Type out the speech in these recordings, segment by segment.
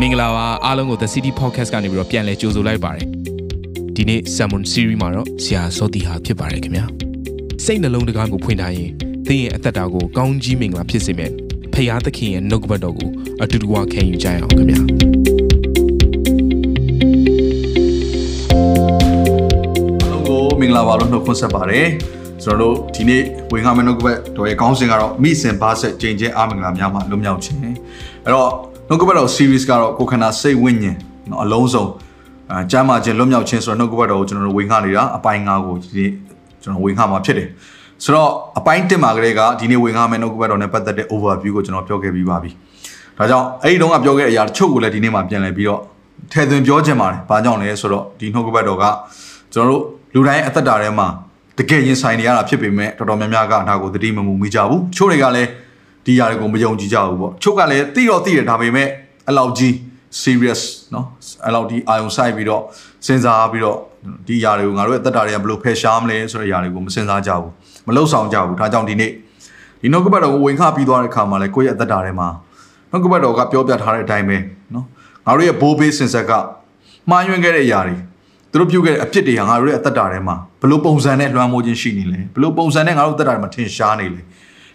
မင်္ဂလာပါအားလုံးကို The City Podcast ကနေပြီးတော့ပြန်လည်ကြိုဆိုလိုက်ပါတယ်ဒီနေ့ Salmon Series မှာတော့ဆရာစောတီဟာဖြစ်ပါတယ်ခင်ဗျာစိတ်နှလုံးတကားကိုဖွင့်ထားရင်သင်ရဲ့အသက်တာကိုကောင်းကြီးမင်္ဂလာဖြစ်စေမယ်ဖရာသခင်ရဲ့နှုတ်ကပတ်တော်ကိုအတူတူဝခံယူကြရအောင်ခင်ဗျာအားလုံးကိုမင်္ဂလာပါလို့နှုတ်ခွန်းဆက်ပါတယ်ကျွန်တော်တို့ဒီနေ့ဝင်ခါမနှုတ်ကပတ်တော်ရဲ့ခေါင်းစဉ်ကတော့မိစင်ပါဆက်ကြိမ်ကျဲအားမင်္ဂလာများမှာလွတ်မြောက်ခြင်းအဲ့တော့ နှုတ်ကပတ်တော် series ကတော့ကိုခန္ဓာစိတ်ဝိညာဉ်နော်အလုံးစုံအဲကျမ်းမာခြင်းလွတ်မြောက်ခြင်းဆိုတော့နှုတ်ကပတ်တော်ကိုကျွန်တော်တို့ဝေငှနေတာအပိုင်း၅ကိုဒီနေ့ကျွန်တော်ဝေငှမှာဖြစ်တယ်ဆိုတော့အပိုင်း1မှာကလေးကဒီနေ့ဝေငှမယ်နှုတ်ကပတ်တော်နဲ့ပတ်သက်တဲ့ overview ကိုကျွန်တော်ပြောခဲ့ပြီးပါပြီဒါကြောင့်အဲ့ဒီတုန်းကပြောခဲ့တဲ့အရာတချို့ကိုလည်းဒီနေ့မှာပြန်လည်ပြီးတော့ထည့်သွင်းပြောချင်ပါတယ်ဘာကြောင့်လဲဆိုတော့ဒီနှုတ်ကပတ်တော်ကကျွန်တော်တို့လူတိုင်းအသက်တာထဲမှာတကယ်ရင်ဆိုင်နေရတာဖြစ်ပေမဲ့တော်တော်များများကဒါကိုသတိမမူမိကြဘူးချို့တွေကလည်း ဒီຢာတွေကိုမယုံကြည်ကြဘူးပေါ့ချို့ကလည်းသိတော့သိတယ်ဒါပေမဲ့အလောက်ကြီး serious เนาะအလောက်ဒီအာယုံဆိုင်ပြီးတော့စဉ်းစားပြီးတော့ဒီຢာတွေကိုငါတို့ရဲ့အသက်တာတွေကဘယ်လိုဖယ်ရှားမလဲဆိုတဲ့ຢာတွေကိုမစဉ်းစားကြဘူးမလှုပ်ဆောင်ကြဘူးဒါကြောင့်ဒီနေ့ဒီနှုတ်ကပတ်တော်ကိုဝင်ခပြီးသွားတဲ့အခါမှာလည်းကိုယ့်ရဲ့အသက်တာထဲမှာနှုတ်ကပတ်တော်ကပြောပြထားတဲ့အတိုင်းပဲเนาะငါတို့ရဲ့ဘိုးဘေးစင်ဆက်ကမှားယွင်းခဲ့တဲ့ຢာတွေသူတို့ပြုတ်ခဲ့တဲ့အဖြစ်တွေဟာငါတို့ရဲ့အသက်တာထဲမှာဘလို့ပုံစံနဲ့လွှမ်းမိုးခြင်းရှိနေလဲဘလို့ပုံစံနဲ့ငါတို့အသက်တာထဲမှာထင်ရှားနေလဲ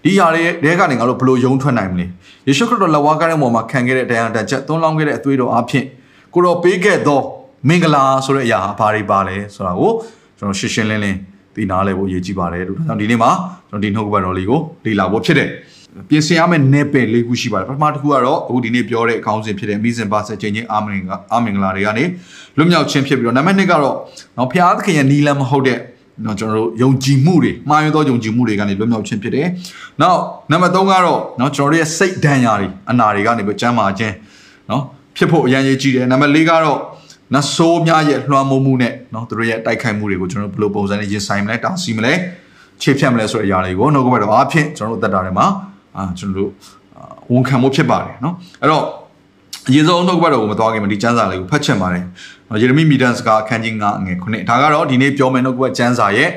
ဒီຢာတွေတဲကနေငါတို့ဘလို့ယုံထွက်နိုင်မလဲယေရှုခရစ်တော်လက်ဝါးကားတဲ့ပုံမှာခံခဲ့တဲ့တရားတန်ချက်သွန်းလောင်းခဲ့တဲ့အသွေးတော်အဖြစ်ကိုတော်ပေးခဲ့သောမင်္ဂလာဆိုတဲ့အရာဟာဘာတွေပါလဲဆိုတာကိုကျွန်တော်ရှင်းရှင်းလင်းလင်းသိနာလဲဖို့အရေးကြီးပါတယ်လို့ဒါကြောင့်ဒီနေ့မှာကျွန်တော်ဒီနှုတ်ကပတ်တော်လေးကိုလေ့လာဖို့ဖြစ်တယ်ပြင်ဆင်ရမယ့် net ပဲ၄ခုရှိပါတယ်ပထမတစ်ခုကတော့အခုဒီနေ့ပြောတဲ့အကောင်းစဉ်ဖြစ်တဲ့မိစင်ပါဆက်ချင်းချင်းအာမင်္ဂအာမင်္ဂလာတွေကနေလွတ်မြောက်ခြင်းဖြစ်ပြီးတော့နံပါတ်2ကတော့နော်ဖျားသခင်ရဲ့နီလန်းမဟုတ်တဲ့ နော်ကျွန်တော်တို့ယုံကြည်မှုတွေမှားယွင်းသောယုံကြည်မှုတွေကနေလွတ်မြောက်ခြင်းဖြစ်တယ်။နောက်နံပါတ်3ကတော့နော်ကျွန်တော်တို့ရဲ့စိတ်ဒဏ်ရာတွေအနာတွေကနေပြီးကျမ်းမာခြင်းနော်ဖြစ်ဖို့အရန်ရေးကြည့်တယ်။နံပါတ်4ကတော့နတ်ဆိုးများရဲ့လွှမ်းမိုးမှုနဲ့နော်သူတို့ရဲ့တိုက်ခိုက်မှုတွေကိုကျွန်တော်တို့ဘယ်လိုပုံစံနဲ့ရင်ဆိုင်မလဲတားဆီးမလဲခြေဖြတ်မလဲဆိုတဲ့အရာတွေကိုနှုတ်ကပတ်တော်အားဖြင့်ကျွန်တော်တို့အသက်တာထဲမှာအာကျွန်တော်တို့ဝန်ခံမှုဖြစ်ပါတယ်နော်အဲ့တော့အရင်ဆုံးနှုတ်ကပတ်တော်ကိုမသွားခင်မှာဒီကျမ်းစာလေးကိုဖတ်ချင်ပါတယ် ယေရမိမီဒန်စကအခန်းကြီး9အငယ်9ဒါကတော့ဒီနေ့ပြောမယ်နှုတ်ကပတ်ကျမ်းစာရဲ့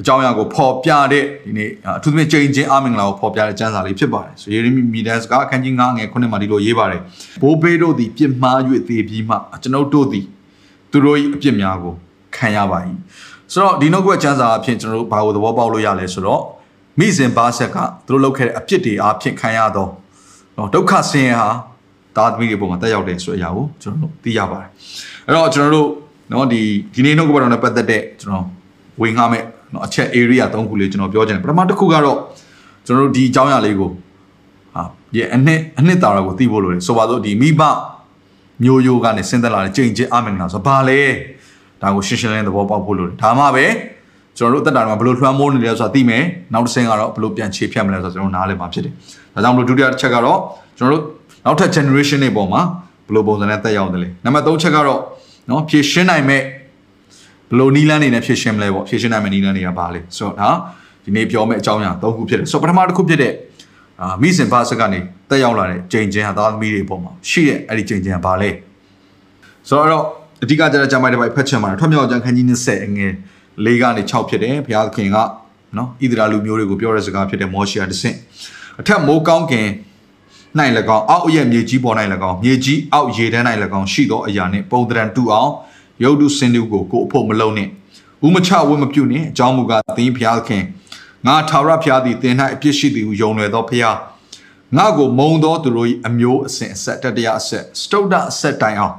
အကြောင်းအရာကိုဖော်ပြတဲ့ဒီနေ့အထူးသဖြင့်ချိန်ချင်းအာမင်္ဂလာကိုဖော်ပြတဲ့ကျမ်းစာလေးဖြစ်ပါတယ်ဆိုယေရမိမီဒန်စကအခန်းကြီး9အငယ်9မှာဒီလိုရေးပါတယ်ဘိုးဘေးတို့သည်ပြစ်မှား၍သေပြီးမှကျွန်ုပ်တို့သည်သူတို့၏အပြစ်များကိုခံရပါ၏ဆိုတော့ဒီနှုတ်ကပတ်ကျမ်းစာအဖြစ်ကျွန်တော်တို့ဘာကိုသဘောပေါက်လို့ရလဲဆိုတော့မိစဉ်ပါဆက်ကသူတို့လုပ်ခဲ့တဲ့အပြစ်တွေအဖြစ်ခံရတော့နော်ဒုက္ခဆင်းရဲဟာ သားသမီးတွေပုံမှာတက်ရောက်တယ်ဆိုတဲ့အရာကိုကျွန်တော်တို့သိရပါတယ်အဲ့တော့ကျွန်တော်တို့နော်ဒီဒီနေ့နှုတ်ကပတ်တော်နဲ့ပတ်သက်တဲ့ကျွန်တော်ဝင်ငှမဲ့နော်အချက် area ၃ခုလေးကျွန်တော်ပြောချင်တယ်ပထမတစ်ခုကတော့ကျွန်တော်တို့ဒီအကြောင်းအရာလေးကိုဟာဒီအနှစ်အနှစ်တာရာကိုသိဖို့လိုတယ်ဆိုပါစို့ဒီမိဘမျိုးရိုးကနေဆင်းသက်လာတဲ့ကြိမ်ချင်းအမင်္ဂလာဆိုဘာလဲဒါကိုရှင်းရှင်းလင်းလင်းသဘောပေါက်ဖို့လိုတယ်ဒါမှပဲကျွန်တော်တို့အသက်တာမှာဘယ်လိုလွှမ်းမိုးနေလဲဆိုတာသိမယ်နောက်တစ်ဆင့်ကတော့ဘယ်လိုပြန်ခြေဖြတ်မလဲဆိုတာကျွန်တော်နားလည်မှာဖြစ်တယ်ဒါကြောင့်မလို့ဒုတိယတစ်ချက်ကတော့ကျွန်တော်တို့ နောက်ထပ် generation တွေပေါ်မှာဘယ်လိုပုံစံနဲ့တက်ရောက်တယ်လဲနံပါတ်3ချက်ကတော့နော်ဖြည့်ရှင်းနိုင်မဲ့ဘယ်လိုနီးလန်းနေနဲ့ဖြည့်ရှင်းမလဲပေါ့ဖြည့်ရှင်းနိုင်မဲ့နီးလန်းတွေကဘာလဲဆိုတော့ဒါဒီနေ့ပြောမယ့်အကြောင်းအရာ၃ခုဖြစ်တယ်ဆိုတော့ပထမတစ်ခုဖြစ်တဲ့အာမိစင်ဘာစကနေတက်ရောက်လာတဲ့ချိန်ချင်းဟာသားသမီးတွေပေါ်မှာရှိတဲ့အဲ့ဒီချိန်ချင်းဟာဘာလဲဆိုတော့အဓိကကျတဲ့ဂျမိုက်တစ်ပိုက်ဖတ်ချင်ပါတယ်ထွတ်မြောက်ကျန်ခန်းကြီး20အငယ်၄ကနေ6ဖြစ်တယ်ဘုရားသခင်ကနော်ဣသရာလူမျိုးတွေကိုပြောတဲ့စကားဖြစ်တဲ့မောရှေကတဆင့်အထက်မိုးကောင်းခင် င်းအောက်ရဲ့မြေကြီးပေါ်၌၎င်းမြေကြီးအောက်ရေတန်း၌၎င်းရှိသောအရာနှင့်ပုံတရံတူအောင်ရုပ်တုစင်တူကိုကိုအဖို့မလုံးနှင့်ဥမချဝတ်မပြုနှင့်အကြောင်းမူကားသင်ဘုရားသခင်ငါထာဝရဘုရားသည်သင်၌အပြစ်ရှိသည်ဟုယုံလွယ်သောဘုရားငါကိုမုံသောသူတို့၏အမျိုးအစဉ်အဆက်တတရားအဆက်စတုဒ္ဒအဆက်တိုင်အောင်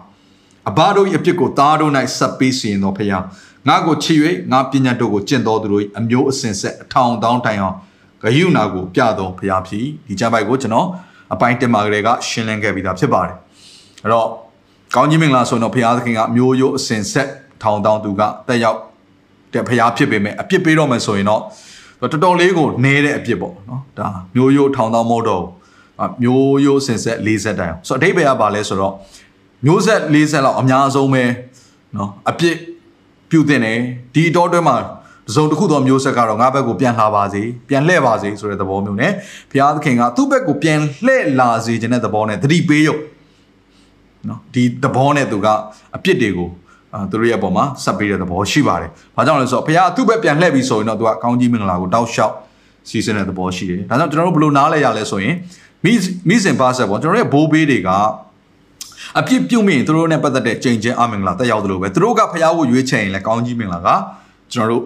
အဘတို့၏အပြစ်ကိုသားတို့၌ဆက်ပေးစီရင်သောဘုရားငါကိုချစ်၍ငါပညာတို့ကိုကျင့်တော်သူတို့အမျိုးအစဉ်ဆက်အထောင်တောင်းတိုင်အောင်ဂယုဏကိုပြတော်ဘုရားဖြစ်ဒီကြပိုက်ကိုကျွန်တော် အပိုင်းတင်မာကလေးကရှင်းလင်းခဲ့ပြီးသားဖြစ်ပါတယ်အဲ့တော့ကောင်းကြီးမင်္ဂလာဆိုတော့ဘုရားသခင်ကမျိုးရိုးအစဉ်ဆက်ထောင်တောင်းသူကတက်ရောက်တဲ့ဘုရားဖြစ်ပေမဲ့အပြစ်ပေးတော့မယ်ဆိုရင်တော့တော်တော်လေးကိုနဲတဲ့အပြစ်ပေါ့နော်ဒါမျိုးရိုးထောင်တောင်းမို့တော့မျိုးရိုးစင်ဆက်၄ဆက်တိုင်အောင်ဆိုတော့အတိတ်ဘယ်ကပါလဲဆိုတော့မျိုးဆက်၄ဆက်လောက်အများဆုံးပဲနော်အပြစ်ပြုတ်တင်တယ်ဒီအတော်တွဲမှာ တစုံတစ်ခုသောမျိုးဆက်ကတော့ငါဘက်ကိုပြန်လာပါစေပြန်လှည့်ပါစေဆိုတဲ့သဘောမျိုးနဲ့ဘုရားသခင်ကသူ့ဘက်ကိုပြန်လှည့်လာစေခြင်းတဲ့သဘောနဲ့သတိပေးရုံနော်ဒီသဘောနဲ့သူကအပြစ်တွေကိုအာသူတို့ရဲ့အပေါ်မှာဆက်ပေးတဲ့သဘောရှိပါတယ်။ဘာကြောင့်လဲဆိုတော့ဘုရားသူ့ဘက်ပြန်လှည့်ပြီးဆိုရင်တော့သူကကောင်းကြီးမင်္ဂလာကိုတောက်လျှောက်စီစဉ်တဲ့သဘောရှိတယ်။ဒါကြောင့်ကျွန်တော်တို့ဘယ်လိုနားလဲရလဲဆိုရင်မိမိစင်ပါဆက်ပေါ့ကျွန်တော်တို့ရဲ့ဘိုးဘေးတွေကအပြစ်ပြုမိရင်သူတို့နဲ့ပတ်သက်တဲ့ကြိမ်ချင်းအမင်္ဂလာတက်ရောက်တယ်လို့ပဲသူတို့ကဖျားဖို့ရွေးချယ်ရင်လည်းကောင်းကြီးမင်္ဂလာကကျွန်တော်တို့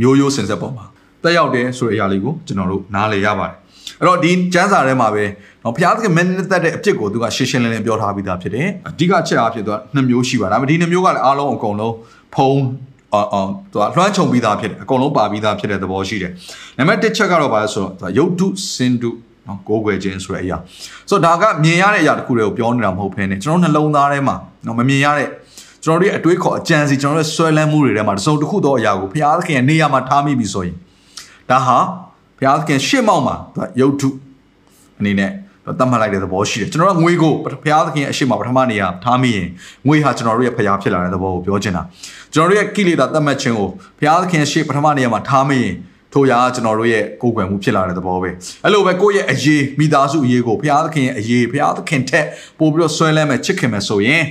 မျိုးရိုးစင်ဆက်ပေါ်မှာတက်ရောက်တယ်ဆိုတဲ့အရာလေးကိုကျွန်တော်တို့နားလည်ရပါတယ်အဲ့တော့ဒီကျမ်းစာထဲမှာပဲနော်ဘုရားသခင်မင်းနဲ့တက်တဲ့အပြစ်ကိုသူကရှင်းရှင်းလင်းလင်းပြောထားပြီးသားဖြစ်တယ်အဓိကချက်အားဖြင့်သူကနှစ်မျိုးရှိပါဒါပေမဲ့ဒီနှစ်မျိုးကလည်းအားလုံးအကုန်လုံးဖုံးအော်အော်သူကလွှမ်းခြုံပြီးသားဖြစ်တယ်အကုန်လုံးပါပြီးသားဖြစ်တဲ့သဘောရှိတယ်နံပါတ်1ချက်ကတော့ဘာလဲဆိုတော့သူကယုတ်တုစင်တုနော်ကိုးကွယ်ခြင်းဆိုတဲ့အရာဆိုတော့ဒါကမြင်ရတဲ့အရာတစ်ခုတွေကိုပြောနေတာမဟုတ်ဘဲနဲ့ကျွန်တော်နှလုံးသားထဲမှာနော်မမြင်ရတဲ့ ကျွန်တော်တို့ရဲ့အတွေးခေါ်အကြံစီကျွန်တော်တို့ဆွဲလန်းမှုတွေထဲမှာတစ်စုံတစ်ခုသောအရာကိုဘုရားသခင်ရဲ့နေရာမှာထားမိပြီဆိုရင်ဒါဟာဘုရားသခင်ရှေ့မောက်မှာသူကယုတ်တုအနေနဲ့တတ်မှတ်လိုက်တဲ့သဘောရှိတယ်ကျွန်တော်တို့ငွေကိုဘုရားသခင်ရဲ့အရှိမပထမနေရာထားမိရင်ငွေဟာကျွန်တော်တို့ရဲ့ဖျားဖြစ်လာတဲ့သဘောကိုပြောချင်တာကျွန်တော်တို့ရဲ့ကိလေသာတတ်မှတ်ခြင်းကိုဘုရားသခင်ရှေ့ပထမနေရာမှာထားမိရင်ထိုရာကျွန်တော်တို့ရဲ့ကိုယ်ကွယ်မှုဖြစ်လာတဲ့သဘောပဲအဲ့လိုပဲကိုယ့်ရဲ့အရေးမိသားစုအရေးကိုဘုရားသခင်ရဲ့အရေးဘုရားသခင်ထက်ပို့ပြီးတော့ဆွဲလန်းမဲ့ချစ်ခင်မဲ့ဆိုရင်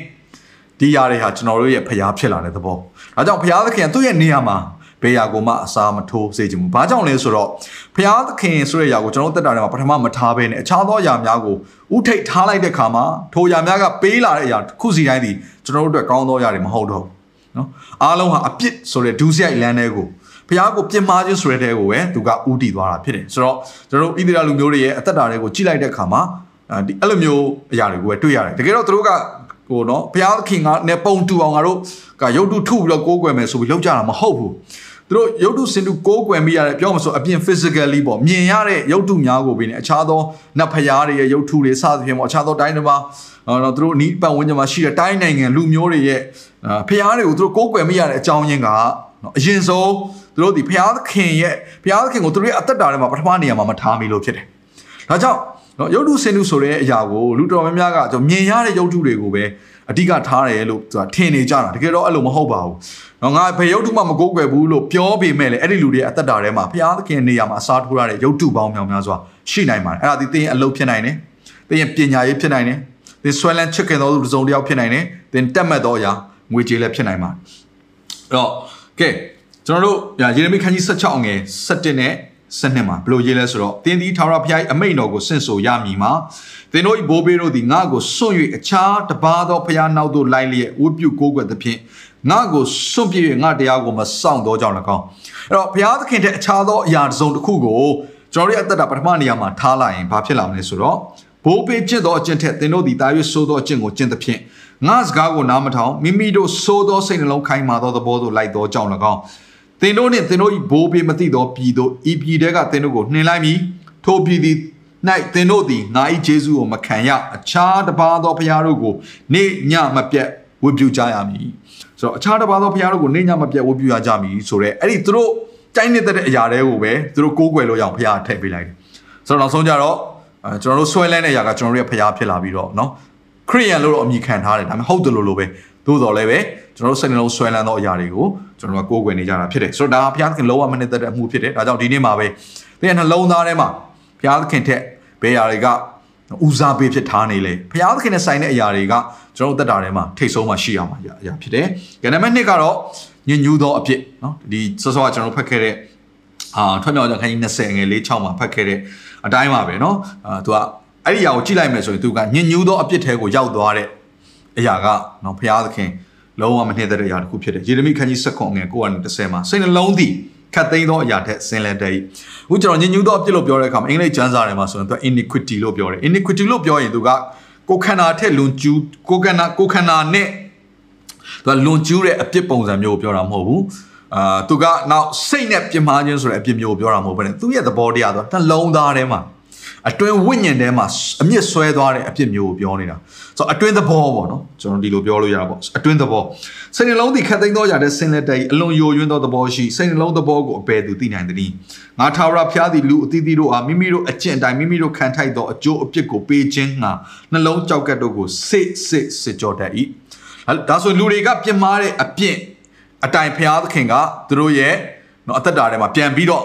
ဒီຢာတွေဟာကျွန်တော်တို့ရဲ့ဖျားဖြစ်လာတဲ့သဘောဒါကြောင့်ဘုရားသခင်သူ့ရဲ့နေရာမှာဘယ်ရာကိုမှအစာမထိုးစေချင်ဘူး။ဘာကြောင့်လဲဆိုတော့ဘုရားသခင်ဆိုတဲ့ຢာကိုကျွန်တော်တက်တာထဲမှာပထမမထားဘဲနဲ့အခြားသောຢာများကိုဥထိတ်ထားလိုက်တဲ့ခါမှာထိုຢာများကပေးလာတဲ့ຢာခုစီတိုင်းဒီကျွန်တော်တို့အတွက်ကောင်းသောຢာတွေမဟုတ်တော့ဘူး။နော်။အားလုံးဟာအပြစ်ဆိုတဲ့ဒူးစရိုက်လမ်းတွေကိုဘုရားကိုပြင်မာခြင်းဆိုတဲ့တဲကိုပဲသူကဥတီသွားတာဖြစ်တယ်။ဆိုတော့ကျွန်တော်တို့ဣသရေလလူမျိုးတွေရဲ့အသက်တာတွေကိုကြည့်လိုက်တဲ့ခါမှာဒီအဲ့လိုမျိုးအရာတွေကိုပဲတွေ့ရတယ်။တကယ်တော့သူတို့က ဟိုနော်ဘုရားသခင်ကနဲ့ပုံတူအောင်ငါတို့ကရုပ်တုထုပြီးတော့ကိုးကွယ်မယ်ဆိုပြီးလောက်ကြတာမဟုတ်ဘူးသူတို့ရုပ်တုစင်တုကိုးကွယ်မိရတဲ့ပြောမှဆိုအပြင် physically ပေါ့မြင်ရတဲ့ရုပ်တုများကိုပြီးနေအခြားသောနတ်ဖျားတွေရဲ့ရုပ်တုတွေစသဖြင့်ပေါ့အခြားသောတိုင်းတွေမှာတော့သူတို့နီးပတ်ဝန်းကျင်မှာရှိတဲ့တိုင်းနိုင်ငံလူမျိုးတွေရဲ့ဖျားတွေကိုသူတို့ကိုးကွယ်မိရတဲ့အကြောင်းရင်းကနော်အရင်ဆုံးသူတို့ဒီဖျားသခင်ရဲ့ဖျားသခင်ကိုသူတို့ရဲ့အသက်တာထဲမှာပထမနေရာမှာမထားမိလို့ဖြစ်တယ်။ဒါကြောင့် နော်ရုပ်တုစင်တုဆိုတဲ့အရာကိုလူတော်များများကကျွန်တော်မြင်ရတဲ့ရုပ်တုတွေကိုပဲအဓိကထားတယ်လို့သူကထင်နေကြတာတကယ်တော့အဲ့လိုမဟုတ်ပါဘူး။နော်ငါဘယ်ရုပ်တုမှမကိုးကွယ်ဘူးလို့ပြောပေမဲ့လည်းအဲ့ဒီလူတွေအသက်တာထဲမှာဘုရားသခင်နေရာမှာအစားထိုးရတဲ့ရုပ်တုပေါင်းများများစွာရှိနိုင်ပါတယ်။အဲ့ဒါဒီသင်ရဲ့အလုပ်ဖြစ်နိုင်တယ်။သင်ရဲ့ပညာရေးဖြစ်နိုင်တယ်။သင်ဆွဲလန်းချစ်ခင်သောသူတစ်စုံတစ်ယောက်ဖြစ်နိုင်တယ်။သင်တက်မှတ်သောအရာငွေကြေးလည်းဖြစ်နိုင်ပါတယ်။အဲ့တော့ကဲကျွန်တော်တို့ယေရမိခန်းကြီး16ငယ်17နဲ့ စနစ်မှာဘယ်လိုရေးလဲဆိုတော့တင်းဒီထာဝရဘုရားအမိန့်တော်ကိုဆင့်ဆိုရမည်မှာသင်တို့၏ဘိုးဘေးတို့သည်ငါ့ကိုစွန့်၍အခြားတပါးသောဘုရားနောက်သို့လိုက်လျက်ဝတ်ပြုကိုးကွယ်သဖြင့်ငါ့ကိုစွန့်ပြ၍ငါတရားကိုမစောင့်တော့ကြောင်း၎င်းအဲ့တော့ဘုရားသခင်တဲ့အခြားသောအရာတစ်စုံတစ်ခုကိုကျွန်တော်တို့ရဲ့အသက်တာပထမနေရာမှာထားလိုက်ရင်ဘာဖြစ်လာမလဲဆိုတော့ဘိုးဘေးကျင့်သောအကျင့်ထက်သင်တို့သည်တာ၍ဆိုးသောအကျင့်ကိုကျင့်သဖြင့်ငါစကားကိုနားမထောင်မိမိတို့ဆိုးသောစိတ်နှလုံးခိုင်းမာသောသဘောသို့လိုက်သောကြောင်း၎င်း သင်တို့နှင့်သင်တို့၏ဘိုးဘေးမသိသောပြည်သို့ဤပြည်တဲကသင်တို့ကိုနှင်လိုက်မည်ထိုပြည်သည်၌သင်တို့သည်ငါ၏ဂျေဇုကိုမခံရအခြားတစ်ပါးသောဘုရားတို့ကိုနေညမပြတ်ဝတ်ပြုကြရမည်ဆိုတော့အခြားတစ်ပါးသောဘုရားတို့ကိုနေညမပြတ်ဝတ်ပြုရကြမည်ဆိုတော့အဲ့ဒီသူတို့တိုင်းနေတဲ့အရာတွေကိုပဲသူတို့ကိုးကွယ်လို့ရအောင်ဘုရားထည့်ပေးလိုက်တယ်ဆိုတော့နောက်ဆုံးကြတော့အဲကျွန်တော်တို့ဆွဲလန်းတဲ့အရာကကျွန်တော်တို့ရဲ့ဘုရားဖြစ်လာပြီးတော့เนาะခရိယန်လို့တော့အမည်ခံထားတယ်ဒါပေမဲ့ဟုတ်တယ်လို့လို့ပဲ သို့တော်လည်းပဲကျွန်တော်တို့စိတ်နှလုံးဆွဲလန်းသောအရာတွေကိုကျွန်တော်တို့ကိုးကွယ်နေကြတာဖြစ်တယ်ဆိုတော့ဒါကဘုရားသခင်လောကမနစ်သက်တဲ့အမှုဖြစ်တယ်ဒါကြောင့်ဒီနေ့မှာပဲသင်ရဲ့နှလုံးသားထဲမှာဘုရားသခင်ထက်ဘယ်အရာတွေကဦးစားပေးဖြစ်ထားနေလေဘုရားသခင်နဲ့ဆိုင်တဲ့အရာတွေကကျွန်တော်တို့တက်တာထဲမှာထိတ်ဆုံးမှရှိရမှာအရာဖြစ်တယ်။ကနံပါတ်1ကတော့ညဉ့်ညူးသောအဖြစ်เนาะဒီစောစောကကျွန်တော်ဖတ်ခဲ့တဲ့အာထွက်မြောက်ကြခန်းကြီး20ငယ်၄6မှာဖတ်ခဲ့တဲ့အတိုင်းပါပဲเนาะအာသူကအဲ့ဒီအရာကိုကြည့်လိုက်မယ်ဆိုရင်သူကညဉ့်ညူးသောအဖြစ်ထဲကိုရောက်သွားတဲ့ အရာကနော်ဖျားသခင်လုံးဝမနှိမ့်တဲ့အရာတစ်ခုဖြစ်တယ်ယေရမိခန်းကြီး7ခွန်ငယ်9:30မှာစိတ်နှလုံးသည်ခတ်သိမ်းသောအရာထက်ဆင်းလဲတဲ့အခုကျွန်တော်ညင်ညူးသောအပြစ်လို့ပြောတဲ့အခါမှာအင်္ဂလိပ်ကျမ်းစာထဲမှာဆိုရင်သူက iniquity လို့ပြောတယ် iniquity လို့ပြောရင်သူကကိုခန္ဓာထက်လွန်ကျူးကိုခန္ဓာကိုခန္ဓာနဲ့သူကလွန်ကျူးတဲ့အပြစ်ပုံစံမျိုးကိုပြောတာမဟုတ်ဘူးအာသူကနောက်စိတ်နဲ့ပြင်းမာခြင်းဆိုတဲ့အပြစ်မျိုးကိုပြောတာမဟုတ်ဘဲနဲ့သူ့ရဲ့သဘောတရားသူကနှလုံးသားထဲမှာ အတွင်းဝိညာဉ်ထဲမှာအမြင့်ဆွဲသွားတဲ့အဖြစ်မျိုးကိုပြောနေတာဆိုတော့အတွင်းသဘောပေါ့နော်ကျွန်တော်ဒီလိုပြောလို့ရတာပေါ့အတွင်းသဘောစိတ်နှလုံးသည်ခတ်သိမ်းသောຢာတဲ့ဆင်းလက်တဲ့အလွန်ယိုယွင်းသောသဘောရှိစိတ်နှလုံးသဘောကိုအပယ်သူသိနိုင်သည်ငါထာဝရဘုရားသည်လူအသီးသီးတို့အားမိမိတို့အကျင့်တိုင်းမိမိတို့ခံထိုက်သောအကျိုးအပြစ်ကိုပေးခြင်းငါနှလုံးကြောက်ကတ်တို့ကိုစစ်စစ်စစ်ကြောတတ်၏ဒါဆိုလူတွေကပြင်းမာတဲ့အပြစ်အတိုင်ဘုရားသခင်ကသူတို့ရဲ့နော်အသက်တာထဲမှာပြန်ပြီးတော့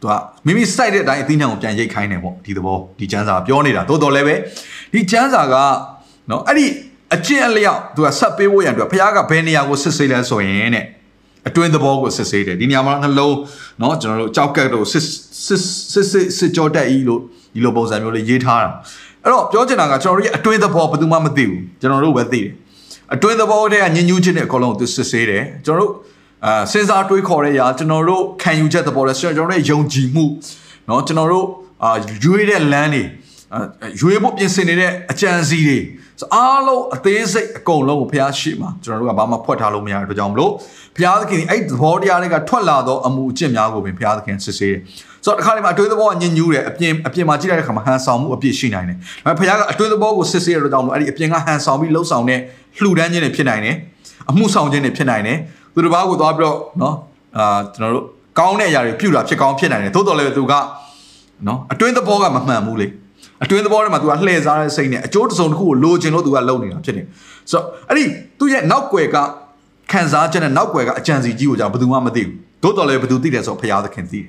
သူက မိမိစိုက်တဲ့အတိုင်းအသီးနှံကိုပြန်ရိတ်ခိုင်းတယ်ပေါ့ဒီသဘောဒီကျမ်းစာပြောနေတာတိုးတော်လည်းပဲဒီကျမ်းစာကနော်အဲ့ဒီအကျင့်အလျောက်သူကဆက်ပေးဖို့ရန်အတွက်ဘုရားကဘယ်နေရာကိုစစ်ဆေးလဲဆိုရင်တဲ့အတွင်းသဘောကိုစစ်ဆေးတယ်ဒီနေရာမှာနှလုံးเนาะကျွန်တော်တို့ကြောက်ကတ်တို့စစ်စစ်စစ်စစ်စစ်ကြောတက်ဤလို့ဒီလိုပုံစံမျိုးလေးရေးထားတာ အဲ့တော့ပြောချင်တာကကျွန်တော်တို့ရဲ့အတွင်းသဘောဘယ်သူမှမသိဘူးကျွန်တော်တို့ပဲသိတယ်အတွင်းသဘောတွေကညဉ့်ညူးခြင်းတွေအကုန်လုံးသူစစ်ဆေးတယ်ကျွန်တော်တို့ အာစဉ်းစားတွေးခေါ်တဲ့အရာကျွန်တော်တို့ခံယူချက်သဘောတွေကျွန်တော်တို့ရဲ့ယုံကြည်မှုเนาะကျွန်တော်တို့အာရွေးတဲ့လမ်းတွေရွေးဖို့ပြင်ဆင်နေတဲ့အကြံစီတွေအားလုံးအသေးစိတ်အကုန်လုံးကိုဘုရားရှိမှာကျွန်တော်တို့ကဘာမှဖွက်ထားလို့မရတဲ့အတွက်ကြောင့်မလို့ဘုရားသခင်အဲ့သဘောတရားတွေကထွက်လာသောအမှုအကျင့်များကိုပင်ဘုရားသခင်စစ်ဆေးတယ်ဆိုတော့တစ်ခါတည်းမှာအတွေးသဘောကညဉ့်ညူးတယ်အပြင်အပြင်မှာကြည့်လိုက်တဲ့အခါမှာဟန်ဆောင်မှုအပြည့်ရှိနိုင်တယ်ဒါပေမဲ့ဘုရားကအတွေးသဘောကိုစစ်ဆေးရတဲ့ကြောင့်မလို့အဲ့ဒီအပြင်ကဟန်ဆောင်ပြီးလှုပ်ဆောင်တဲ့လှူဒန်းခြင်းတွေဖြစ်နိုင်တယ်အမှုဆောင်ခြင်းတွေဖြစ်နိုင်တယ် သူတစ်ပါးကိုသွားပြီးတော့နော်အာကျွန်တော်တို့ကောင်းတဲ့အရာတွေပြုတာဖြစ်ကောင်းဖြစ်နိုင်တယ်သို့တော်လည်းသူကနော်အတွင်းသဘောကမမှန်ဘူးလေအတွင်းသဘောထဲမှာ तू ကလှည့်စားတဲ့စိတ်နဲ့အကျိုးတစုံတစ်ခုကိုလိုချင်လို့ तू ကလုပ်နေတာဖြစ်တယ်ဆိုတော့အဲ့ဒီသူ့ရဲ့နောက်ွယ်ကခံစားချက်နဲ့နောက်ွယ်ကအကြံစီကြီးကိုကြောင့်ဘယ်သူမှမသိဘူးသို့တော်လည်းဘယ်သူသိတယ်ဆိုတော့ဘုရားသခင်သိတယ်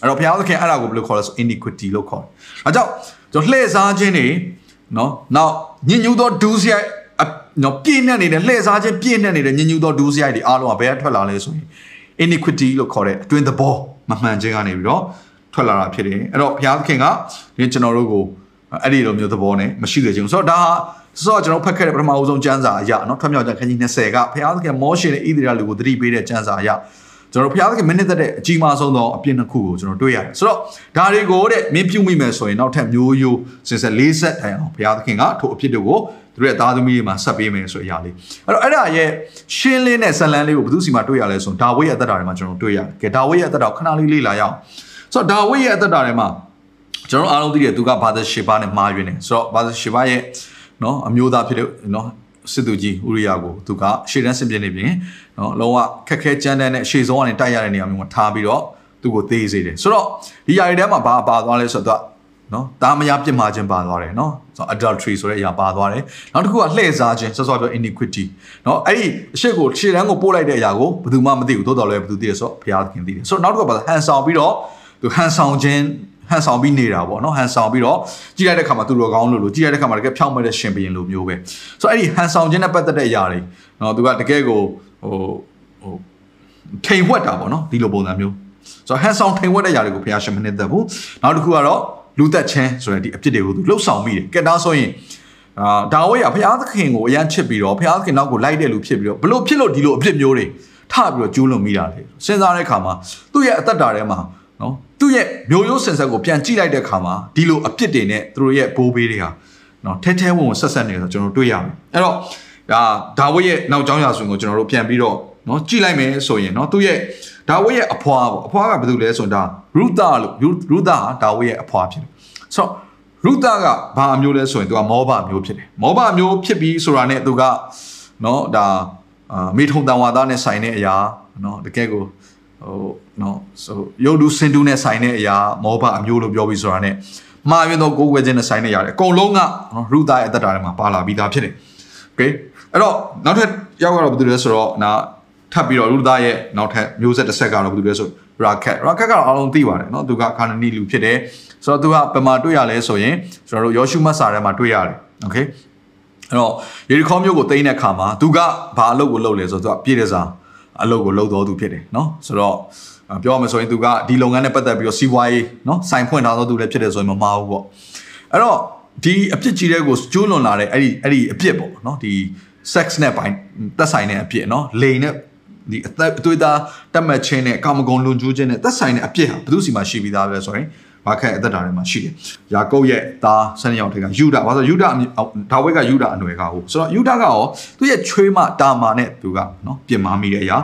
အဲ့တော့ဘုရားသခင်အဲ့ဒါကိုဘယ်လိုခေါ်လဲဆို iniquity လို့ခေါ်တယ်အဲကြောင့်ကျွန်တော်လှည့်စားခြင်းတွေနော်နောက်ညဉ့်ညူးသောဒူးစရိုက် နော်ပြည့်နှက်နေတဲ့လှည့်စားခြင်းပြည့်နှက်နေတဲ့ညဉ့်ညူသောဒုစရိုက်တွေအားလုံးကဘယ်ကထွက်လာလဲဆိုရင် iniquity လို့ခေါ်တဲ့အတွင်းသဘောမမှန်ခြင်းကနေပြီးတော့ထွက်လာတာဖြစ်တယ်အဲ့တော့ဘုရားသခင်ကဒီကျွန်တော်တို့ကိုအဲ့ဒီလိုမျိုးသဘောနဲ့မရှိကြခြင်းဆိုတော့ဒါဟာဆိုတော့ကျွန်တော်ဖတ်ခဲ့တဲ့ပထမအဆုံးကျမ်းစာအရနော်ထွက်မြောက်ကျမ်းခန်းကြီး20ကဘုရားသခင်မောရှေနဲ့ဣသရေလလူကိုသတိပေးတဲ့ကျမ်းစာအရကျွန်တော်ဘုရားသခင်မနစ်သက်တဲ့အကြီးမားဆုံးသောအပြစ်နှစ်ခုကိုကျွန်တော်တွေ့ရတယ်ဆိုတော့ဒါတွေကိုတဲ့မင်းပြုမိမယ်ဆိုရင်နောက်ထပ်မျိုးရိုးစင်ဆက်၄ဆက်တိုင်အောင်ဘုရားသခင်ကထိုအပြစ်တွေကို တို့ရဲ့သားသမီးတွေမှာဆက်ပေးမယ်ဆိုတဲ့အရာလေးအဲ့တော့အဲ့ဒါရဲ့ရှင်းလင်းတဲ့ဇလန်လေးကိုဘယ်သူစီမှာတွေ့ရလဲဆိုတော့ဒါဝိရဲ့အသက်တာတွေမှာကျွန်တော်တွေ့ရတယ်ကဲဒါဝိရဲ့အသက်တာကိုခဏလေးလေ့လာရအောင်ဆိုတော့ဒါဝိရဲ့အသက်တာတွေမှာကျွန်တော်အားလုံးသိတယ်သူကဘာသာရှေဘာနဲ့မှားယွင်းတယ်ဆိုတော့ဘာသာရှေဘာရဲ့နော်အမျိုးသားဖြစ်တဲ့နော်စစ်သူကြီးဥရိယာကိုသူကရှေ့တန်းစစ်ပြနေပြင်နော်လုံးဝခက်ခဲကြမ်းတမ်းတဲ့ရှေ့ဆုံးကနေတိုက်ရတဲ့နေရာမျိုးမှာထားပြီးတော့သူ့ကိုသေးစေတယ်ဆိုတော့ဒီຢာတွေထဲမှာဘာပါသွားလဲဆိုတော့ နော်တာမယာပြစ်မှာခြင်းပါသွားတယ်နော်ဆိုတော့ adultery ဆိုတဲ့အရာပါသွားတယ်နောက်တစ်ခုကလှည့်စားခြင်းဆော့ဆော့ပြော iniquity နော်အဲ့ဒီအရှိကိုရှေ့တန်းကိုပို့လိုက်တဲ့အရာကိုဘယ်သူမှမသိဘူးသို့တော်လည်းဘယ်သူသိရဆိုတော့ဘုရားသခင်သိတယ်ဆိုတော့နောက်တစ်ခုကပါဟန်ဆောင်ပြီးတော့သူဟန်ဆောင်ခြင်းဟန်ဆောင်ပြီးနေတာပေါ့နော်ဟန်ဆောင်ပြီးတော့ကြည့်လိုက်တဲ့ခါမှာသူတို့ကောင်းလို့လို့ကြည့်လိုက်တဲ့ခါမှာတကယ်ဖြောင်းမဲ့တဲ့ရှင်ဘရင်လိုမျိုးပဲဆိုတော့အဲ့ဒီဟန်ဆောင်ခြင်းနဲ့ပတ်သက်တဲ့အရာတွေနော်သူကတကယ်ကိုဟိုဟိုထိန်ဝက်တာပေါ့နော်ဒီလိုပုံစံမျိုးဆိုတော့ဟန်ဆောင်ထိန်ဝက်တဲ့ຢာတွေကိုဘုရားရှင်မနှစ်သက်ဘူးနောက်တစ်ခုကတော့ လူသက်ချင်းဆိုတဲ့ဒီအဖြစ်တွေကိုသူလှုပ်ဆောင်မိတယ်ကဲဒါဆိုရင်အာဒါဝိဒ်ကဘုရားသခင်ကိုအရန်ချစ်ပြီးတော့ဘုရားသခင်နောက်ကိုလိုက်တဲ့လူဖြစ်ပြီးတော့ဘလို့ဖြစ်လို့ဒီလိုအဖြစ်မျိုးတွေထပြီးတော့ကျူးလွန်မိတာလေစဉ်းစားတဲ့အခါမှာသူ့ရဲ့အသက်တာထဲမှာနော်သူ့ရဲ့မျိုးရိုးစင်ဆက်ကိုပြန်ကြည့်လိုက်တဲ့အခါမှာဒီလိုအပြစ်တွေနဲ့သူတို့ရဲ့ဘိုးဘေးတွေဟာနော်ထဲထဲဝင်ဝင်ဆက်ဆက်နေဆိုကျွန်တော်တို့တွေ့ရမယ်အဲ့တော့ဒါဒါဝိဒ်ရဲ့နောက်ကျောင်းရာဇဝင်ကိုကျွန်တော်တို့ပြန်ပြီးတော့နော်ကြည့်လိုက်မယ်ဆိုရင်နော်သူ့ရဲ့ ဒါဝိဒ်ရဲ့အဖွာပေါ့အဖွာကဘာလို့လဲဆိုတော့ဒါရူတာလို့ရူတာဟာဒါဝိဒ်ရဲ့အဖွာဖြစ်တယ်ဆိုတော့ရူတာကဘာအမျိုးလဲဆိုရင်သူကမောဘအမျိုးဖြစ်တယ်မောဘအမျိုးဖြစ်ပြီးဆိုတာနဲ့သူကနော်ဒါအာမေထုံတန်ဝါသားနဲ့ဆိုင်တဲ့အရာနော်တကယ်ကိုဟိုနော်ဆိုရုပ်ဒုစင်တူနဲ့ဆိုင်တဲ့အရာမောဘအမျိုးလို့ပြောပြီးဆိုတာ ਨੇ မှာရွေးတော့ကိုယ်ွယ်ခြင်းနဲ့ဆိုင်နေရတယ်အကုန်လုံးကရူသားရဲ့အသက်တာထဲမှာပါလာပြီးသားဖြစ်တယ်โอเคအဲ့တော့နောက်ထပ်ရောက်တော့ဘာလို့လဲဆိုတော့နာ ထပ်ပြီးတော့ရူသားရဲ့နောက်ထပ်မျိုးဆက်တစ်ဆက်ကတော့ဘာလို့လဲဆိုရာခက်ရာခက်ကတော့အားလုံးသိပါတယ်เนาะသူကခါနနီလူဖြစ်တယ်ဆိုတော့သူကပမာတွေ့ရလဲဆိုရင်ကျွန်တော်တို့ယောရှုမတ်စာထဲမှာတွေ့ရတယ်โอเคအဲ့တော့ယေရီခေါမျိုးကိုတိမ့်တဲ့ခါမှာသူကဘာအလုပ်ကိုလုပ်လဲဆိုတော့သူကပြည်တဲ့စာအလုပ်ကိုလုပ်တော်သူဖြစ်တယ်เนาะဆိုတော့ပြောရမယ်ဆိုရင်သူကဒီလုပ်ငန်းနဲ့ပတ်သက်ပြီးတော့စီးပွားရေးเนาะစိုင်ဖွင့်ထားသောသူလည်းဖြစ်တယ်ဆိုရင်မမှားဘူးပေါ့အဲ့တော့ဒီအပြစ်ကြီးတဲ့ကိုကျိုးလွန်လာတဲ့အဲ့ဒီအဲ့ဒီအပြစ်ပေါ့เนาะဒီ sex နဲ့ပိုင်းသက်ဆိုင်တဲ့အပြစ်เนาะလိန်နဲ့ ဒီအသက်အသွေးသားတက်မှတ်ခြင်းနဲ့ကာမဂုဏ်လွန်ကျူးခြင်းနဲ့သက်ဆိုင်တဲ့အပြစ်ဟာဘယ်သူစီမှာရှိပြီးသားပဲဆိုရင်ဘာခက်အသက်တာထဲမှာရှိတယ်။ယာကုပ်ရဲ့သားဆန်ယောက်ထက်ကယူဒာဘာလို့ယူဒာဒါဝိဒ်ကယူဒာအနွယ်ကဟုတ်ဆိုတော့ယူဒာကရောသူ့ရဲ့ချွေးမတာမာနဲ့သူကနော်ပြင်မာမိတဲ့အရာ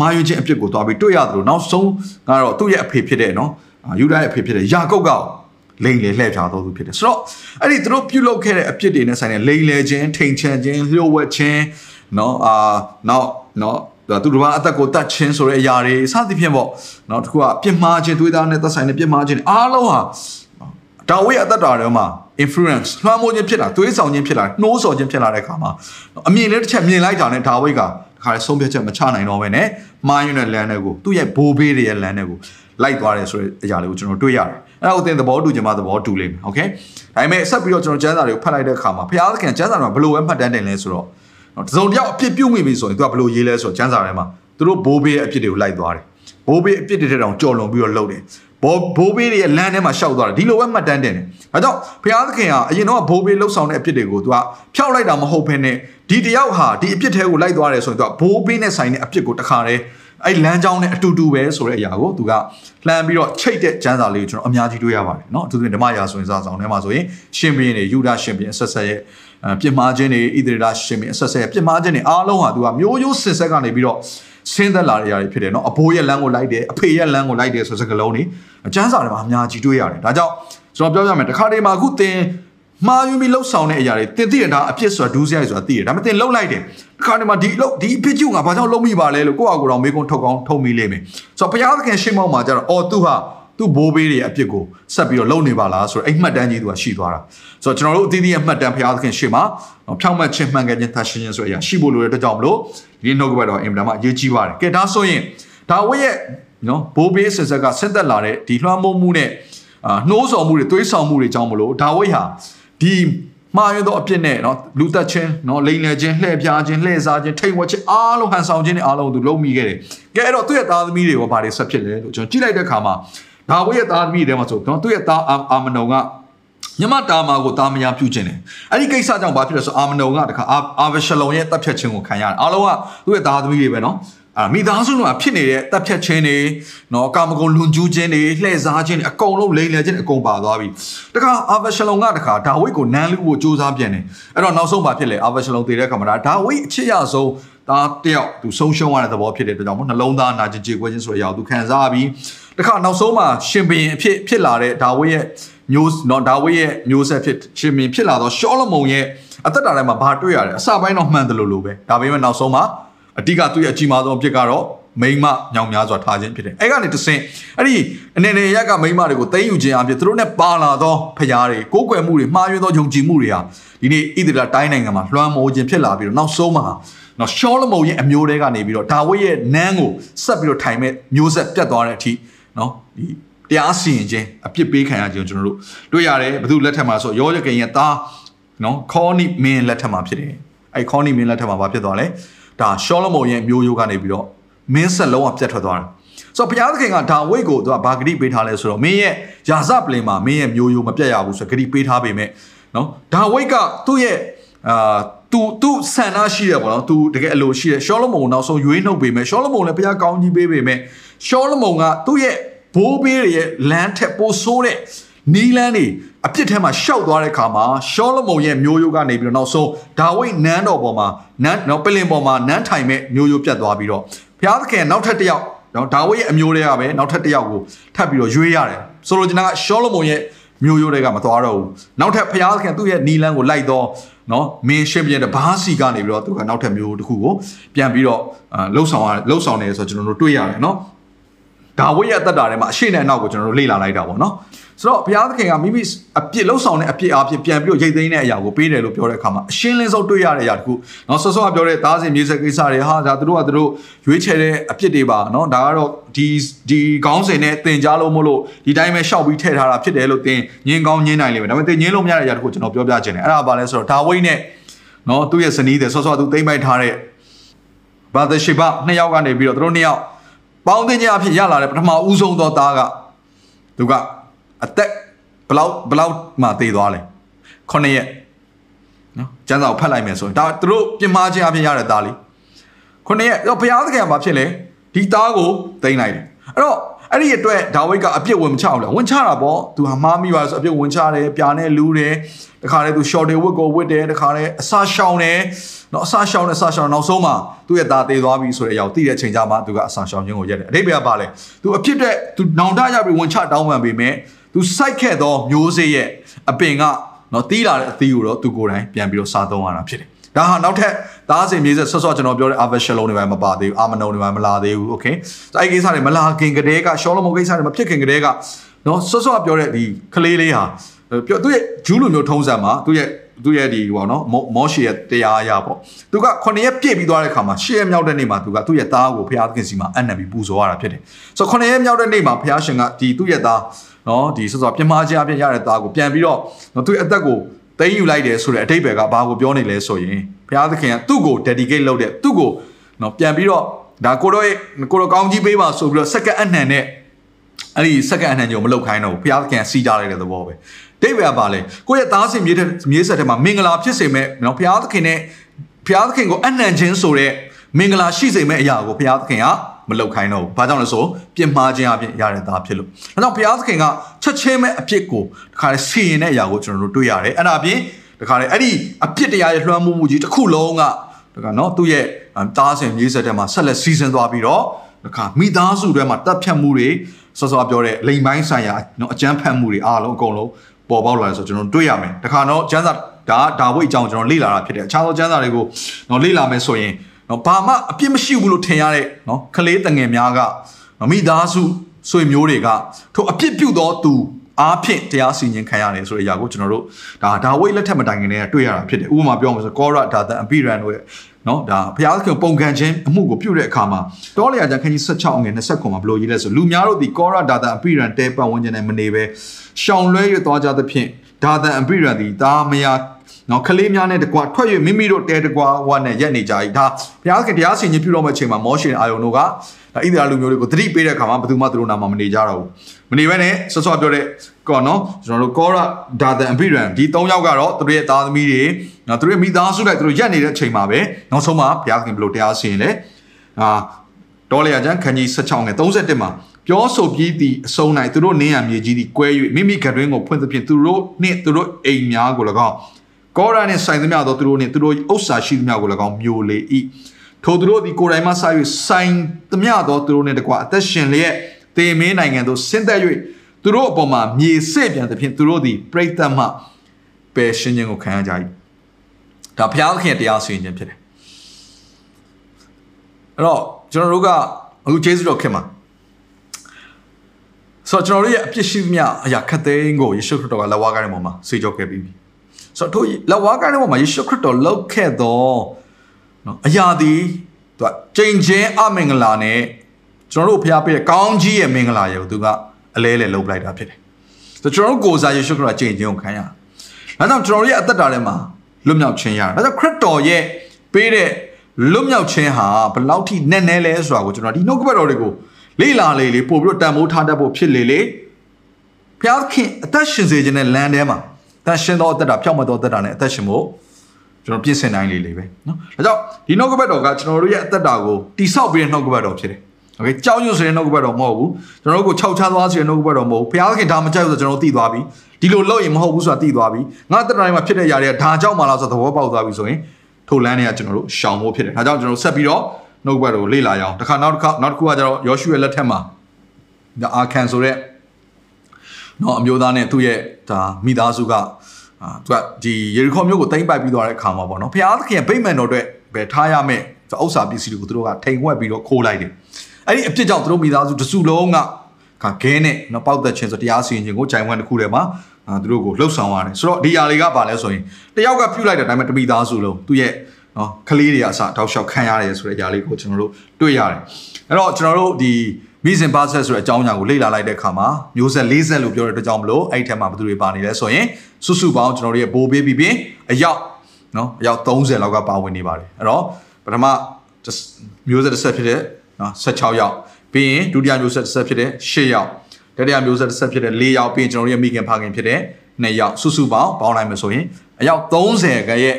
မှားယွင်းခြင်းအပြစ်ကိုသွားပြီးတွေ့ရသလိုနောက်ဆုံးကတော့သူ့ရဲ့အဖေဖြစ်တဲ့နော်ယူဒာရဲ့အဖေဖြစ်တဲ့ယာကုပ်ကလိန်လေလှည့်ဖြာတော်သူဖြစ်တယ်ဆိုတော့အဲ့ဒီသူတို့ပြုလုပ်ခဲ့တဲ့အပြစ်တွေနဲ့ဆိုင်တဲ့လိန်လေခြင်းထိန်ချန်ခြင်းလျှို့ဝှက်ခြင်းနော်အာနောက်နော် သူတို့ဘာအသက်ကိုတတ်ချင်းဆိုတဲ့အရာတွေစသဖြင့်ပေါ့နော်တခုကပြစ်မှားခြင်းတွေးသားနဲ့သက်ဆိုင်တဲ့ပြစ်မှားခြင်းအားလုံးဟာဒါဝိအသက်တာတွေမှာ influence လွှမ်းမိုးခြင်းဖြစ်လာသွေးဆောင်ခြင်းဖြစ်လာနှိုးဆော်ခြင်းဖြစ်လာတဲ့အခါမှာအမြင်လေးတစ်ချက်မြင်လိုက်တာနဲ့ဒါဝိကတခါလေဆုံးဖြတ်ချက်မချနိုင်တော့ဘဲနဲ့မာယွန်းရဲ့လမ်းတွေကိုသူ့ရဲ့ဘိုးဘေးတွေရဲ့လမ်းတွေကိုလိုက်သွားတယ်ဆိုတဲ့အရာလေးကိုကျွန်တော်တွေ့ရတယ်။အဲ့ဒါကိုသင်သဘောတူချင်မှသဘောတူလိမ့်မယ်။ Okay ။ဒါပေမဲ့ဆက်ပြီးတော့ကျွန်တော်ကျမ်းစာတွေကိုဖတ်လိုက်တဲ့အခါမှာဘုရားသခင်ကျမ်းစာတွေမှာဘယ်လိုပဲမှတ်တမ်းတင်လဲဆိုတော့ နော်တစုံတယောက်အပြစ်ပြုတ်မိပြီဆိုရင်သူကဘယ်လိုရေးလဲဆိုတော့ကျမ်းစာထဲမှာသူတို့ဘိုးဘေးရဲ့အပြစ်တွေကိုလိုက်သွားတယ်ဘိုးဘေးအပြစ်တွေတဲ့တောင်ကြော်လွန်ပြီးတော့လှုပ်တယ်ဘောဘိုးဘေးတွေရဲ့လမ်းထဲမှာရှောက်သွားတယ်ဒီလိုပဲမှတ်တမ်းတင်တယ်ဒါကြောင့်ဘုရားသခင်ကအရင်တော့ဘိုးဘေးလှုပ်ဆောင်တဲ့အဖြစ်တွေကိုသူကဖျောက်လိုက်တာမဟုတ်ဘဲနဲ့ဒီတယောက်ဟာဒီအဖြစ်ထဲကိုလိုက်သွားတယ်ဆိုရင်သူကဘိုးဘေးနဲ့ဆိုင်တဲ့အဖြစ်ကိုတခါတည်း အဲ့လမ်းကြောင်းနဲ့အတူတူပဲဆိုတဲ့အရာကိုသူကလှမ်းပြီးတော့ချိတ်တဲ့ကျမ်းစာလေးကိုကျွန်တော်အများကြီးတွေ့ရပါတယ်เนาะအထူးသဖြင့်ဓမ္မရာဆိုရင်စာဆောင်ထဲမှာဆိုရင်ရှင်ဘုရင်တွေယူဒရှင်ဘုရင်ဆက်ဆက်ရဲ့ပြစ်မှားခြင်းတွေဣသရေလရှင်ဘုရင်ဆက်ဆက်ရဲ့ပြစ်မှားခြင်းတွေအားလုံးဟာသူကမျိုးရိုးစင်ဆက်ကနေပြီးတော့ဆင်းသက်လာတဲ့အရာတွေဖြစ်တယ်เนาะအဘိုးရဲ့လမ်းကိုလိုက်တယ်အဖေရဲ့လမ်းကိုလိုက်တယ်ဆိုစကလုံးတွေကျမ်းစာထဲမှာအများကြီးတွေ့ရတယ်ဒါကြောင့်ကျွန်တော်ပြောပြမယ်တခါတည်းမှာအခုသင် မှားယူပြီးလှုပ်ဆောင်တဲ့အရာတွေတင်သိရတာအပြစ်ဆိုတာဒူးစရိုက်ဆိုတာသိရတယ်ဒါပေမဲ့တင်လှုပ်လိုက်တယ်တခါတည်းမှာဒီလှုပ်ဒီအဖြစ်ကျုံကဘာကြောင့်လှုပ်မိပါလဲလို့ကိုယ့်အကူတော်မေးခွန်းထုတ်ကောင်းထုတ်မိလိမ့်မယ်ဆိုတော့ဘုရားသခင်ရှေ့မောက်မှာကျတော့အော်သူဟာသူ့ဘိုးဘေးတွေအပြစ်ကိုဆက်ပြီးတော့လုံနေပါလားဆိုတော့အဲ့မှတ်တမ်းကြီးသူကရှိသွားတာဆိုတော့ကျွန်တော်တို့အသီးသီးရဲ့မှတ်တမ်းဘုရားသခင်ရှေ့မှာဖြောင့်မတ်ခြင်းမှန်ကန်ခြင်းသရှင်းခြင်းဆိုတဲ့အရာရှိဖို့လိုတဲ့အတွက်ကြောင့်မလို့ဒီနှုတ်ကပတ်တော်အင်မတန်မှအရေးကြီးပါတယ်ကဲဒါဆိုရင်ဒါဝိရဲ့နော်ဘိုးဘေးဆက်ဆက်ကဆင့်သက်လာတဲ့ဒီလွှမ်းမိုးမှုနဲ့အာနှိုးဆော်မှုတွေသွေးဆောင်မှုတွေကြောင့်မလို့ဒါဝိဟာ ဒီမှားရသောအပြစ်နဲ့နော်လူသက်ချင်းနော်လိန်လည်ခြင်းလှည့်ပြားခြင်းလှည့်စားခြင်းထိတ်ဝက်ခြင်းအားလုံးဟန်ဆောင်ခြင်းနဲ့အားလုံးသူလုံးမိခဲ့တယ်။ကဲအဲ့တော့သူ့ရဲ့သားသမီးတွေကဘာတွေဆက်ဖြစ်လဲလို့ကျွန်တော်ကြည့်လိုက်တဲ့အခါမှာဒါဝိရဲ့သားသမီးတွေထဲမှာဆိုတော့သူ့ရဲ့သားအာမနုံကညမတာမာကိုတာမယာပြုခြင်းတယ်အဲ့ဒီကိစ္စကြောင့်ဘာဖြစ်လဲဆိုအာမနုံကတခါအာဗရှလုံရဲ့တပ်ဖြတ်ခြင်းကိုခံရတယ်အားလုံးကသူ့ရဲ့သားသမီးတွေပဲနော် အာမိသားစုကဖြစ်နေတဲ့တပ်ဖြတ်ခြင်းတွေနော်ကာမဂုဏ်လွန်ကျူးခြင်းတွေလှည့်စားခြင်းတွေအကုန်လုံးလိမ်လည်ခြင်းအကုန်ပါသွားပြီတခါအာဗရှလုံကတခါဒါဝိဒ်ကိုနန်းလူကိုစူးစမ်းပြန်တယ်အဲ့တော့နောက်ဆုံးဘာဖြစ်လဲအာဗရှလုံတည်တဲ့ခါမှာဒါဝိဒ်အချစ်ရဆုံးဒါတယောက်သူဆုံးရှုံးရတဲ့သဘောဖြစ်တဲ့အတွက်ကြောင့်မို့နှလုံးသားနာကျင်ကြေကွဲခြင်းဆိုတဲ့အရာကိုသူခံစားပြီးတခါနောက်ဆုံးမှာရှင်ဘုရင်အဖြစ်ဖြစ်လာတဲ့ဒါဝိဒ်ရဲ့မျိုးနော်ဒါဝိဒ်ရဲ့မျိုးဆက်ဖြစ်ရှင်ဘုရင်ဖြစ်လာတော့ရှောလမုန်ရဲ့အသက်တာထဲမှာဘာတွေ့ရလဲအစပိုင်းတော့မှန်တယ်လို့လို့ပဲဒါပေမဲ့နောက်ဆုံးမှာ အတိကသူ့ရဲ့အကြီးမားဆုံးအဖြစ်ကတော့မိမညောင်များစွာထားခြင်းဖြစ်တယ်အဲ့ကနေတဆင့်အဲ့ဒီအနေနဲ့ရက်ကမိမတွေကိုသိမ်းယူခြင်းအဖြစ်သူတို့နဲ့ပါလာသောဖရားတွေကိုးကွယ်မှုတွေမှားယွင်းသောယုံကြည်မှုတွေဟာဒီနေ့ဣသရေလတိုင်းနိုင်ငံမှာလွှမ်းမိုးခြင်းဖြစ်လာပြီးတော့နောက်ဆုံးမှာနော်ရှောလမုန်ရဲ့အမျိုးတွေကနေပြီးတော့ဒါဝိဒ်ရဲ့နန်းကိုဆက်ပြီးတော့ထိုင်မဲ့မျိုးဆက်ပြတ်သွားတဲ့အထိနော်ဒီတရားစီရင်ခြင်းအပြစ်ပေးခံရခြင်းကျွန်တော်တို့တွေ့ရတယ်ဘသူလက်ထက်မှာဆိုရောရခင်ရဲ့သားနော်ခေါနိမင်းလက်ထက်မှာဖြစ်တယ်အဲ့ခေါနိမင်းလက်ထက်မှာဘာဖြစ်သွားလဲ ဒါရှောလမုန်ရဲ့မျိုးရိုးကနေပြီးတော့မင်းဆက်လုံးဝပြတ်ထွက်သွားတယ်ဆိုတော့ဘုရားသခင်ကဒါဝိတ်ကိုသူကဘာဂတိပေးထားလဲဆိုတော့မင်းရဲ့ယာဇပလင်မှာမင်းရဲ့မျိုးရိုးမပြတ်ရဘူးဆိုဂတိပေးထားပေမဲ့နော်ဒါဝိတ်ကသူ့ရဲ့အာသူသူဆန္ဒရှိတယ်ပေါ့နော်သူတကယ်အလိုရှိတယ်ရှောလမုန်နောက်ဆုံးရွေးနှုတ်ပေမဲ့ရှောလမုန်လည်းဘုရားကောင်းကြီးပေးပေမဲ့ရှောလမုန်ကသူ့ရဲ့ဘိုးဘေးတွေရဲ့လမ်းထက်ပိုဆိုးတဲ့နီလန်းတွေ အပြစ်ထဲမှာရှောက်သွားတဲ့ခါမှာရှောလမုန်ရဲ့မျိုးရိုးကနေပြီးတော့နောက်ဆုံးဒါဝိဒ်နန်းတော်ပေါ်မှာနန်းနော်ပလင်ပေါ်မှာနန်းထိုင်မဲ့မျိုးရိုးပြတ်သွားပြီးတော့ဘုရားသခင်နောက်ထပ်တစ်ယောက်နော်ဒါဝိဒ်ရဲ့အမျိုးတွေကပဲနောက်ထပ်တစ်ယောက်ကိုထပ်ပြီးတော့ရွေးရတယ်ဆိုလိုချင်တာကရှောလမုန်ရဲ့မျိုးရိုးတွေကမသွားတော့ဘူးနောက်ထပ်ဘုရားသခင်သူ့ရဲ့နီလန်းကိုလိုက်တော့နော်မင်းရှင်ပြန်တဲ့ဘာစီကနေပြီးတော့သူကနောက်ထပ်မျိုးတစ်ခုကိုပြန်ပြီးတော့လှုပ်ဆောင်ရလှုပ်ဆောင်နေဆိုတော့ကျွန်တော်တို့တွေ့ရတယ်နော်ဒါဝိဒ်ရဲ့အသက်တာထဲမှာအရှိနဲ့အနောက်ကိုကျွန်တော်တို့လေ့လာလိုက်တာပေါ့နော် ဆိုတော့ဘုရားသခင်ကမိမိအပြစ်လှုပ်ဆောင်တဲ့အပြစ်အဖြစ်ပြန်ပြီးတော့ရိတ်သိမ်းတဲ့အရာကိုပေးတယ်လို့ပြောတဲ့အခါမှာအရှင်းလင်းဆုံးတွေ့ရတဲ့အရာတခုเนาะဆော့ဆော့ကပြောတဲ့သားစဉ်မြေဆက်ကိစ္စတွေဟာဒါသူတို့ကသူတို့ရွေးချယ်တဲ့အပြစ်တွေပါเนาะဒါကတော့ဒီဒီခေါင်းစဉ်နဲ့တင်ကြားလို့မလို့ဒီတိုင်းပဲရှောက်ပြီးထည့်ထားတာဖြစ်တယ်လို့တင်ညင်းကောင်းညင်းနိုင်လိမ့်မယ်ဒါပေမဲ့တင်ညင်းလို့မရတဲ့အရာတခုကျွန်တော်ပြောပြချင်တယ်အဲ့ဒါဘာလဲဆိုတော့ဒါဝိတ်နဲ့เนาะသူ့ရဲ့ဇနီးတဲ့ဆော့ဆော့သူသိမ့်ပိုက်ထားတဲ့ဘာသရှိဘနှစ်ယောက်ကနေပြီးတော့သူတို့နှစ်ယောက်ပေါင်းတင်ခြင်းအဖြစ်ရလာတဲ့ပထမဦးဆုံးသောသားကသူက အသက်ဘလောက်ဘလောက်မှတည်သွားလဲ9ရက်နော်ကျန်းစာကိုဖတ်လိုက်မယ်ဆိုရင်ဒါသူတို့ပြင်မာခြင်းအဖြစ်ရတဲ့သားလေး9ရက်တော့ဘုရားသခင်ကဘာဖြစ်လဲဒီသားကိုတိမ့်လိုက်တယ်အဲ့တော့အဲ့ဒီအတွက်ဒါဝိဒ်ကအပြစ်ဝင်မချအောင်လဲဝင်ချတာပေါ့သူဟာမားမိပါဆိုအပြစ်ဝင်ချတယ်ပြာနဲ့လူးတယ်တခါလေသူ short တွေဝတ်ကိုဝတ်တယ်တခါလေအစာရှောင်တယ်နော်အစာရှောင်တယ်အစာရှောင်နောက်ဆုံးမှာသူ့ရဲ့သားတည်သွားပြီဆိုတဲ့အရာကိုသိတဲ့အချိန်ကျမှသူကအစာရှောင်ခြင်းကိုရက်တယ်အတိတ်ကပါလဲသူအဖြစ်တဲ့သူနောင်တရပြီးဝင်ချတောင်းပန်ပေမဲ့ သူစိုက်ခဲ့သောမျိုးစေ့ရဲ့အပင်ကနော်တီးလာတဲ့အသီးကိုတော့သူကိုယ်တိုင်ပြန်ပြီးတော့စားသုံးရတာဖြစ်တယ်ဒါဟာနောက်ထပ်သားစဉ်မြေဆက်ဆော့ဆော့ကျွန်တော်ပြောတဲ့ Aveshalom တွေပဲမပါသေးဘူးအာမနုံတွေပဲမလာသေးဘူးโอเคဆိုအဲ့ဒီကိစ္စတွေမလာခင်ကတည်းကရှောလမုန်ကိစ္စတွေမဖြစ်ခင်ကတည်းကနော်ဆော့ဆော့ပြောတဲ့ဒီကလေးလေးဟာပြောသူရဲ့ဂျူးလိုမျိုးထုံးစံမှာသူရဲ့သူရဲ့ဒီဟောနော်မောရှေရဲ့တရားအရာပေါ့သူက9ရက်ပြည့်ပြီးသွားတဲ့ခါမှာ10ရက်မြောက်တဲ့နေ့မှာသူကသူ့ရဲ့သားကိုဘုရားသခင်စီမှာအနံပြီးပူဇော်ရတာဖြစ်တယ်ဆိုတော့9ရက်မြောက်တဲ့နေ့မှာဘုရားရှင်ကဒီသူ့ရဲ့သား နော်ဒီဆော့ဆော့ပြမခြင်းအပြင်ရတဲ့သားကိုပြန်ပြီးတော့သူ့ရဲ့အသက်ကိုသိမ်းယူလိုက်တယ်ဆိုတဲ့အတိတ်ဘယ်ကဘာကိုပြောနေလဲဆိုရင်ဘုရားသခင်ကသူ့ကို dedicate လုပ်တဲ့သူ့ကိုနော်ပြန်ပြီးတော့ဒါကိုတော့ကိုတော့ကောင်းကြီးပေးပါဆိုပြီးတော့စက္ကန့်အနှံနဲ့အဲ့ဒီစက္ကန့်အနှံ့ကြုံမလောက်ခိုင်းတော့ဘူးဘုရားသခင်စီးကြလိုက်တဲ့သဘောပဲဒိဗေကပါလေကိုယ့်ရဲ့သားစင်မြေးတဲ့မြေးဆက်ထဲမှာမင်္ဂလာဖြစ်စေမဲ့နော်ဘုရားသခင်နဲ့ဘုရားသခင်ကိုအနှံ့ခြင်းဆိုတဲ့မင်္ဂလာရှိစေမဲ့အရာကိုဘုရားသခင်က မလောက်ခိုင်းတော့ဘူး။ဘာကြောင့်လဲဆိုပြစ်မှားခြင်းအပြင်ရတဲ့သားဖြစ်လို့။ဒါကြောင့်ဘုရားသခင်ကချက်ချင်းမဲ့အပြစ်ကိုတခါလေစီရင်တဲ့အရာကိုကျွန်တော်တို့တွေ့ရတယ်။အဲ့ဒါအပြင်တခါလေအဲ့ဒီအပြစ်တရားရဲ့လွှမ်းမိုးမှုကြီးတစ်ခုလုံးကတခါနော်သူ့ရဲ့သားစင်မြေးဆက်ထဲမှာဆက်လက်စီစဉ်သွားပြီးတော့တခါမိသားစုထဲမှာတပ်ဖြတ်မှုတွေစောစောပြောတဲ့လိမ်ပိုင်းဆိုင်ရာနော်အကြမ်းဖက်မှုတွေအားလုံးအကုန်လုံးပေါ်ပေါက်လာတယ်ဆိုကျွန်တော်တွေ့ရမယ်တခါတော့ကျမ်းစာဒါဒါဝိတ်အကြောင်းကျွန်တော်လေ့လာတာဖြစ်တယ်အခြားသောကျမ်းစာတွေကိုနော်လေ့လာမယ်ဆိုရင် နော်ဘာမှအပြစ်မရှိဘူးလို့ထင်ရတဲ့နော်ကလေးတငယ်များကနော်မိသားစုဆွေမျိုးတွေကထိုအပြစ်ပြုသောသူအားဖြင့်တရားစီရင်ခံရတယ်ဆိုတဲ့အရာကိုကျွန်တော်တို့ဒါဒါဝိတ်လက်ထက်မတိုင်ခင်တည်းကတွေ့ရတာဖြစ်တယ်ဥပမာပြောမှာဆိုကောရဒါတန်အပိရန်တို့ရဲ့နော်ဒါဘုရားသခင်ပုံခံခြင်းအမှုကိုပြုတဲ့အခါမှာတောလျာကျမ်းခန်းကြီး16အငယ်20ခွန်မှာဘလို့ရေးလဲဆိုလူများတို့ဒီကောရဒါတန်အပိရန်တဲပတ်ဝန်းကျင်နဲ့မနေပဲရှောင်လွဲ၍သွားကြသဖြင့်ဒါတန်အပိရန်ဒီဒါမယာ နော်ကလေးများနဲ့တကွာထွက်၍မိမိတို့တဲတကွာဝါနဲ့ရက်နေကြ၏ဒါဘုရားခင်တရားစီရင်ပြုတော်မယ့်အချိန်မှာမောရှင်အာယုန်တို့ကဒါဣသရေလလူမျိုးတွေကိုသတိပေးတဲ့အခါမှာဘယ်သူမှသူတို့နာမမနေကြတော့ဘူးမနေဘဲနဲ့ဆော့ဆော့ပြောတဲ့ကောနော်ကျွန်တော်တို့ကောရဒါတန်အပိရန်ဒီ၃ယောက်ကတော့သူတို့ရဲ့သားသမီးတွေနော်သူတို့ရဲ့မိသားစုလိုက်သူတို့ရက်နေတဲ့အချိန်မှာပဲနောက်ဆုံးမှာဘုရားခင်ဘယ်လိုတရားစီရင်လဲအာတောလေယာကျမ်းခန်းကြီး16ငယ်31မှာပြောဆိုပြီးသည့်အဆုံး၌သူတို့နင်းရမြေကြီးသည်ကွဲ၍မိမိကတွင်ကိုဖွင့်သဖြင့်သူတို့နှင့်သူတို့အိမ်များကို၎င်း ကောရာနှင့်ဆိုင်သမျှသောသူတို့နှင့်သူတို့ဥစ္စာရှိသမျှကို၎င်းမျိုးလေ၏ထိုသူတို့သည်ကိုယ်တိုင်မှစ၍ဆိုင်သမျှသောသူတို့နှင့်တကွအသက်ရှင်လျက်တေမင်းနိုင်ငံသို့ဆင်းသက်၍သူတို့အပေါ်မှာမြေစေ့ပြန်သဖြင့်သူတို့သည်ပြိတ္တမှပယ်ရှင်းခြင်းကိုခံရကြ၏ဒါဘုရားသခင်တရားစီရင်ခြင်းဖြစ်တယ်အဲ့တော့ကျွန်တော်တို့ကအခုဂျေဇုတော်ခင်မှာဆိုတော့ကျွန်တော်တို့ရဲ့အပြစ်ရှိသမျှအရာခတ်သိမ်းကိုယေရှုခရစ်တော်ကလက်ဝါးကိုင်းတဲ့ပုံမှာဆေးကြောခဲ့ပြီးပြီ ဆိုတော့တို့လက်ဝါးကိုင်းတဲ့ပုံမှာယေရှုခရစ်တော်လောက်ခဲ့တော့နော်အရာဒီသူကချိန်ချင်းအမင်္ဂလာနဲ့ကျွန်တော်တို့ဖျားပေးတဲ့ကောင်းကြီးရဲ့မင်္ဂလာရဲ့သူကအလဲလဲလုပ်လိုက်တာဖြစ်တယ်ဆိုတော့ကျွန်တော်တို့ကိုယ်စားယေရှုခရစ်တော်ချိန်ချင်းကိုခံရဒါကြောင့်ကျွန်တော်တို့ရဲ့အသက်တာထဲမှာလွတ်မြောက်ခြင်းရတာဒါကြောင့်ခရစ်တော်ရဲ့ပေးတဲ့လွတ်မြောက်ခြင်းဟာဘယ်လောက်ထိနက်နဲလဲဆိုတာကိုကျွန်တော်ဒီနှုတ်ကပတ်တော်တွေကိုလေ့လာလေလေပို့ပြီးတော့တန်ဖိုးထားတတ်ဖို့ဖြစ်လေလေဘုရားခင်အသက်ရှင်စေခြင်းနဲ့လမ်းထဲမှာ တန်ရှင်သောအသက်တာဖြောက်မသောအသက်တာနဲ့အသက်ရှင်ဖို့ကျွန်တော်ပြည့်စင်နိုင်လေလေပဲเนาะဒါကြောင့်ဒီနှုတ်ကပတ်တော်ကကျွန်တော်တို့ရဲ့အသက်တာကိုတိဆောက်ပြီးတဲ့နှုတ်ကပတ်တော်ဖြစ်တယ်โอเคကြောက်ရွံ့ဆိုတဲ့နှုတ်ကပတ်တော်မဟုတ်ဘူးကျွန်တော်တို့ကိုခြောက်ချသွားဆိုတဲ့နှုတ်ကပတ်တော်မဟုတ်ဘူးဘုရားခင်ဒါမကြိုက်ဘူးဆိုတော့ကျွန်တော်တို့သိသွားပြီဒီလိုလုပ်ရင်မဟုတ်ဘူးဆိုတာသိသွားပြီငါအသက်တာမှာဖြစ်တဲ့ຢာတွေကဒါကြောင့်မှလားဆိုတော့သဘောပေါက်သွားပြီဆိုရင်ထိုလမ်းတွေကကျွန်တော်တို့ရှောင်ဖို့ဖြစ်တယ်ဒါကြောင့်ကျွန်တော်တို့ဆက်ပြီးတော့နှုတ်ကပတ်တော်ကိုလေ့လာရအောင်တခါနောက်တစ်ခါနောက်တစ်ခုကကျတော့ယောရှုရဲ့လက်ထက်မှာဒါအာခံဆိုတဲ့နော်အမျိုးသားနဲ့သူ့ရဲ့ဒါမိသားစုက အာသူကဒီယေရီခေါမြို့ကိုတိမ့်ပိုက်ပြီးသွားတဲ့အခါမှာပေါ့နော်ဘုရားသခင်ဗိမာန်တော်အတွက်ပဲထားရမယ်ဥစ္စာပစ္စည်းတွေကိုသူတို့ကထိန်ဝက်ပြီးတော့ခိုးလိုက်တယ်အဲ့ဒီအဖြစ်ကြောင့်သူတို့မိသားစုတစုလုံးကကခဲနဲ့နော်ပေါက်သက်ခြင်းဆိုတရားစီရင်ခြင်းကိုဂျိုင်ဝမ်တစ်ခုထဲမှာအာသူတို့ကိုလှုပ်ဆောင်ရတယ်ဆိုတော့ဒီຢာတွေကပါလဲဆိုရင်တယောက်ကပြုတ်လိုက်တဲ့အတိုင်းပဲတမိသားစုလုံးသူ့ရဲ့နော်ကလေးတွေအစတောက်လျှောက်ခံရတယ်ဆိုတဲ့ຢာလေးကိုကျွန်တော်တို့တွေ့ရတယ်အဲ့တော့ကျွန်တော်တို့ဒီ မိစဉ်ပါဆက်ဆိုတဲ့အကြောင်းအရာကိုလေ့လာလိုက်တဲ့အခါမှာမျိုးဆက်40လို့ပြောတဲ့အတွက်ကြောင့်မလို့အဲ့ဒီထဲမှာဘယ်သူတွေပါနေလဲဆိုရင်စုစုပေါင်းကျွန်တော်တို့ရဲ့ဘိုးဘေးပြီးပြီးအယောက်နော်အယောက်30လောက်ကပါဝင်နေပါတယ်အဲ့တော့ပထမမျိုးဆက်တစ်ဆက်ဖြစ်တဲ့နော်16ယောက်ပြီးရင်ဒုတိယမျိုးဆက်တစ်ဆက်ဖြစ်တဲ့10ယောက်တတိယမျိုးဆက်တစ်ဆက်ဖြစ်တဲ့4ယောက်ပြီးရင်ကျွန်တော်တို့ရဲ့မိခင်ဖခင်ဖြစ်တဲ့2ယောက်စုစုပေါင်းပေါင်းလိုက်မယ်ဆိုရင်အယောက်30ကရဲ့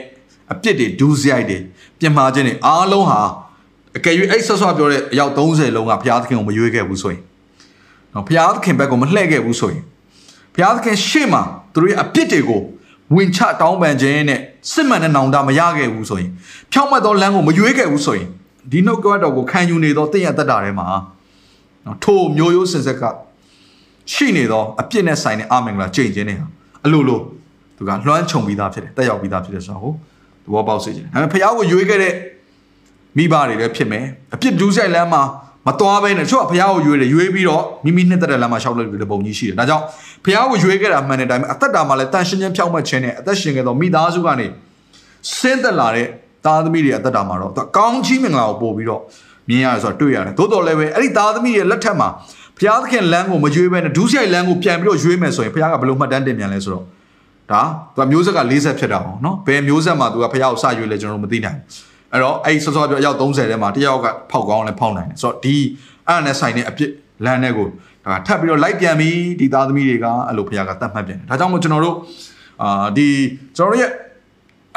အပြစ်တွေဒူးစရိုက်တွေပြင်မာခြင်းတွေအားလုံးဟာ အကယ်၍အဲ့ဆော့ဆော့ပြောတဲ့အယောက်30လုံးကဘုရားသခင်ကိုမရွေးခဲ့ဘူးဆိုရင်နော်ဘုရားသခင်ဘက်ကိုမလှည့်ခဲ့ဘူးဆိုရင်ဘုရားသခင်ရှေ့မှာသူတို့ရဲ့အပြစ်တွေကိုဝင်ချတောင်းပန်ခြင်းနဲ့စစ်မှန်တဲ့နောင်တမရခဲ့ဘူးဆိုရင်ဖြောင့်မတ်သောလမ်းကိုမရွေးခဲ့ဘူးဆိုရင်ဒီနှုတ်ကပတ်တော်ကိုခံယူနေသောတင့်ရတတ်တာထဲမှာနော်ထိုမျိုးရိုးစင်ဆက်ကရှိနေသောအပြစ်နဲ့ဆိုင်တဲ့အာမင်္ဂလာကြိမ်ခြင်းတွေဟာအလိုလိုသူကလွှမ်းခြုံပြီးသားဖြစ်တယ်တက်ရောက်ပြီးသားဖြစ်တယ်ဆိုတော့သဘောပေါက်စေချင်တယ်ဒါပေမဲ့ဖះကိုရွေးခဲ့တဲ့ မိဘတွေလည်းဖြစ်မယ်အပြစ်ဒူးဆိုင်လမ်းမှာမတော်ဘဲနဲ့တချို့ကဖះကိုရွေးတယ်ရွေးပြီးတော့မိမိနှစ်သက်တဲ့လမ်းမှာရှောက်လို့တဲ့ပုံကြီးရှိတယ်ဒါကြောင့်ဖះကိုရွေးခဲ့တာမှန်တဲ့အတိုင်းပဲအသက်တာမှာလည်းတန်ရှင်းချင်းဖြောက်မှတ်ခြင်းနဲ့အသက်ရှင်ခဲ့သောမိသားစုကနေဆင်းသက်လာတဲ့သားသမီးတွေအသက်တာမှာတော့သူကောင်းချီးမင်္ဂလာကိုပို့ပြီးတော့မြင်ရတယ်ဆိုတော့တွေ့ရတယ်သို့တော်လည်းပဲအဲ့ဒီသားသမီးတွေလက်ထက်မှာဘုရားသခင်လမ်းကိုမရွေးဘဲနဲ့ဒုစရိုက်လမ်းကိုပြန်ပြီးတော့ရွေးမယ်ဆိုရင်ဘုရားကဘယ်လိုမှတ်တမ်းတင်ပြန်လဲဆိုတော့ဒါသူကမျိုးဆက်က40ဖြစ်တာအောင်နော်ဘယ်မျိုးဆက်မှာသူကဘုရားကိုစရွေးလဲကျွန်တော်တို့မသိနိုင်ဘူး အဲ့တော့အဲ့စောစောပြောအယောက်30ထဲမှာတယောက်ကဖောက်ကောင်းလဲဖောက်နိုင်တယ်ဆိုတော့ဒီအဲ့နဲ့ဆိုင်တဲ့အပြစ်လမ်းနဲ့ကို ဒါထပ်ပြီးတော့လိုက်ပြန်ပြီးဒီသားသမီးတွေကအဲ့လိုဘုရားကတတ်မှတ်ပြန်တယ်ဒါကြောင့်မို့ကျွန်တော်တို့အာဒီကျွန်တော်တို့ရဲ့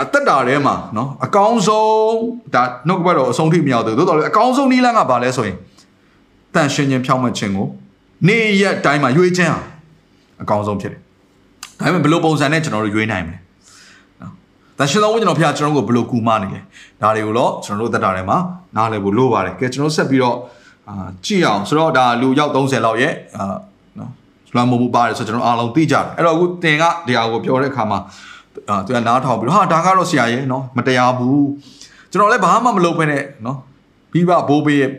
အသက်တာထဲမှာเนาะအကောင်းဆုံးဒါနှုတ်ကပတ်တော်အဆုံးထိမရောက်သေးဘူးသို့တော်လည်းအကောင်းဆုံးနည်းလမ်းကဘာလဲဆိုရင်တန်ရှင်ခြင်းဖြောင့်မတ်ခြင်းကိုနေ့ရက်တိုင်းမှာရွေးခြင်းဟာအကောင်းဆုံးဖြစ်တယ်ဒါပေမဲ့ဘယ်လိုပုံစံနဲ့ကျွန်တော်တို့ရွေးနိုင်မလဲနော် တန်ရှင်သောဝိညာဉ်တော်ဖခင်ကျွန်တော်တို့ကိုဘယ်လိုကူမနေလဲဒါတွေကိုတော့ကျွန်တော်တို့သက်တာထဲမှာနားလည်ဖို့လိုပါတယ်ကဲကျွန်တော်ဆက်ပြီးတော့အာကြည့်အောင်ဆိုတော့ဒါလူရောက်30လောက်ရဲ့အာနော်လွမ်းမိုးမှုပါတယ်ဆိုတော့ကျွန်တော်အားလုံးသိကြတယ်အဲ့တော့အခုတင်ကတရားကိုပြောတဲ့အခါမှာအာသူကနားထောင်ပြီးတော့ဟာဒါကတော့ဆရာရဲ့နော်မတရားဘူးကျွန်တော်လည်းဘာမှမလုပ်ဘဲနဲ့နော်ပြီးပါဘိုးဘေးရဲ့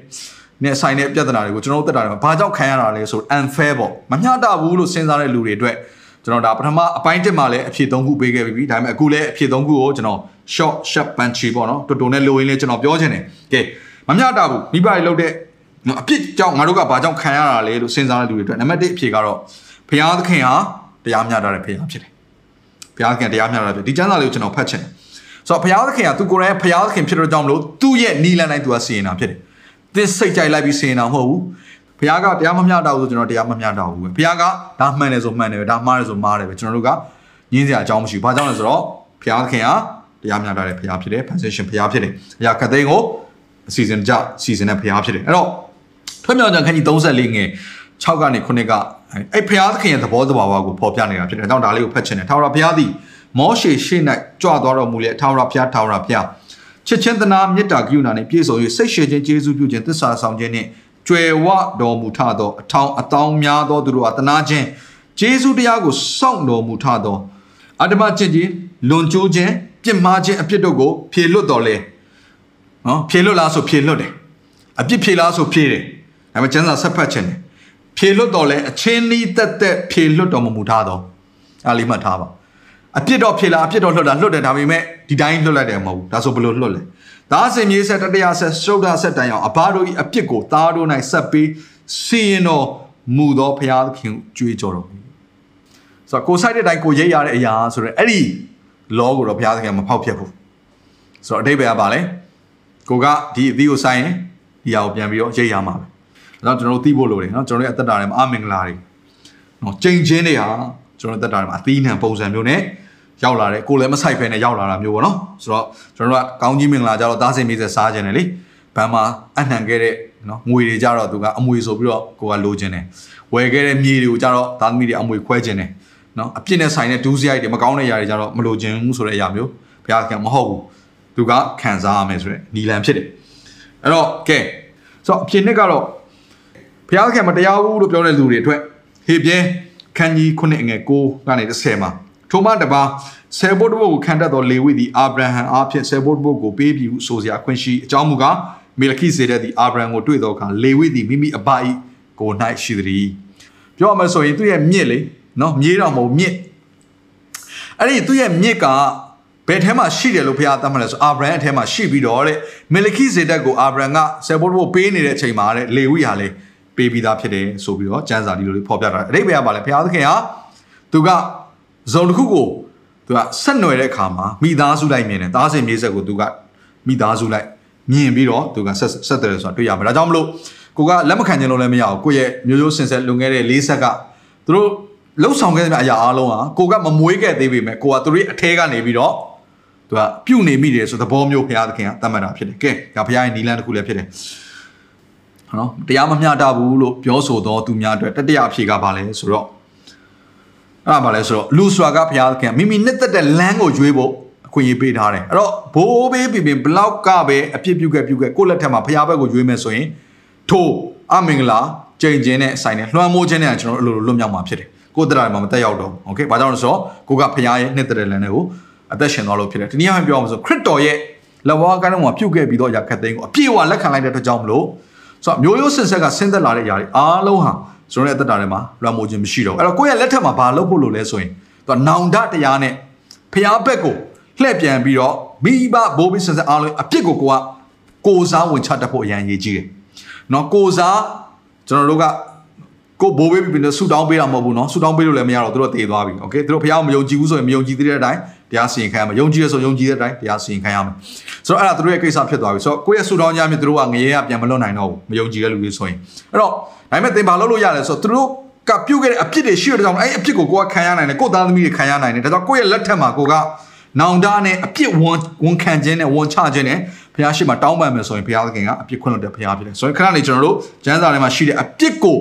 နဲ့ဆိုင်တဲ့ပြဿနာတွေကိုကျွန်တော်တို့တက်တာတွေမှာဘာကြောင့်ခံရတာလဲဆိုတော့ unfair ပေါ့မမျှတဘူးလို့စဉ်းစားတဲ့လူတွေအတွက် ကျွန်တော်ဒါပထမအပိုင်းတစ်မှာလည်းအဖြေ၃ခုပေးခဲ့ပြီဒါပေမဲ့အခုလည်းအဖြေ၃ခုကိုကျွန်တော် short sharp punchy ပေါ့နော်တော်တော်နဲ့လိုရင်းလေးကျွန်တော်ပြောချင်တယ်ကဲမမျှတဘူးမိဘတွေလုပ်တဲ့အပြစ်ကြောင့်ငါတို့ကဘာကြောင့်ခံရတာလဲလို့စဉ်းစားတဲ့လူတွေအတွက်နံပါတ်1အဖြေကတော့ဘုရားသခင်ဟာတရားမျှတတဲ့ဘုရားဖြစ်တယ်ဘုရားသခင်တရားမျှတတဲ့ဒီကျမ်းစာလေးကိုကျွန်တော်ဖတ်ချင်တယ်ဆိုတော့ဘုရားသခင်ကသူကိုယ်တိုင်ဘုရားသခင်ဖြစ်တဲ့ကြောင့်မလို့သူ့ရဲ့နီလန်တိုင်းသူကစီရင်တာဖြစ်တယ်သစ်စိတ်ကြိုက်လိုက်ပြီးစီရင်တာမဟုတ်ဘူး ဘုရားကတရားမမျှတဘူးဆိုကျွန်တော်တရားမမျှတဘူးပဲဘုရားကဒါမှန်တယ်ဆိုမှန်တယ်ပဲဒါမှားတယ်ဆိုမှားတယ်ပဲကျွန်တော်တို့ကညင်းစရာအကြောင်းမရှိဘူးဘာကြောင့်လဲဆိုတော့ဘုရားသခင်ကတရားမျှတတဲ့ဘုရားဖြစ်တယ် position ဘုရားဖြစ်တယ်အရာခတ်သိမ်းကိုအစီအစဉ်ကြစီစဉ်တဲ့ဘုရားဖြစ်တယ်အဲ့တော့ထွတ်မြောက်ကြံခန်းကြီး34ငယ်6ကနေ9ကအဲ့ဘုရားသခင်ရဲ့သဘောတဘာဝကိုဖော်ပြနေတာဖြစ်တယ်။ဒါကြောင့်ဒါလေးကိုဖတ်ချင်တယ်။ထာဝရဘုရားသည်မောရှေရှေ့၌ကြွသွားတော်မူလေထာဝရဘုရားထာဝရဘုရားချစ်ချင်းသနာမေတ္တာကရုဏာနှင့်ပြည့်စုံ၍စိတ်ရှည်ခြင်းကျေးဇူးပြုခြင်းသစ္စာဆောင်ခြင်းနှင့် ကြွယ်ဝတော်မူထသောအထောင်အတောင်းများသောသူတို့အားတနာခြင်းကျေးဇူးတရားကိုစောင့်တော်မူထသောအတ္တမချစ်ခြင်းလွန်ကျိုးခြင်းပြစ်မှားခြင်းအပြစ်တို့ကိုဖြေလွတ်တော်လဲနော်ဖြေလွတ်လားဆိုဖြေလွတ်တယ်အပြစ်ဖြေလားဆိုဖြေတယ်ဒါပေမဲ့ကျမ်းစာဆက်ဖတ်ခြင်းတယ်ဖြေလွတ်တော်လဲအချင်းနီးတက်တက်ဖြေလွတ်တော်မမူထားတော့အားလေးမှတ်ထားပါအပြစ်တော့ဖြေလားအပြစ်တော့လွတ်တာလွတ်တယ်ဒါပေမဲ့ဒီတိုင်းလွတ်လိုက်တယ်မဟုတ်ဘူးဒါဆိုဘယ်လိုလွတ်လဲ သားစင်မြေးဆက်တတရာဆက်ရှုဒ္ဓဆက်တန်အောင်အဘတို့၏အပြစ်ကိုသားတို့၌ဆက်ပြီးစီရင်တော်မူသောဘုရားသခင်ကြွေးကြော်တော်မူဆိုတော့ကိုဆိုင်တဲ့အတိုင်းကိုရိပ်ရတဲ့အရာဆိုတော့အဲ့ဒီလောကိုတော့ဘုရားသခင်မဖောက်ဖျက်ဘူးဆိုတော့အတိတ်ပဲကပါလဲကိုကဒီအသီးကိုဆိုင်ရင်ဒီအရာကိုပြန်ပြီးတော့ရိပ်ရမှာပဲအဲတော့ကျွန်တော်တို့သိဖို့လိုတယ်နော်ကျွန်တော်တို့ရဲ့အသက်တာထဲမှာအမင်္ဂလာတွေနော်ချိန်ချင်းတွေဟာကျွန်တော်တို့အသက်တာထဲမှာအသီးနှံပုံစံမျိုးနဲ့ ရောက်လာတယ်ကိုလည်းမဆိုင်ဖဲနဲ့ရောက်လာတာမျိုးပေါ့နော်ဆိုတော့ကျွန်တော်တို့ကကောင်းကြီးမင်္ဂလာကြတော့သားစင်မိဆက်စားခြင်းတယ်လေဘန်မှာအနှံခဲ့တဲ့နော်ငွေတွေကြတော့သူကအမွေဆိုပြီးတော့ကိုကလိုချင်တယ်ဝယ်ခဲ့တဲ့မြေတွေကိုကြတော့သားသမီးတွေအမွေခွဲခြင်းတယ်နော်အပြစ်နဲ့ဆိုင်တဲ့ဒူးစရိုက်တွေမကောင်းတဲ့ຢာတွေကြတော့မလိုချင်ဘူးဆိုတဲ့အရာမျိုးဘုရားကမဟုတ်ဘူးသူကခံစားရမယ်ဆိုတဲ့နီလန်ဖြစ်တယ်အဲ့တော့ကဲဆိုတော့အဖြစ်နှစ်ကတော့ဘုရားခင်မတရားဘူးလို့ပြောတဲ့လူတွေအတွက်ဟေပြဲခန်းကြီး9အငယ်9ကနေ10မှာ ထိုမှတပါဆယ်ဘုတ်ဘုတ်ကိုခံတတ်သောလေဝိသည်အာဗြဟံအားဖြင့်ဆယ်ဘုတ်ဘုတ်ကိုပေးပြီးဟုဆိုစရာအခွင့်ရှိအကြောင်းမူကားမေလခိဇေဒက်သည်အာဗြဟံကိုတွေ့သောအခါလေဝိသည်မိမိအဘ၏ကို၌ရှိသည်ပြောရမယ်ဆိုရင်သူ့ရဲ့မြစ်လေနော်မြေးတော်မဟုတ်မြစ်အဲ့ဒီသူ့ရဲ့မြစ်ကဘယ်ထဲမှာရှိတယ်လို့ဘုရားသတ်မှတ်လဲဆိုအာဗြဟံအထဲမှာရှိပြီးတော့တဲ့မေလခိဇေဒက်ကိုအာဗြဟံကဆယ်ဘုတ်ဘုတ်ပေးနေတဲ့အချိန်မှာတဲ့လေဝိဟာလေပေးပြီးသားဖြစ်တယ်ဆိုပြီးတော့ကျမ်းစာဒီလိုလေးဖော်ပြတာအတိတ်ဘယ်ကပါလဲဘုရားသခင်ဟာသူက ဇုံတစ်ခုကိုသူကဆက်နွယ်တဲ့အခါမှာမိသားစုလိုက်မြင်တယ်သားစင်မြေးဆက်ကိုသူကမိသားစုလိုက်မြင်ပြီးတော့သူကဆက်ဆက်တယ်ဆိုတာတွေ့ရမှာဒါကြောင့်မလို့ကိုကလက်မခံခြင်းလို့လည်းမရဘူးကိုရဲ့မျိုးရိုးစင်ဆက်လွန်ခဲ့တဲ့၄ဆက်ကသူတို့လှုပ်ဆောင်ခဲ့တဲ့အရာအားလုံးဟာကိုကမမွေးခဲ့သေးပေမဲ့ကိုကသူတို့အထဲကနေပြီးတော့သူကပြုတ်နေမိတယ်ဆိုသဘောမျိုးဘုရားသခင်ကတတ်မှတ်တာဖြစ်တယ်ကဲဒါဘုရားရဲ့နီလန်းတစ်ခုလည်းဖြစ်တယ်နော်တရားမမျှတဘူးလို့ပြောဆိုတော့သူများအတွက်တတိယအဖြေကဘာလဲဆိုတော့ အဲ့ဒါဘာလဲဆိုတော့လူစွာကဘုရားသခင်မိမိနှစ်သက်တဲ့လမ်းကိုရွေးဖို့အခွင့်အရေးပေးထားတယ်အဲ့တော့ဘိုးဘေးပြပင်ဘလောက်ကပဲအပြစ်ပြုခဲ့ပြုခဲ့ကိုယ့်လက်ထက်မှာဘုရားဘက်ကိုရွေးမယ်ဆိုရင်ထို့အမင်္ဂလာကြိမ်ချင်းနဲ့ဆိုင်နဲ့လွှမ်းမိုးခြင်းနဲ့ကျွန်တော်တို့အလိုလိုလွတ်မြောက်မှာဖြစ်တယ်ကိုယ်တရားမှာမတက်ရောက်တော့โอเคဘာကြောင့်လဲဆိုတော့ကိုကဘုရားရဲ့နှစ်သက်တဲ့လမ်းတွေကိုအသက်ရှင်သွားလို့ဖြစ်တယ်ဒီနေ့မှပြောအောင်ဆိုခရစ်တော်ရဲ့လက်ဝါးကန်းတော်မှာပြုတ်ခဲ့ပြီးတော့ရာခတ်သိန်းကိုအပြည့်အဝလက်ခံလိုက်တဲ့အတွက်ကြောင့်မလို့ဆိုတော့မျိုးရိုးစင်ဆက်ကဆင်းသက်လာတဲ့ຢာတွေအားလုံးဟာ ကျွန်တော်ရဲ့အသက်တာထဲမှာလွှမ်းမိုးခြင်းမရှိတော့ဘူးအဲ့တော့ကိုယ့်ရဲ့လက်ထက်မှာဘာလုပ်ဖို့လို့လဲဆိုရင်သူကနောင်တတရားနဲ့ဖျားဘက်ကိုလှည့်ပြန်ပြီးတော့မိဘဘိုးဘီစင်ဆက်အားလုံးအပြစ်ကိုကိုကကိုစားဝင်ချတတ်ဖို့အရန်ရေးကြီးတယ်နော်ကိုစားကျွန်တော်တို့ကကိုဘိုးဘေးပြီးပြီးဆူတောင်းပေးတာမဟုတ်ဘူးเนาะဆူတောင်းပေးလို့လည်းမရတော့သူတို့တည်သွားပြီโอเคသူတို့ဖះမယုံကြည်ဘူးဆိုရင်မယုံကြည်သေးတဲ့အတိုင်း တရားစီရင်ခံရမယ်ယုံကြည်ရဆိုယုံကြည်တဲ့အတိုင်းတရားစီရင်ခံရမယ်ဆိုတော့အဲ့ဒါသူတို့ရဲ့ကိစ္စဖြစ်သွားပြီဆိုတော့ကိုယ့်ရဲ့ဆူတောင်းကြမြင်သူတို့ကငရေကပြန်မလွတ်နိုင်တော့ဘူးမယုံကြည်တဲ့လူတွေဆိုရင်အဲ့တော့ဒါပေမဲ့သင်ဘာလုပ်လို့ရလဲဆိုတော့သူတို့ကပြုတ်ခဲ့တဲ့အပြစ်တွေရှိတဲ့ကြောင့်အဲ့အပြစ်ကိုကိုကခံရနိုင်တယ်ကိုသားသမီးတွေခံရနိုင်တယ်ဒါကြောင့်ကိုယ့်ရဲ့လက်ထက်မှာကိုကနောင်တနဲ့အပြစ်ဝန်ဝန်ခံခြင်းနဲ့ဝန်ချခြင်းနဲ့ဘုရားရှိခိုးတောင်းပန်မယ်ဆိုရင်ဘုရားသခင်ကအပြစ်ခွင့်လွှတ်တဲ့ဘုရားဖြစ်တယ်ဆိုရင်ခဏနေကျွန်တော်တို့ကျမ်းစာထဲမှာရှိတဲ့အပြစ်ကို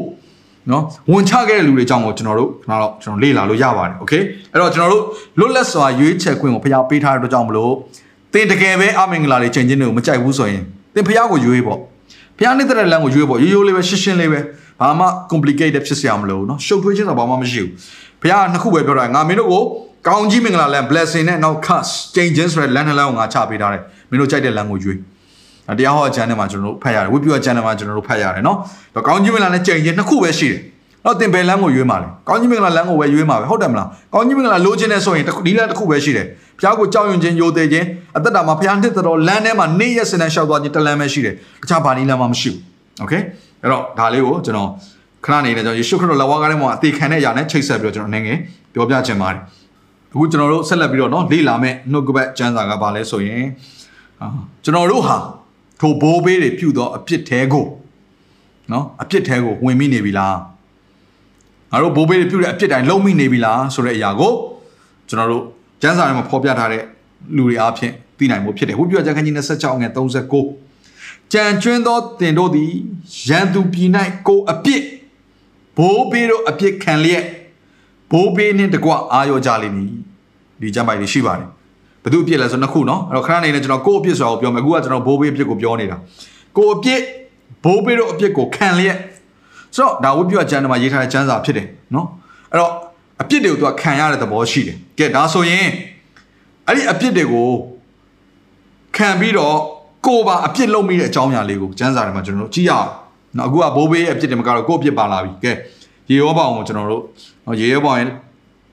နော်ဝန်ချခဲ့တဲ့လူတွေအကြောင်းကိုကျွန်တော်တို့ခဏတော့ကျွန်တော်လေ့လာလို့ရပါတယ်โอเคအဲ့တော့ကျွန်တော်တို့လွတ်လပ်စွာရွေးချယ်ခွင့်ကိုဘုရားပေးထားတဲ့အတွက်ကြောင့်မလို့သင်တကယ်ပဲအမင်္ဂလာတွေချိန်ချင်းတွေကိုမကြိုက်ဘူးဆိုရင်သင်ဘုရားကိုရွေးပေါ့ဘုရားနေတဲ့လမ်းကိုရွေးပေါ့ရိုးရိုးလေးပဲရှင်းရှင်းလေးပဲဘာမှ complicated ဖြစ်စရာမလိုဘူးเนาะရှုပ်ထွေးခြင်းတော့ဘာမှမရှိဘူးဘုရားကနှစ်ခုပဲပြောတာငါမင်းတို့ကိုကောင်းကြီးမင်္ဂလာလမ်း blessing နဲ့နောက် curse ချိန်ချင်းဆိုတဲ့လမ်းနှလမ်းကိုငါချပေးထားတယ်မင်းတို့ကြိုက်တဲ့လမ်းကိုရွေး တရားဟောအကျမ်းထဲမှာကျွန်တော်တို့ဖတ်ရတယ်ဝိပ္ပယအကျမ်းထဲမှာကျွန်တော်တို့ဖတ်ရတယ်เนาะတော့ကောင်းကြီးမင်္ဂလာနဲ့ချိန်ချင်းနှစ်ခုပဲရှိတယ်တော့တင်ပယ်လမ်းကိုရွေးမှာလေကောင်းကြီးမင်္ဂလာလမ်းကိုပဲရွေးမှာပဲဟုတ်တယ်မလားကောင်းကြီးမင်္ဂလာလိုချင်တဲ့ဆိုရင်ဒီလမ်းတစ်ခုပဲရှိတယ်ဘုရားကိုကြောက်ရွံ့ခြင်းယိုသေးခြင်းအသက်တာမှာဘုရားနှစ်တော်လမ်းထဲမှာနေရစနေလျှောက်သွားခြင်းတလမ်းပဲရှိတယ်တခြားဘာနည်းလမ်းမှမရှိဘူးโอเคအဲ့တော့ဒါလေးကိုကျွန်တော်ခဏနေနေကျွန်တော်ယေရှုခရစ်တော်လက်ဝါးကားထဲမှာအသေးခံတဲ့အရာနဲ့ချိတ်ဆက်ပြီးတော့ကျွန်တော်အနေငယ်ပြောပြချင်ပါတယ်အခုကျွန်တော်တို့ဆက်လက်ပြီးတော့เนาะလေ့လာမယ့်နှုတ်ကပတ်ကျမ်းစာကဘာလဲဆိုရင်အာကျွန်တော်တို့ဟာ ထိုဘိုးဘေးတွေပြုသောအပြစ်ထဲကိုနော်အပြစ်ထဲကိုဝင်မိနေပြီလားငါတို့ဘိုးဘေးတွေပြုတဲ့အပြစ်တိုင်းလုံးမိနေပြီလားဆိုတဲ့အရာကိုကျွန်တော်တို့ကျမ်းစာထဲမှာဖော်ပြထားတဲ့လူတွေအားဖြင့်သိနိုင်မှုဖြစ်တယ်ဝိပဿနာကျမ်းခန်းကြီး26ငယ်39ကြံကျွင်းသောတင်တို့သည်ရန်သူပြည်၌ကိုအပြစ်ဘိုးဘေးတို့အပြစ်ခံလျက်ဘိုးဘေးနှင့်တကွအာရောကြလိမ့်မည်ဒီကျမ်းပိုက်တွေရှိပါတယ် ဘသူအပြစ်လဲဆိုနှစ်ခုเนาะအဲ့တော့ခဏနေနဲ့ကျွန်တော်ကိုအပြစ်ဆိုတာကိုပြောမယ်အခုကကျွန်တော်ဘိုးဘေးအပြစ်ကိုပြောနေတာကိုအပြစ်ဘိုးဘေးတို့အပြစ်ကိုခံလျက်ဆိုတော့ဒါဝိပုယကျမ်းထဲမှာရေးထားတဲ့ကျမ်းစာဖြစ်တယ်เนาะအဲ့တော့အပြစ်တွေကိုသူကခံရတဲ့သဘောရှိတယ်ကဲဒါဆိုရင်အဲ့ဒီအပြစ်တွေကိုခံပြီးတော့ကိုပါအပြစ်လုပ်မိတဲ့အကြောင်းအရာလေးကိုကျမ်းစာထဲမှာကျွန်တော်တို့ကြည့်ရအောင်။နော်အခုကဘိုးဘေးရဲ့အပြစ်တွေမကတော့ကိုယ့်အပြစ်ပါလာပြီ။ကဲရေရောပေါင်ကိုကျွန်တော်တို့နော်ရေရောပေါင်ရဲ့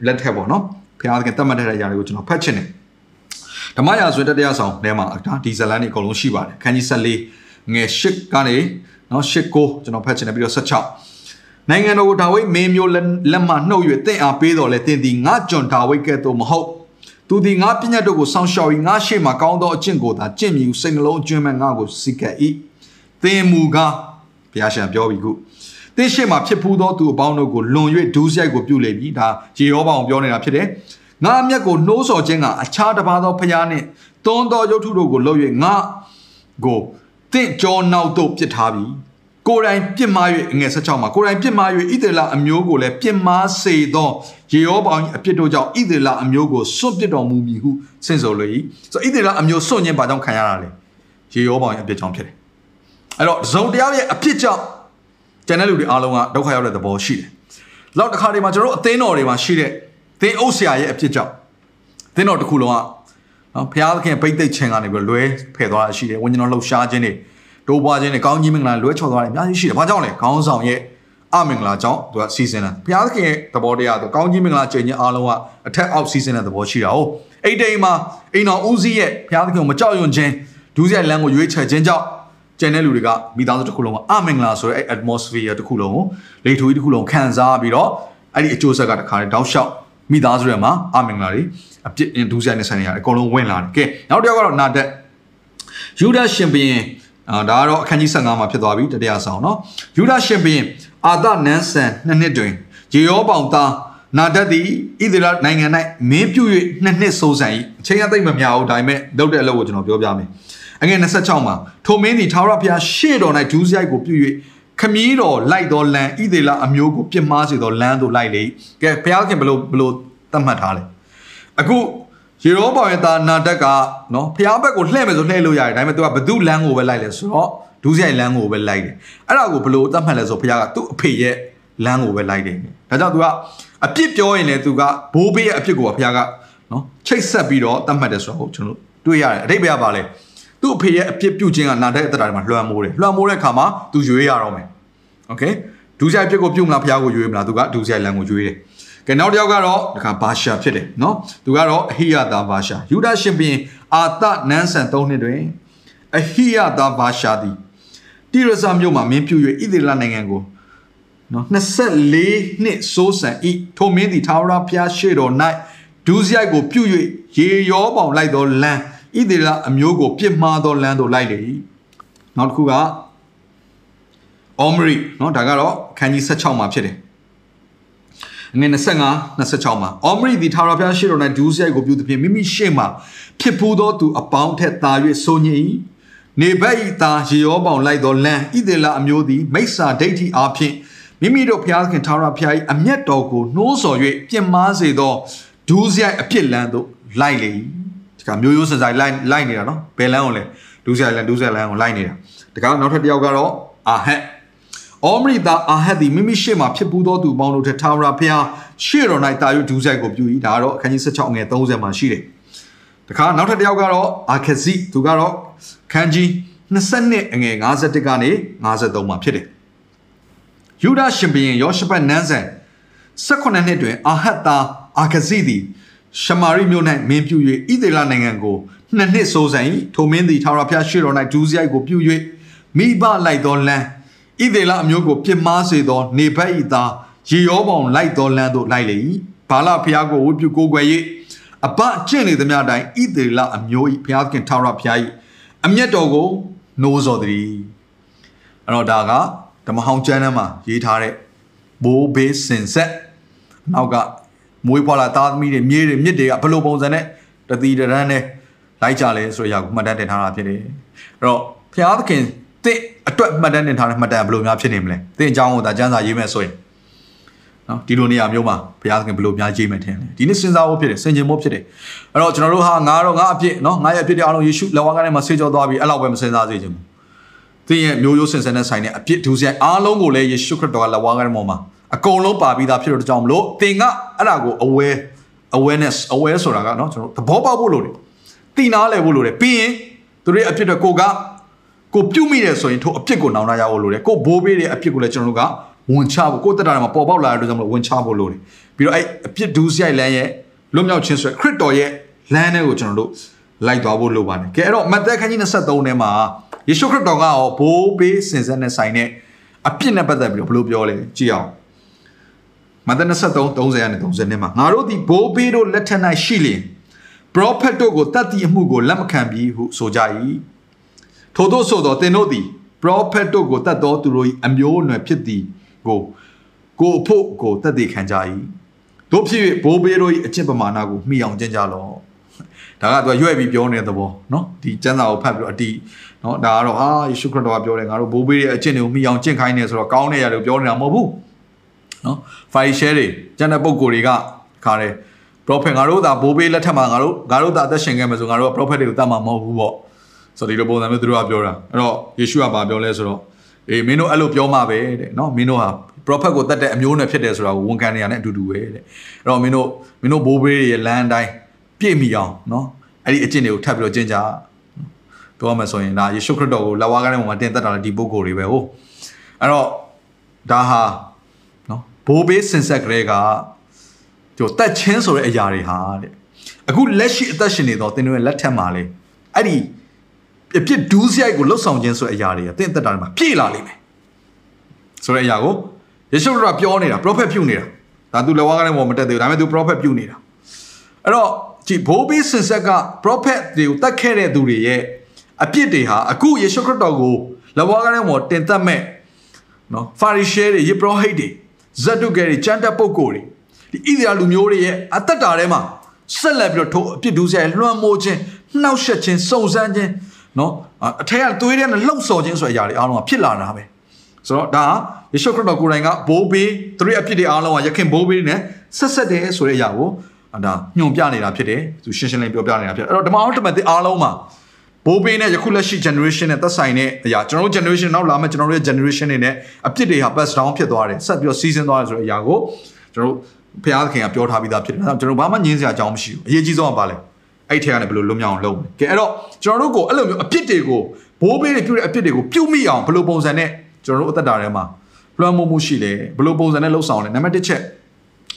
လက်ထက်ပေါ့နော်။ဖခင်ကတတ်မှတ်တဲ့အရာတွေကိုကျွန်တော်ဖတ်ချင်တယ်။ ဓမ္မရာဇဝင်တတရားဆောင်ထဲမှာဒါဒီဇလန်တွေအကုန်လုံးရှိပါတယ်။ခန်းကြီး14ငယ်8ကနေနော်8ကိုကျွန်တော်ဖတ်ချင်တယ်ပြီးတော့16နိုင်ငံတော်ကိုဒါဝိဒ်မင်းမျိုးလက်မှနှုတ်၍တင့်အားပေးတော်လဲတင်သည်ငါကျွန်ဒါဝိဒ်ကဲ့သို့မဟုတ်သူသည်ငါပညာတို့ကိုစောင့်ရှောက်၏ငါရှေ့မှာကောင်းသောအကျင့်ကိုသာကျင့်မြူစိတ်နှလုံးအကျွမ်းမဲ့ငါကိုစိတ်ကပ်၏သင်မူကားဘုရားရှင်ပြောပြီးခုသင်ရှေ့မှာဖြစ်ဖူးသောသူအပေါင်းတို့ကိုလွန်၍ဒူးဆိုင်ကိုပြုလေပြီဒါရေရောပါအောင်ပြောနေတာဖြစ်တယ် ငါအမျက်ကိုနှိုးဆော်ခြင်းကအခြားတစ်ပါးသောဖျားနှင့်သွန်းသောရုပ်ထုတို့ကိုလှုပ်၍ငါကိုတင့်ကြောနောက်သို့ပစ်ထားပြီကိုယ်တိုင်ပြစ်မှား၍ငယ်16မှာကိုယ်တိုင်ပြစ်မှား၍ဣသေလအမျိုးကိုလည်းပြစ်မှားစေသောယေရောပေါင်အပြစ်တို့ကြောင့်ဣသေလအမျိုးကိုစွန့်ပစ်တော်မူမည်ဟုဆင့်ဆိုလေ၏ဆိုဣသေလအမျိုးစွန့်ခြင်းဘာကြောင့်ခံရတာလဲယေရောပေါင်ရဲ့အပြစ်ကြောင့်ဖြစ်တယ်အဲ့တော့ဇုံတရားရဲ့အပြစ်ကြောင့်ကျန်တဲ့လူတွေအားလုံးကဒုက္ခရောက်တဲ့သဘောရှိတယ်လောက်တစ်ခါတွေမှာကျွန်တော်တို့အသင်းတော်တွေမှာရှိတဲ့ သင်းအုပ်ဆရာရဲ့အပြစ်ကြောင့်သင်းတော်တစ်ခုလုံးကနော်ဘုရားသခင်ပိတ်သိက်ခြင်းကနေပြီးလွဲဖယ်သွားတာရှိတယ်ဝိညာဉ်တော်လှုပ်ရှားခြင်းတွေတိုးပွားခြင်းနဲ့ကောင်းကြီးမင်္ဂလာလွဲချော်သွားတယ်အများကြီးရှိတယ်။ဘာကြောင့်လဲ။ခေါင်းဆောင်ရဲ့အမင်္ဂလာကြောင့်သူကစီစဉ်တယ်။ဘုရားသခင်ရဲ့သဘောတရားသူကောင်းကြီးမင်္ဂလာချိန်ချင်းအားလုံးကအထက်အောက်စီစဉ်တဲ့သဘောရှိတာ။ဟုတ်။အဲ့ဒီမှာအိမ်တော်ဦးစီးရဲ့ဘုရားသခင်ကိုမကြောက်ရွံ့ခြင်းဒုစရိုက်လမ်းကိုရွေးချယ်ခြင်းကြောင့်ကျန်တဲ့လူတွေကမိသားစုတစ်ခုလုံးကအမင်္ဂလာဆိုတဲ့အဲ့ atmosphere တစ်ခုလုံးကိုလေထူကြီးတစ်ခုလုံးခံစားပြီးတော့အဲ့ဒီအကျိုးဆက်ကတခါတည်းတောက်လျှောက် မိသားစုတွေမှာအမင်္ဂလာတွေအပြစ်ဒုစရိုက်နဲ့ဆိုင်နေရတယ်အကုန်လုံးဝင်လာတယ်။ကဲနောက်တစ်ယောက်ကတော့နာတက်ယူဒရှင်ဘုရင်အာဒါကတော့အခန်းကြီး15မှာဖြစ်သွားပြီတတရားဆောင်เนาะယူဒရှင်ဘုရင်အာသနန်းဆန်နှစ်နှစ်တွင်ဂျေယောပေါင်သားနာဒတ်သည်ဣသရေလနိုင်ငံ၌မင်းပြု၍နှစ်နှစ်စိုးစံ၏အချိန်အသိမများဘူးဒါပေမဲ့လုပ်တဲ့အလုပ်ကိုကျွန်တော်ပြောပြမယ်အငယ်26မှာထိုမင်းသည်ထာဝရဘုရားရှေ့တော်၌ဒူးစရိုက်ကိုပြု၍ ခမည်းတော်လိုက်တော်လန်ဣသေလအမျိုးကိုပြစ်မှားစေသောလမ်းသို့လိုက်လေကဲဘုရားခင်ဘလို့ဘလို့သတ်မှတ်ထားလဲအခုရေရောပေါင်ရဲ့သားနာတက်ကနော်ဖျားဘက်ကိုလှည့်မယ်ဆိုလှည့်လို့ရတယ်ဒါပေမဲ့သူကဘသူလမ်းကိုပဲလိုက်လဲဆိုတော့ဒူးဆိုင်လမ်းကိုပဲလိုက်တယ်အဲ့ဒါကိုဘလို့သတ်မှတ်လဲဆိုဖျားကသူ့အဖေရဲ့လမ်းကိုပဲလိုက်တယ်ဒါကြောင့်သူကအပြစ်ပြောရင်လည်းသူကဘိုးဘေးရဲ့အပြစ်ကိုဖျားကနော်ချိတ်ဆက်ပြီးတော့သတ်မှတ်တယ်ဆိုတော့ကျွန်တော်တွေ့ရတယ်အတိတ်ဘက်ကပါလဲ သူ့အဖေရဲ့အပြစ်ပြုခြင်းကနာတဲ့အသက်တာတွေမှာလွှမ်းမိုးတယ်လွှမ်းမိုးတဲ့အခါမှာသူရွေးရတော့မယ်โอเคဒူးဆိုင်ပြစ်ကိုပြုတ်မလားဖျားကိုရွေးမလားသူကဒူးဆိုင်လမ်းကိုရွေးတယ်ကဲနောက်တစ်ယောက်ကတော့ဒီခါဘာရှာဖြစ်တယ်နော်သူကတော့အဟိယသာဘာရှာယူဒရှင်ဘင်အာတနန်းဆန်၃နှစ်တွင်အဟိယသာဘာရှာသည်တိရဇာမြို့မှာမင်းပြု၍ဣသရေလနိုင်ငံကိုနော်24နှစ်စိုးစံဤထိုမင်းသည်သာဝရဘုရားရှေ့တော်၌ ဒူးစရိုက်ကိုပြုတ်၍ရေရောပေါင်လိုက်သောလမ်း ဣသေလအမျိုးကိုပြစ်မှားသောလမ်းသို့လိုက်လေ၏နောက်တစ်ခုကအောမရီเนาะဒါကတော့ခန်းကြီး16မှာဖြစ်တယ်ငွေ25 26မှာအောမရီဒီထာဝရဘုရားရှိတော်၌ဒူးစရိုက်ကိုပြုသဖြင့်မိမိရှေ့မှာဖြစ်ဖူးသောသူအပေါင်းထက်သာ၍ဆိုညင်၏နေဘက်ဤသားရေရောပေါင်လိုက်သောလမ်းဣသေလအမျိုးသည်မိစ္ဆာဒိဋ္ဌိအားဖြင့်မိမိတို့ဘုရားခင်ထာဝရဘုရား၏အမျက်တော်ကိုနှိုးဆော်၍ပြင်မာစေသောဒူးစရိုက်အဖြစ်လမ်းသို့လိုက်လေ၏ဒီ ကမျိုးရိုးစစိုက်လိုက်လိုက်နေတာနော်ဘယ်လမ်းကိုလဲဒူးစရိုက်လမ်းဒူးစရိုက်လမ်းကိုလိုက်နေတာဒီကနောက်ထပ်တစ်ယောက်ကတော့အာဟက်အောမရိတာအာဟက်သည်မိမိရှေ့မှာဖြစ်ပူးသောသူပေါင်းတို့ထက်ထာဝရဘုရားရှေ့တော်၌တာယုဒူးဆိုင်ကိုပြု၏ဒါကတော့အခန်းကြီး16ငယ်30မှာရှိတယ်။တခါနောက်ထပ်တစ်ယောက်ကတော့အာခဇိသူကတော့ခန်းကြီး22အငယ်51ကနေ53မှာဖြစ်တယ်။ယူဒရှင်ဘုရင်ယောရှဖတ်နန်းဆန်18နှစ်တွင်အာဟတ်သားအာခဇိသည် ရှမာရိမြို့၌မင်းပြု၍ဣသေလနိုင်ငံကိုနှစ်နှစ်စိုးစံ၏ထိုမင်းသည်ထာဝရဘုရားရှေ့တော်၌ဒူးစရိုက်ကိုပြု၍မိဘလိုက်သောလမ်းဣသေလအမျိုးကိုပြစ်မှားစေသော နေဘက်ဤသားရေရောပေါင်လိုက်သောလမ်းသို့လိုက်လေ၏ဘာလဘုရားကိုဝတ်ပြုကိုးကွယ်၍အပကျင့်နေသမျှတိုင်းဣသေလအမျိုး၏ဘုရားခင်ထာဝရဘုရား၏အမျက်တော်ကိုနှိုးဆော်သည်အဲ့တော့ဒါကဓမ္မဟောင်းကျမ်းထဲမှာရေးထားတဲ့ဘိုးဘေးစင်ဆက်နောက်က မွေးဖွားလာသားသမီးတွေမြေးတွေမြစ်တွေကဘယ်လိုပုံစံနဲ့တတိတရန်းနဲ့လိုက်ကြလဲဆိုရကိုမှတ်တမ်းတင်ထားတာဖြစ်တယ်အဲ့တော့ဘုရားသခင်တင့်အတွက်မှတ်တမ်းတင်ထားတဲ့မှတ်တမ်းဘယ်လိုများဖြစ်နေမလဲတင့်အကြောင်းကိုဒါကျမ်းစာရေးမယ်ဆိုရင်နော်ဒီလိုနေရာမျိုးမှာဘုရားသခင်ဘယ်လိုများရေးမယ်ထင်လဲဒီနေ့စဉ်းစားဖို့ဖြစ်တယ်စင်ကြင်ဖို့ဖြစ်တယ်အဲ့တော့ကျွန်တော်တို့ဟာငါတော့ငါအဖြစ်နော်ငါရဲ့အဖြစ်တွေအားလုံးယေရှုလက်ဝါးကနေမှာဆေးကြောသွားပြီးအဲ့လောက်ပဲမစဉ်းစားစေချင်ဘူးသင်ရဲ့မျိုးရိုးစင်စင်နဲ့ဆိုင်တဲ့အဖြစ်ဒုစရိုက်အားလုံးကိုလည်းယေရှုခရစ်တော်ကလက်ဝါးကနေမှာ အကုန်လုံးပါပြီးသားဖြစ်လို့ကြောင့်မလို့သင်ကအဲ့ဒါကို aware awareness aware ဆိုတာကနော်ကျွန်တော်သဘောပေါက်ဖို့လိုတယ်သိနာလဲဖို့လိုတယ်ပြီးရင်သူတို့ရဲ့အဖြစ်တွေကိုကကိုပြုတ်မိတယ်ဆိုရင်ထိုအဖြစ်ကိုနောင်နာရဖို့လိုတယ်ကိုဘိုးဘေးရဲ့အဖြစ်ကိုလည်းကျွန်တော်တို့ကဝန်ချဖို့ကိုတက်တာမှာပေါ်ပေါက်လာတဲ့အတွက်ကြောင့်မလို့ဝန်ချဖို့လိုတယ်ပြီးတော့အဲ့အဖြစ်ဒူးစရိုက်လမ်းရဲ့လွတ်မြောက်ခြင်းဆိုရယ်ခရစ်တော်ရဲ့လမ်းတွေကိုကျွန်တော်တို့လိုက်သွားဖို့လိုပါတယ်ကဲအဲ့တော့မဿဲခန်းကြီး23ထဲမှာယေရှုခရစ်တော်ကရောဘိုးဘေးစင်ဆက်နဲ့ဆိုင်တဲ့အဖြစ်နဲ့ပတ်သက်ပြီးတော့ဘယ်လိုပြောလဲကြည့်အောင် မဿဲ23 30နဲ့30နဲ့မှာငါတို့ဒီဘိုးဘေးတို့လက်ထက်၌ရှိလျင်ပရောဖက်တို့ကိုတတ်သည့်အမှုကိုလက်မခံပြီးဟုဆိုကြ၏ထို့သောဆိုသောသင်တို့သည်ပရောဖက်တို့ကိုတတ်သောသူတို့၏အမျိုးအနွယ်ဖြစ်သည်ကိုကိုအဖို့ကိုတတ်သိခံကြ၏တို့ဖြစ်၍ဘိုးဘေးတို့၏အကျင့်ပမာဏကိုမှီအောင်ကျင့်ကြလော့ဒါကသူကရွက်ပြီးပြောနေတဲ့သဘောเนาะဒီကျမ်းစာကိုဖတ်ပြီးတော့အတီးเนาะဒါကတော့ဟာယေရှုခရစ်တော်ကပြောတယ်ငါတို့ဘိုးဘေးရဲ့အကျင့်တွေကိုမှီအောင်ကျင့်ခိုင်းနေဆိုတော့ကောင်းတဲ့ຢာတွေကိုပြောနေတာမဟုတ်ဘူး နော် file share တွေကျန်တဲ့ပုံကိုယ်တွေကခါတယ် prophet ငါတို့သာဘိုးဘေးလက်ထက်မှာငါတို့ငါတို့သာအသက်ရှင်ခဲ့မယ်ဆိုငါတို့က prophet တွေကိုတတ်မှာမဟုတ်ဘူးပေါ့ဆိုတော့ဒီလိုပုံစံမျိုးသူတို့ကပြောတာအဲ့တော့ယေရှုကဘာပြောလဲဆိုတော့အေးမင်းတို့အဲ့လိုပြောမှာပဲတဲ့နော်မင်းတို့ဟာ prophet ကိုတတ်တဲ့အမျိုးနဲ့ဖြစ်တယ်ဆိုတာကိုဝန်ခံနေရတဲ့အတူတူပဲတဲ့အဲ့တော့မင်းတို့မင်းတို့ဘိုးဘေးရဲ့လမ်းအတိုင်းပြည့်မီအောင်နော်အဲ့ဒီအကျင့်တွေကိုထပ်ပြီးတော့ကျင့်ကြပြောရမှာဆိုရင်ဒါယေရှုခရစ်တော်ကိုလက်ဝါးကားထဲမှာတင်သက်တာလေဒီပုဂ္ဂိုလ်တွေပဲဟုတ်အဲ့တော့ဒါဟာ ဘိုးဘေးစင်ဆက်ကလေးကကျိုတက်ချင်းဆိုတဲ့အရာတွေဟာတဲ့အခုလက်ရှိအသက်ရှင်နေတော့သင်တို့ရဲ့လက်ထက်မှာလေအဲ့ဒီအဖြစ်ဒူးစရိုက်ကိုလှုပ်ဆောင်ခြင်းဆိုတဲ့အရာတွေကသင်သက်တာတွေမှာပြည့်လာလိမ့်မယ်ဆိုတဲ့အရာကိုယေရှုခရစ်တော်ပြောနေတာ prophet ပြုနေတာဒါသူလက်ဝါးကနေပေါ်မတက်သေးဘူးဒါပေမဲ့သူ prophet ပြုနေတာအဲ့တော့ကြည်ဘိုးဘေးစင်ဆက်က prophet တွေကိုတတ်ခဲ့တဲ့သူတွေရဲ့အပြစ်တွေဟာအခုယေရှုခရစ်တော်ကိုလက်ဝါးကနေပေါ်တင်သက်မဲ့နော်ဖာရီရှဲတွေယေဘရဟိတ်တွေ ဇတ်တုကဲတွေကျမ်းတက်ပုဂ္ဂိုလ်တွေဒီဣသရေလလူမျိုးတွေရဲ့အသက်တာထဲမှာဆက်လက်ပြီးတော့ထိုအပြစ်ဒုစရိုက်လွှမ်းမိုးခြင်းနှောက်ယှက်ခြင်းစုံစမ်းခြင်းနော်အထက်ကသွေးထဲနဲ့လှုပ်ဆော်ခြင်းဆိုတဲ့အရာတွေအားလုံးကဖြစ်လာတာပဲဆိုတော့ဒါယေရှုခရစ်တော်ကိုယ်တိုင်ကဘိုးဘေးသူတို့အပြစ်တွေအားလုံးကရခင်ဘိုးဘေးနဲ့ဆက်ဆက်တယ်ဆိုတဲ့အရာကိုဒါညွှန်ပြနေတာဖြစ်တယ်သူရှင်းရှင်းလင်းပြောပြနေတာဖြစ်တယ်အဲ့တော့ဓမ္မအောင်တမန်တွေအားလုံးမှာ ဘိုးဘေးနဲ့ယခုလက်ရှိ generation နဲ့သက်ဆိုင်တဲ့အရာကျွန်တော်တို့ generation နောက်လာမယ့်ကျွန်တော်တို့ရဲ့ generation တွေနဲ့အပြစ်တွေဟာ pass down ဖြစ်သွားတယ်ဆက်ပြီးတော့ season သွားတယ်ဆိုတဲ့အရာကိုကျွန်တော်တို့ဖခင်ခင်ကပြောထားပြီးသားဖြစ်တယ်။ကျွန်တော်ဘာမှငင်းစရာအကြောင်းမရှိဘူး။အရေးကြီးဆုံးကဘာလဲ။အဲ့ထဲကနေဘယ်လိုလွတ်မြောက်အောင်လုပ်မလဲ။ကဲအဲ့တော့ကျွန်တော်တို့ကိုအဲ့လိုမျိုးအပြစ်တွေကိုဘိုးဘေးတွေပြုတဲ့အပြစ်တွေကိုပြုတ်မိအောင်ဘယ်လိုပုံစံနဲ့ကျွန်တော်တို့အသက်တာထဲမှာလွှမ်းမိုးမှုရှိလဲဘယ်လိုပုံစံနဲ့လှုပ်ဆောင်လဲနံပါတ်1ချက်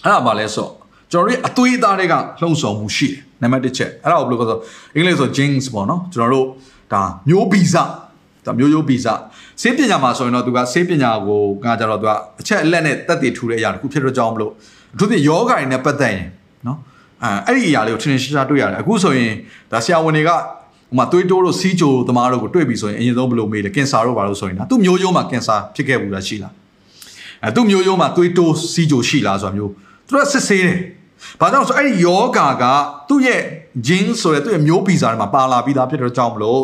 အဲ့ဒါဘာလဲဆို ကျွန်တော်တို့အသွေးသားတွေကလှုံ့ဆော်မှုရှိတယ်နံပါတ်1ချက်အဲ့ဒါကိုဘယ်လိုဆိုအင်္ဂလိပ်ဆို jinx ပေါ့နော်ကျွန်တော်တို့ဒါမျိုးဗီဇဒါမျိုးရိုးဗီဇဆေးပညာမှာဆိုရင်တော့သူကဆေးပညာကိုကကြတော့သူကအချက်အလက်နဲ့တက်တည်ထူတဲ့အရာတစ်ခုဖြစ်တော့ကြောင်းမလို့အထူးဖြင့်ယောဂါတွေနဲ့ပတ်သက်ရင်နော်အဲအဲ့ဒီအရာလေးကိုထင်ထင်ရှားရှားတွေ့ရတယ်အခုဆိုရင်ဒါဆရာဝန်တွေကဟိုမှာသွေးတိုးတို့စီးကြိုသမားတို့ကိုတွေ့ပြီဆိုရင်အရင်ဆုံးဘယ်လိုမေးလဲကင်ဆာတို့ဘာလို့ဆိုရင်ဒါသူ့မျိုးရိုးမှာကင်ဆာဖြစ်ခဲ့ဘူးလားရှိလားအဲသူ့မျိုးရိုးမှာသွေးတိုးစီးကြိုရှိလားဆိုတာမျိုးသူကစစ်ဆေးတယ် ဘာကြောင့်ဆိုအဲ့ဒီယောဂါကသူ့ရဲ့ gene ဆိုတဲ့သူ့ရဲ့မျိုးဗီဇာတွေမှာပါလာပြီးသားဖြစ်တဲ့ကြောင့်မလို့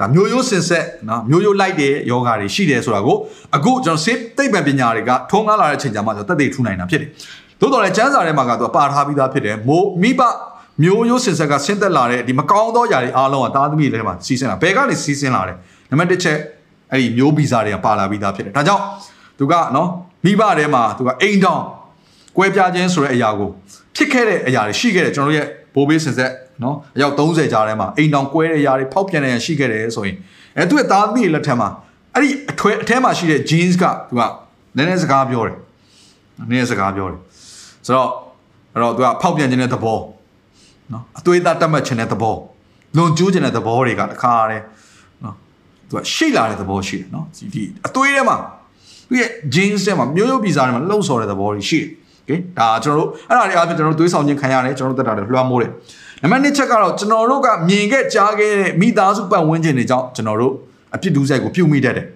ဒါမျိုးရိုးစင်ဆက်နော်မျိုးရိုးလိုက်တဲ့ယောဂါတွေရှိတယ်ဆိုတာကိုအခုကျွန်တော်စေသိပ္ပံပညာတွေကထုံးကားလာတဲ့အချိန်ကျမှကျွန်တော်တက်သိထူနိုင်တာဖြစ်တယ်သို့တော်လည်းကျမ်းစာထဲမှာကသူပါထားပြီးသားဖြစ်တယ်မိုးမိဘမျိုးရိုးစင်ဆက်ကဆင်းသက်လာတဲ့ဒီမကောင်းသောຢာတွေအားလုံးကတားသမီးတွေထဲမှာစီးဆင်းလာဘယ်ကနေစီးဆင်းလာလဲနံပါတ်1ချက်အဲ့ဒီမျိုးဗီဇာတွေကပါလာပြီးသားဖြစ်တယ်ဒါကြောင့်သူကနော်မိဘထဲမှာသူကအိမ်တောင် ကွဲပြားခြင်းဆိုတဲ့အရာကိုဖြစ်ခဲ့တဲ့အရာတွေရှိခဲ့တယ်ကျွန်တော်တို့ရဲ့ဘိုးဘေးစင်ဆက်နော်အယောက်30ကြားထဲမှာအိမ်တောင်ကွဲတဲ့အရာတွေဖောက်ပြန်တဲ့အရာရှိခဲ့တယ်ဆိုရင်အဲသူ့ရဲ့သားသမီးတွေလက်ထက်မှာအဲ့ဒီအထွဲအထဲမှာရှိတဲ့ genes ကသူကနည်းနည်းစကားပြောတယ်နည်းနည်းစကားပြောတယ်ဆိုတော့အဲ့တော့သူကဖောက်ပြန်ခြင်းတဲ့သဘောနော်အသွေးသားတက်မှတ်ခြင်းတဲ့သဘောလွန်ကျူးခြင်းတဲ့သဘောတွေကတခါတည်းနော်သူကရှိလာတဲ့သဘောရှိတယ်နော်ဒီအသွေးထဲမှာသူရဲ့ genes ထဲမှာမျိုးရိုးဗီဇာထဲမှာလှုပ်ဆော်တဲ့သဘောတွေရှိတယ် okay ဒါကျွန်တော်တို့အဲ့ဒါတွေအားဖြင့်ကျွန်တော်တို့သွေးဆောင်ခြင်းခံရတယ်ကျွန်တော်တို့တက်တာတွေလွှမ်းမိုးတယ်နံပါတ်2ချက်ကတော့ကျွန်တော်တို့ကမြင်ခဲ့ကြားခဲ့တဲ့မိသားစုပတ်ဝန်းကျင်တွေကြောင့်ကျွန်တော်တို့အဖြစ်ဒုစရိုက်ကိုပြုမိတတ်တယ်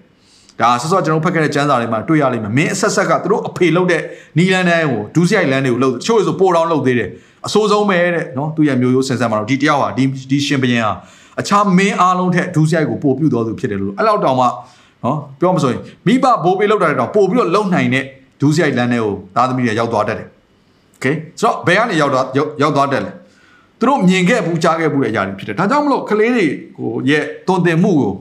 ဒါဆော့ဆော့ကျွန်တော်ဖတ်ခဲ့တဲ့ကျမ်းစာတွေမှာတွေ့ရလိမ့်မယ်မင်းအဆက်ဆက်ကသူတို့အဖေလုပ်တဲ့နီလန်တိုင်းကိုဒုစရိုက်လမ်းတွေကိုလှုပ်ချို့ဆိုပိုတောင်းလှုပ်သေးတယ်အဆိုးဆုံးပဲတဲ့နော်သူရဲ့မျိုးရိုးဆင်ဆက်မှာတော့ဒီတယောက်ဟာဒီဒီရှင်ဘရင်ဟာအခြားမင်းအားလုံးထက်ဒုစရိုက်ကိုပို့ပြတော်သူဖြစ်တယ်လို့အဲ့လောက်တောင်မှနော်ပြောမှဆိုရင်မိဘဘိုးဘေးလောက်တာတောင်ပို့ပြီးတော့လုံနိုင်တဲ့ ဒူးဆိုင်လမ်းထဲကိုသားသမီးတွေရောက်သွားတတ်တယ်။ Okay ဆိုတော့ဘယ်ကနေရောက်သွားရောက်သွားတတ်လဲ။သူတို့မြင်ခဲ့ဘူးကြားခဲ့ဘူးတဲ့အရာတွေဖြစ်တယ်။ဒါကြောင့်မလို့ကလေးတွေကိုရဲ့တုံတင်မှုကို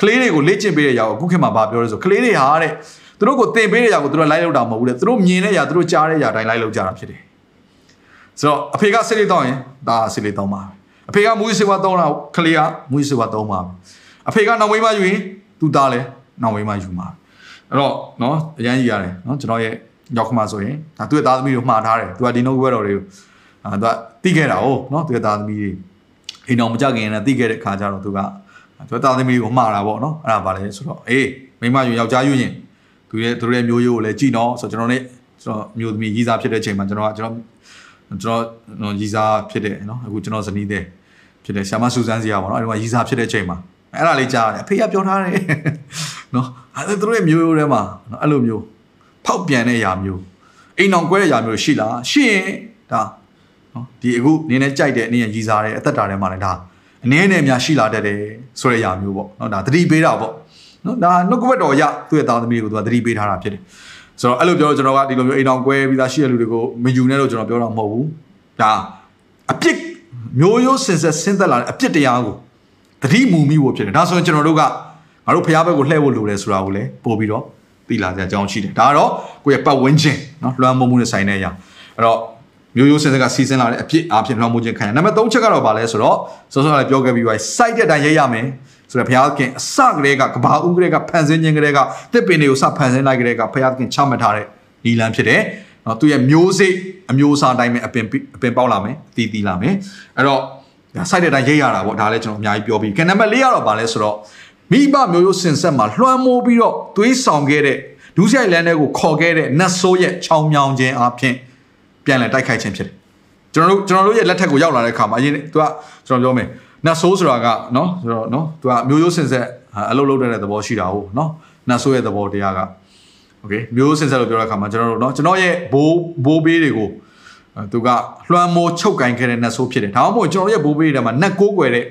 ကလေးတွေကိုလေ့ကျင့်ပေးတဲ့အရာကိုအခုခေတ်မှာဗာပြောရဲဆိုကလေးတွေဟာတဲ့သူတို့ကိုသင်ပေးတဲ့အရာကိုသူတို့လိုက်လောက်တာမဟုတ်ဘူးတဲ့သူတို့မြင်တဲ့အရာသူတို့ကြားတဲ့အရာတိုင်းလိုက်လောက်ကြတာဖြစ်တယ်။ဆိုတော့အဖေကဆေးလေးတောင်းရင်ဒါဆေးလေးတောင်းပါပဲ။အဖေကမူကြီးဆေးဝါးတောင်းတာကလေးကမူကြီးဆေးဝါးတောင်းပါပဲ။အဖေကနောက်ဝိမ်းမယူရင်သူ့သားလည်းနောက်ဝိမ်းမယူမှာပဲ။ အဲ့တော့နော်အရန်ကြီးရတယ်နော်ကျွန်တော်ရဲ့ရောက်ခမဆိုရင်ဒါသူ့ရဲ့သားသမီးကိုမှားထားတယ်သူကဒီနှုတ်ဘွဲတော်တွေကိုအာသူကတိခဲ့တာဟုတ်နော်သူရဲ့သားသမီးတွေအိမ်တော်မကြခင်နဲ့တိခဲ့တဲ့ခါကျတော့သူကသူသားသမီးကိုမှားတာပေါ့နော်အဲ့ဒါပါလေဆိုတော့အေးမိမယူယောက်ျားယူရင်သူရဲ့သူရဲ့မျိုးရိုးကိုလည်းကြည်နော်ဆိုတော့ကျွန်တော်နဲ့ကျွန်တော်မျိုးသမီးရီးစားဖြစ်တဲ့အချိန်မှာကျွန်တော်ကကျွန်တော်ကျွန်တော်ရီးစားဖြစ်တဲ့နော်အခုကျွန်တော်ဇနီးတဲ့ဖြစ်တဲ့ဆ iam ဆူဇန်စီယာပေါ့နော်အဲ့ဒီမှာရီးစားဖြစ်တဲ့အချိန်မှာအဲ့ဒါလေးကြားရတယ်အဖေကပြောထားတယ် နော်အဲ့ဒါသူတို့ရဲ့မျိုးရိုးထဲမှာနော်အဲ့လိုမျိုးဖောက်ပြန်တဲ့အရာမျိုးအိမ်အောင်ကွဲတဲ့အရာမျိုးရှိလားရှိရင်ဒါနော်ဒီအခုနင်းနဲ့ကြိုက်တဲ့အနေနဲ့ရီးစားတဲ့အသက်တာထဲမှာလည်းဒါအနည်းနဲ့များရှိလာတတ်တယ်ဆိုတဲ့အရာမျိုးပေါ့နော်ဒါသတိပေးတာပေါ့နော်ဒါနှုတ်ကပတ်တော်ရသူ့ရဲ့သားသမီးကိုသူကသတိပေးထားတာဖြစ်တယ်ဆိုတော့အဲ့လိုပြောကျွန်တော်ကဒီလိုမျိုးအိမ်အောင်ကွဲပြီးသားရှိတဲ့လူတွေကိုမယူနဲ့လို့ကျွန်တော်ပြောတာမဟုတ်ဘူးဒါအပြစ်မျိုးရိုးစင်ဆက်ဆင်းသက်လာတဲ့အပြစ်တရားကိုတတိမူမိဖို့ဖြစ်တယ်ဒါဆိုရင်ကျွန်တော်တို့က ငါတို့ဖျားဘက်ကိုလှည့်ဖို့လိုတယ်ဆိုတာကိုလည်းပို့ပြီးတော့သိလာကြအကြောင်းရှိတယ်ဒါကတော့ကိုယ့်ရဲ့ပတ်ဝန်းကျင်နော်လွှမ်းမိုးမှုနဲ့ဆိုင်တဲ့အရာအဲ့တော့မျိုးရိုးစင်စက်ကစီးစင်းလာတဲ့အဖြစ်အဖြစ်လွှမ်းမိုးခြင်းခံရနံပါတ်3ချက်ကတော့ဗာလဲဆိုတော့စောစောလည်းပြောခဲ့ပြီးပါစိုက်တဲ့အတိုင်းရိပ်ရမယ်ဆိုတော့ဘုရားခင်အစကတည်းကကဘာဦးကလေးကဖန်ဆင်းခြင်းကလေးကတစ်ပင်တွေကိုစဖန်ဆင်းလိုက်ကလေးကဘုရားခင်ချမှတ်ထားတဲ့နီလန်းဖြစ်တယ်နော်သူရဲ့မျိုးစိအမျိုးအစားအတိုင်းပဲအပင်အပင်ပေါက်လာမယ်အသီးသီးလာမယ်အဲ့တော့ဒါစိုက်တဲ့အတိုင်းရိပ်ရတာပေါ့ဒါလည်းကျွန်တော်အများကြီးပြောပြီးကနံပါတ်4ကတော့ဗာလဲဆိုတော့ မိဘမျိုးရိုးစင်ဆက်မှာလွှမ်းမိုးပြီးတော့သွေးဆောင်ခဲ့တဲ့ဒုစရိုက်လန်းတွေကိုခေါ်ခဲ့တဲ့နတ်ဆိုးရဲ့ချောင်းမြောင်ခြင်းအပြင်ပြန်လည်တိုက်ခိုက်ခြင်းဖြစ်တယ်ကျွန်တော်တို့ကျွန်တော်တို့ရဲ့လက်ထက်ကိုရောက်လာတဲ့အခါမှာအရင်သူကကျွန်တော်ပြောမယ်နတ်ဆိုးဆိုတာကနော်ဆိုတော့နော်သူကမျိုးရိုးစင်ဆက်အလုပ်လုပ်တဲ့သဘောရှိတာဟုတ်နော်နတ်ဆိုးရဲ့သဘောတရားကโอเคမျိုးရိုးစင်ဆက်လို့ပြောတဲ့အခါမှာကျွန်တော်တို့နော်ကျွန်တော်ရဲ့ဘိုးဘိုးဘေးတွေကိုသူကလွှမ်းမိုးချုပ်ကင်ခဲ့တဲ့နတ်ဆိုးဖြစ်တယ်ဒါမှမဟုတ်ကျွန်တော်ရဲ့ဘိုးဘေးတွေမှာနတ်ကိုးကွယ်တဲ့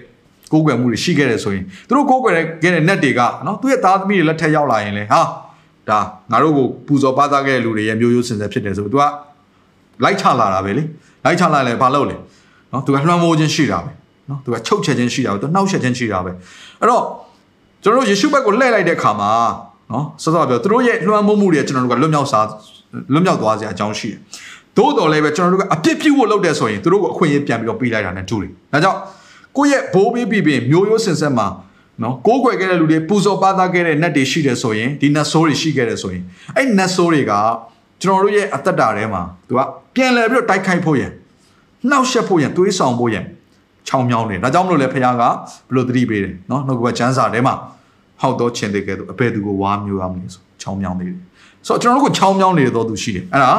ကိုးကွယ်မှုတွေရှိခဲ့တယ်ဆိုရင်သူတို့ကိုးကွယ်ခဲ့တဲ့ net တွေကနော်သူရဲ့သားသမီးတွေလက်ထက်ရောက်လာရင်လေဟာဒါငါတို့ကိုပူဇော်ပါသခဲ့တဲ့လူတွေရဲ့မျိုးရိုးစင်စယ်ဖြစ်တယ်ဆိုသူကလိုက်ချလာတာပဲလေလိုက်ချလာလဲဘာလုပ်လဲနော်သူကလွှမ်းမိုးခြင်းရှိတာပဲနော်သူကချုပ်ချက်ခြင်းရှိတာပဲသူနှောက်ယှက်ခြင်းရှိတာပဲအဲ့တော့ကျွန်တော်တို့ယေရှုဘက်ကိုလှည့်လိုက်တဲ့အခါမှာနော်စောစောပြောသူတို့ရဲ့လွှမ်းမိုးမှုတွေကျွန်တော်တို့ကလွတ်မြောက်စာလွတ်မြောက်သွားစရာအကြောင်းရှိတယ်သို့တော်လည်းပဲကျွန်တော်တို့ကအပြစ်ပြုတ်လို့လုပ်တဲ့ဆိုရင်သူတို့ကိုအခွင့်အရေးပြန်ပြီးတော့ပေးလိုက်တာနဲ့တူတယ်ဒါကြောင့် ကိုယ့်ရဲ့ဘိုးဘေးပြည်ပင်မျိုးရိုးစင်ဆက်မှာနော်ကိုးကွယ်ခဲ့တဲ့လူတွေပူဇော်ပါသားခဲ့တဲ့နတ်တွေရှိတယ်ဆိုရင်ဒီနတ်ဆိုးတွေရှိခဲ့တယ်ဆိုရင်အဲ့နတ်ဆိုးတွေကကျွန်တော်တို့ရဲ့အသက်တာထဲမှာသူကပြန်လဲပြီးတော့တိုက်ခိုက်ဖို့ရန်နှောက်ယှက်ဖို့ရန်သွေးဆောင်ဖို့ရန်ချောင်းမြောင်းတယ်ဒါကြောင့်မလို့လဲဖခင်ကဘလို့သတိပေးတယ်နော်နှုတ်ကပချမ်းစာထဲမှာဟောက်တော့ခြင်းတွေကဲ့သို့အဘယ်သူကိုဝါမျိုးရမလဲဆိုချောင်းမြောင်းနေတယ်ဆိုတော့ကျွန်တော်တို့ကိုချောင်းမြောင်းနေတော့သူရှိတယ်အဲ့ဒါ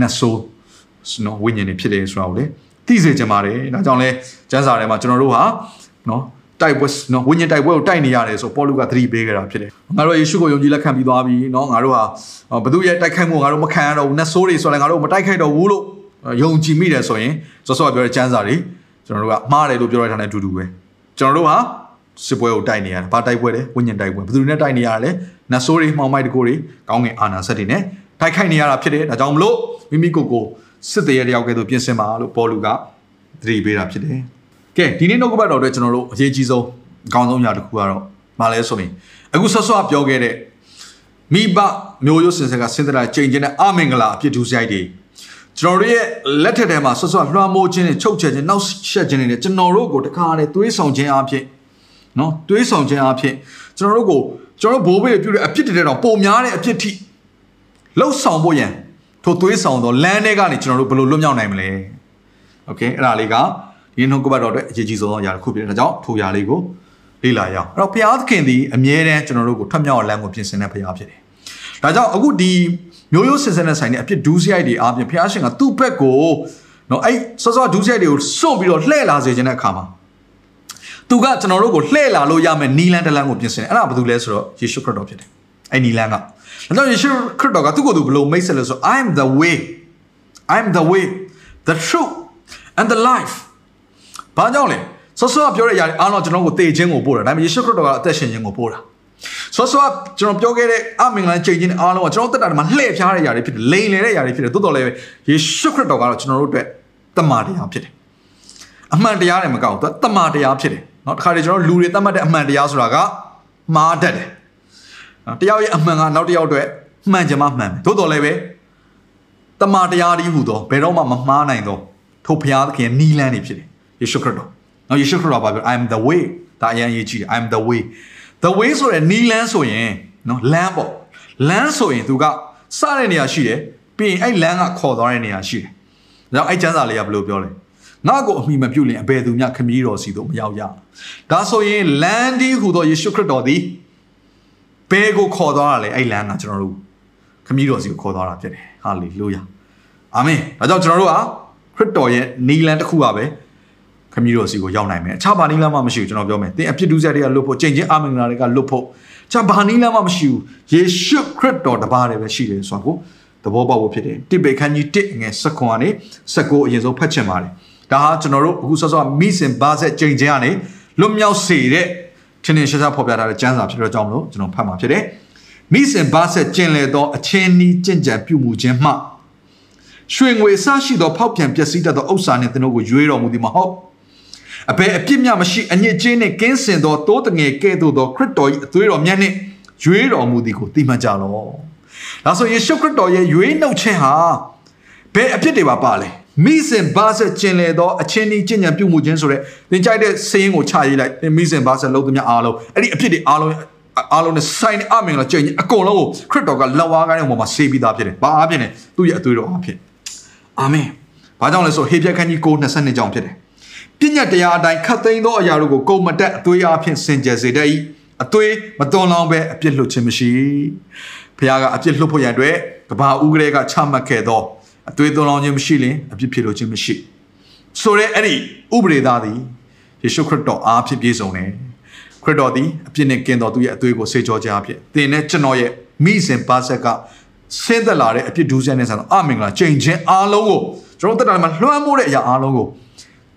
နတ်ဆိုးနော်ဝိညာဉ်တွေဖြစ်တယ်ဆိုတာကိုလေ သိစေချင်ပါတယ်ဒါကြောင့်လဲကျမ်းစာထဲမှာကျွန်တော်တို့ဟာနော်တိုက်ပွဲနော်ဝိညာဉ်တိုက်ပွဲကိုတိုက်နေရတယ်ဆိုပေါလုကသတိပေးခဲ့တာဖြစ်တယ်ငါတို့ယေရှုကိုယုံကြည်လက်ခံပြီးသွားပြီနော်ငါတို့ဟာဘသူရဲ့တိုက်ခိုက်မှုငါတို့မခံရတော့ဘူးနတ်ဆိုးတွေဆိုလည်းငါတို့မတိုက်ခိုက်တော့ဘူးလို့ယုံကြည်မိတယ်ဆိုရင်စောစောပြောတဲ့ကျမ်းစာတွေကျွန်တော်တို့ကမှားတယ်လို့ပြောရတဲ့နဲ့အတူတူပဲကျွန်တော်တို့ဟာစစ်ပွဲကိုတိုက်နေရတယ်ဘာတိုက်ပွဲလဲဝိညာဉ်တိုက်ပွဲဘယ်သူတွေနဲ့တိုက်နေရလဲနတ်ဆိုးတွေမှောင်မိုက်တကိုတွေကောင်းငင်အာနာဆက်တွေနဲ့တိုက်ခိုက်နေရတာဖြစ်တယ်ဒါကြောင့်မလို့မိမိကိုယ်ကို စစ်သေးရတယောက်ကဲ့သို့ပြင်ဆင်ပါလို့ပေါလုကသတိပေးတာဖြစ်တယ်ကဲဒီနေ့နှုတ်ကပတ်တော်အတွက်ကျွန်တော်တို့အရေးကြီးဆုံးအကောင်းဆုံးအရာတစ်ခုကတော့မလဲဆိုရင်အခုဆော့ဆော့ပြောခဲ့တဲ့မိဘမျိုးရိုးစင်စကစင်တရာချိန်ချင်းနဲ့အမင်္ဂလာအဖြစ်ဒူးဆိုင်တွေကျွန်တော်တို့ရဲ့လက်ထက်ထဲမှာဆော့ဆော့လွှမ်းမိုးခြင်းနဲ့ချုပ်ချယ်ခြင်းနောက်ဆက်ခြင်းတွေကျွန်တော်တို့ကိုတခါတည်းသွေးဆောင်ခြင်းအဖြစ်နော်သွေးဆောင်ခြင်းအဖြစ်ကျွန်တော်တို့ကိုကျွန်တော်တို့ဘိုးဘေးပြုတဲ့အဖြစ်တွေတော့ပုံများတဲ့အဖြစ်ထိလှုပ်ဆောင်ဖို့ရန် ထိုသွေးဆောင်သောလမ်းတွေကနေကျွန်တော်တို့ဘယ်လိုလွတ်မြောက်နိုင်မလဲโอเคအဲ့ဒါလေးကဒီနှုတ်ကပတ်တော်အတွက်အရေးကြီးဆုံးသောအရာတစ်ခုဖြစ်တဲ့ဒါကြောင့်ထိုအရာလေးကိုလေ့လာရအောင်အဲ့တော့ဘုရားသခင်သည်အမြဲတမ်းကျွန်တော်တို့ကိုထွက်မြောက်အောင်လမ်းကိုပြင်ဆင်တဲ့ဘုရားဖြစ်တယ်ဒါကြောင့်အခုဒီမျိုးရိုးစင်စင်နဲ့ဆိုင်တဲ့အဖြစ်ဒူးစရိုက်တွေအားဖြင့်ဘုရားရှင်ကသူ့ဘက်ကိုနော်အဲ့စောစောဒူးစရိုက်တွေကိုစွန့်ပြီးတော့လှည့်လာစေခြင်းတဲ့အခါမှာသူကကျွန်တော်တို့ကိုလှည့်လာလို့ရမယ်နီလန်တလန်ကိုပြင်ဆင်တယ်အဲ့ဒါဘာလို့လဲဆိုတော့ယေရှုခရစ်တော်ဖြစ်တယ်အဲ့နီလန်က ။ဒါကြောင့်ယေရှုခရစ်တော်ကသူ့ကိုယ်သူဘလို့မိတ်ဆက်လဲဆို I am the way I am the way the truth and the life ဘာကြောင့်လဲဆောဆောပြောတဲ့အရာအားလုံးကျွန်တော်ကိုတည်ခြင်းကိုပို့တာဒါပေမဲ့ယေရှုခရစ်တော်ကအသက်ရှင်ခြင်းကိုပို့တာဆောဆောကျွန်တော်ပြောခဲ့တဲ့အမင်္ဂလာချိန်ခြင်းအားလုံးကကျွန်တော်တက်တာတွေမှာလှည့်ဖြားတဲ့အရာတွေဖြစ်တယ်လိန်လေတဲ့အရာတွေဖြစ်တယ်တိုးတော်လည်းယေရှုခရစ်တော်ကတော့ကျွန်တော်တို့အတွက်တမန်တရားဖြစ်တယ်အမှန်တရားတွေမကောက်ဘူးသူကတမန်တရားဖြစ်တယ်နော်တခါတည်းကျွန်တော်လူတွေတတ်မှတ်တဲ့အမှန်တရားဆိုတာကမှားတတ်တယ် နော်တယောက်ရဲ့အမှန်ကနောက်တစ်ယောက်အတွက်မှန်ချင်မှမှန်တယ်တိုးတော်လည်းပဲတမန်တရားဒီဟူသောဘယ်တော့မှမမှားနိုင်သောထိုဘုရားသခင်နီလန်းနေဖြစ်တယ်ယေရှုခရစ်တော်နော်ယေရှုခရစ်တော်ဘာပြော I am the way ဒါအရင်ရေးကြည့်တယ် I am the way the way ဆိုတဲ့နီလန်းဆိုရင်နော်လမ်းပေါ့လမ်းဆိုရင်သူကစတဲ့နေရာရှိတယ်ပြီးရင်အဲ့လမ်းကခေါ်သွားတဲ့နေရာရှိတယ်ဒါကြောင့်အဲ့ကျမ်းစာလေးကဘယ်လိုပြောလဲငါ့ကိုအမိမပြုတ်ရင်အဘယ်သူမျှခမည်းတော်စီတို့မရောက်ရဒါဆိုရင်လမ်းဒီဟူသောယေရှုခရစ်တော်သည် ဘယ်ကိုခေါ်သွားတာလဲအဲ့လမ်းကကျွန်တော်တို့ခမည်းတော်စီကိုခေါ်သွားတာဖြစ်တယ်ဟာလေလုယာအာမင်ဒါကြောင့်ကျွန်တော်တို့ဟာခရစ်တော်ရဲ့နီလန်တစ်ခုပါပဲခမည်းတော်စီကိုရောက်နိုင်မယ်အခြားဘာနီလန်မှမရှိဘူးကျွန်တော်ပြောမယ်သင်အပြစ်ဒုစရိုက်တွေကလွတ်ဖို့ချိန်ချင်းအာမင်္ဂလာတွေကလွတ်ဖို့အခြားဘာနီလန်မှမရှိဘူးယေရှုခရစ်တော်တပါးတည်းပဲရှိတယ်ဆိုတော့သဘောပေါက်ဖို့ဖြစ်တယ်တိပေခန်းကြီး1ငယ်စခွန်ကနေစကိုအရင်ဆုံးဖတ်ချင်ပါတယ်ဒါဟာကျွန်တော်တို့အခုဆော့ဆော့မိစင်ဘာဆက်ချိန်ချင်းကနေလွတ်မြောက်စေတဲ့ ထင်းထင်းရှားရှားဖော်ပြထားတဲ့ကျမ်းစာဖြစ်တော့ကြောင်းမလို့ကျွန်တော်ဖတ်မှာဖြစ်တယ်မိစင်ဘာဆက်ကျင်လေသောအချင်းနီးကြင်ကြံပြုမှုခြင်းမှရွှေငွေအစရှိသောဖောက်ပြန်ပျက်စီးတတ်သောဥစ္စာနှင့်သင်တို့ကိုရွေးတော်မူသည်မဟုတ်အဘယ်အပြစ်မြမရှိအညစ်အကြေးနှင့်ကင်းစင်သောတိုးတငယ်ကဲ့သို့သောခရစ်တော်၏အသွေးတော်မြတ်နှင့်ရွေးတော်မူသည်ကိုသိမှတ်ကြလော။ဒါဆိုယေရှုခရစ်တော်ရဲ့ရွေးနှုတ်ခြင်းဟာဘယ်အပြစ်တွေပါပါလဲ။ မိစင်ဘာဆက်ကျင်လေသောအချင်းဒီကျင့်ကြံပြုမှုခြင်းဆိုတဲ့သင်ကြိုက်တဲ့စည်းရင်းကိုချရေးလိုက်။မိစင်ဘာဆက်လုံးသမျှအားလုံးအဲ့ဒီအပြစ်တွေအားလုံးအားလုံးနဲ့ဆိုင်အမင်္ဂလာကျင့်အကုန်လုံးကိုခရစ်တော်ကလက်ဝါးကိုင်းတဲ့ပုံမှာဆေးပြီးသားဖြစ်တယ်။ဘာအဖြစ်လဲသူ့ရဲ့အသွေးတော်အဖြစ်။အာမင်။ဘာကြောင့်လဲဆိုဟေပြက်ခန်းကြီး9 22ကြောင့်ဖြစ်တယ်။ပညာတရားအတိုင်းခတ်သိမ်းသောအရာတို့ကိုကုန်မတက်အသွေးအဖြစ်စင်ကြယ်စေတတ်၏အသွေးမသွန်လောင်းပဲအပြစ်လွတ်ခြင်းမရှိဘုရားကအပြစ်လွတ်ဖို့ရန်အတွက်ကဘာဦးကလေးကချမှတ်ခဲ့သော အသွေးသွန်လောင်းခြင်းမရှိရင်အပြစ်ဖြစ်လို့ခြင်းမရှိဆိုရဲအဲ့ဒီဥပဒေသားသည်ယေရှုခရစ်တော်အားဖြင့်ပြည့်စုံတယ်ခရစ်တော်သည်အပြစ်နဲ့ကင်းတော်သူရဲ့အသွေးကိုဆေးကြောခြင်းအဖြစ်သင်နဲ့ကျွန်တော်ရဲ့မိစဉ်ပါဆက်ကဆင်းသက်လာတဲ့အပြစ်ဒုစရိုက်နဲ့ဆန်တော့အမင်္ဂလာချိန်ချင်းအားလုံးကိုကျွန်တော်တက်တာမှာလွှမ်းမိုးတဲ့အရာအားလုံးကို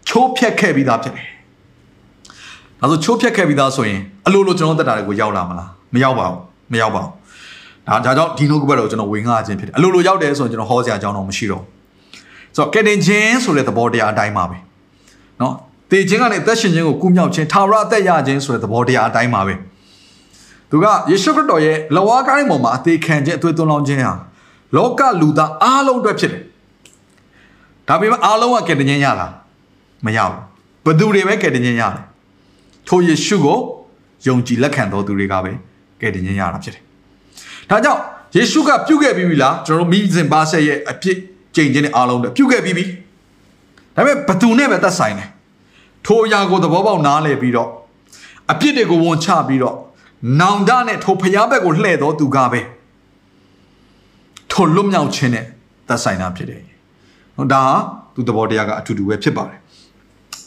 ချိုးဖျက်ခဲ့ပြီးသားဖြစ်တယ်။ဒါဆိုချိုးဖျက်ခဲ့ပြီးသားဆိုရင်အလိုလိုကျွန်တော်တက်တာတွေကိုရောက်လာမလား။မရောက်ပါဘူး။မရောက်ပါဘူး။ ဒါဒါကြောင့်ဒီနှုတ်ကပတ်တော်ကျွန်တော်ဝင်ငှခြင်းဖြစ်တယ်။အလိုလိုရောက်တယ်ဆိုရင်ကျွန်တော်ဟောစရာအကြောင်းတော့မရှိတော့ဘူး။ဆိုတော့ကယ်တင်ခြင်းဆိုတဲ့သဘောတရားအတိုင်းပါပဲ။နော်။တေခြင်းကနေအသက်ရှင်ခြင်းကိုကူးမြောက်ခြင်းထာဝရအသက်ရခြင်းဆိုတဲ့သဘောတရားအတိုင်းပါပဲ။သူကယေရှုခရစ်တော်ရဲ့လဝါကားရဲ့ပုံမှာအသေးခံခြင်းအသွေးသွန်းလောင်းခြင်းဟာလောကလူသားအားလုံးအတွက်ဖြစ်တယ်။ဒါပေမဲ့အားလုံးကကယ်တင်ခြင်းရလား။မရဘူး။ဘသူတွေပဲကယ်တင်ခြင်းရတယ်။ထိုယေရှုကိုယုံကြည်လက်ခံတော်သူတွေကပဲကယ်တင်ခြင်းရတာဖြစ်တယ်။ ဒါကြောင့်ယေရှုကပြုခဲ့ပြီးပြီလားကျွန်တော်တို့မိစဉ်ပါဆက်ရဲ့အပြစ်ကြိမ်ခြင်းနဲ့အားလုံးတွေပြုခဲ့ပြီးပြီ။ဒါပေမဲ့ဘသူနဲ့ပဲသက်ဆိုင်တယ်။ထိုအရာကိုသဘောပေါက်နားလည်ပြီးတော့အပြစ်တွေကိုဝန်ချပြီးတော့နောင်တနဲ့ထိုဖျားဘက်ကိုလှည့်တော်သူကပဲထိုလွတ်မြောက်ခြင်းနဲ့သက်ဆိုင်တာဖြစ်တယ်။ဟောဒါဟာသူသဘောတရားကအတူတူပဲဖြစ်ပါတယ်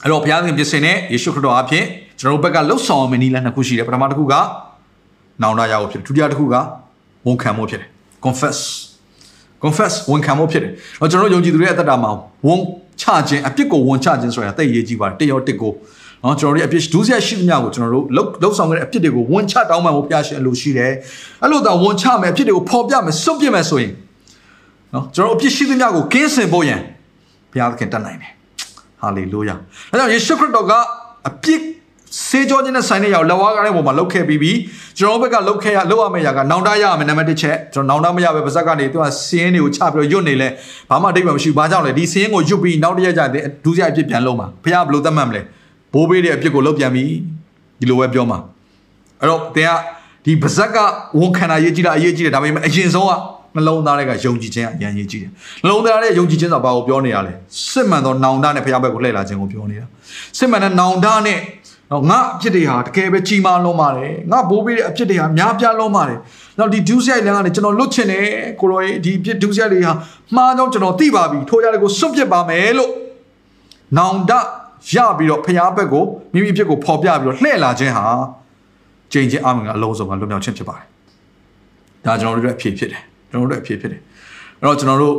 အဲ့တော့ဘုရားသခင်ပြင်ဆင်တဲ့ယေရှုခရစ်တော်အဖြစ်ကျွန်တော်တို့ဘက်ကလှုပ်ဆောင်မယ့်နည်းလမ်းနှစ်ခုရှိတယ်ပထမတစ်ခုကနောင်တရဖို့ဖြစ်တယ်ဒုတိယတစ်ခုက ဝန်ခံမှုဖြစ်တယ် confess confess ဝန်ခံမှုဖြစ်တယ်။တော့ကျွန်တော်တို့ယုံကြည်သူတွေရဲ့အသက်တာမှာဝန်ချခြင်းအပြစ်ကိုဝန်ချခြင်းဆိုတာတိတ်ရေးကြီးပါတယ်။တရောတစ်ကိုနော်ကျွန်တော်တို့ရဲ့အပြစ်ဒုစရိုက်ရှိသမျှကိုကျွန်တော်တို့လှုပ်လှုပ်ဆောင်ခဲ့တဲ့အပြစ်တွေကိုဝန်ချတောင်းပန်ဖို့ဖျားရှင်အလိုရှိတယ်။အဲ့လိုသာဝန်ချမယ်အပြစ်တွေကိုဖော်ပြမယ်စွန့်ပစ်မယ်ဆိုရင်နော်ကျွန်တော်တို့အပြစ်ရှိသမျှကိုကင်းစင်ဖို့ရန်ဘုရားသခင်တတ်နိုင်တယ်။ဟာလေလုယာ။အဲကြောင့်ယေရှုခရစ်တော်ကအပြစ် စေကြောခြင်းနဲ့ဆိုင်တဲ့ရောက်လက်ဝါးကားတဲ့ပုံမှာလောက်ခဲ့ပြီးပြီကျွန်တော်ဘက်ကလောက်ခဲ့ရလောက်ရမယ့်ຢာကနောင်တရရမယ်နံပါတ်1ချက်ကျွန်တော်နောင်တမရပဲပါဇက်ကနေသူကစင်းတွေကိုချပြီးတော့ရွတ်နေလဲဘာမှအတိတ်မှမရှိဘူးဘာကြောင့်လဲဒီစင်းကိုရွတ်ပြီးနောက်တရက်ကျတဲ့ဒုစရိုက်အဖြစ်ပြန်လုံးမှာဖះဘလို့သတ်မှတ်မလဲဘိုးဘေးရဲ့အဖြစ်ကိုလုတ်ပြန်ပြီဒီလိုပဲပြောမှာအဲ့တော့တင်ကဒီပါဇက်ကဝန်ခံတာရေးကြည့်တာအရေးကြီးတယ်ဒါပေမဲ့အရင်ဆုံးကနှလုံးသားတွေကယုံကြည်ခြင်းအရင်ရေးကြည့်တယ်နှလုံးသားရဲ့ယုံကြည်ခြင်းဆိုတာဘာကိုပြောနေရလဲစစ်မှန်သောနောင်တနဲ့ဖះဘက်ကိုလှည့်လာခြင်းကိုပြောနေတာစစ်မှန်တဲ့နောင်တနဲ့ နော်ငါအဖြစ်တွေဟာတကယ်ပဲကြီးမားလွန်းပါတယ်ငါဘိုးဘေးရဲ့အဖြစ်တွေဟာများပြားလွန်းပါတယ်နောက်ဒီဒုစရိုက်လမ်းကနေကျွန်တော်လွတ်ချင်တယ်ကိုရောရဲ့ဒီအဖြစ်ဒုစရိုက်တွေဟာမှားကြောင်းကျွန်တော်သိပါပြီထိုးရတယ်ကိုစွန့်ပစ်ပါမယ်လို့နောင်တရပြီးတော့ဖျားဘက်ကိုမိမိအဖြစ်ကိုဖော်ပြပြီးတော့လှည့်လာခြင်းဟာကြင်ချင်းအမှန်ကအလုံးစုံကလွတ်မြောက်ခြင်းဖြစ်ပါတယ်ဒါကျွန်တော်တို့ရဲ့အဖြစ်ဖြစ်တယ်ကျွန်တော်တို့ရဲ့အဖြစ်ဖြစ်တယ်အဲ့တော့ကျွန်တော်တို့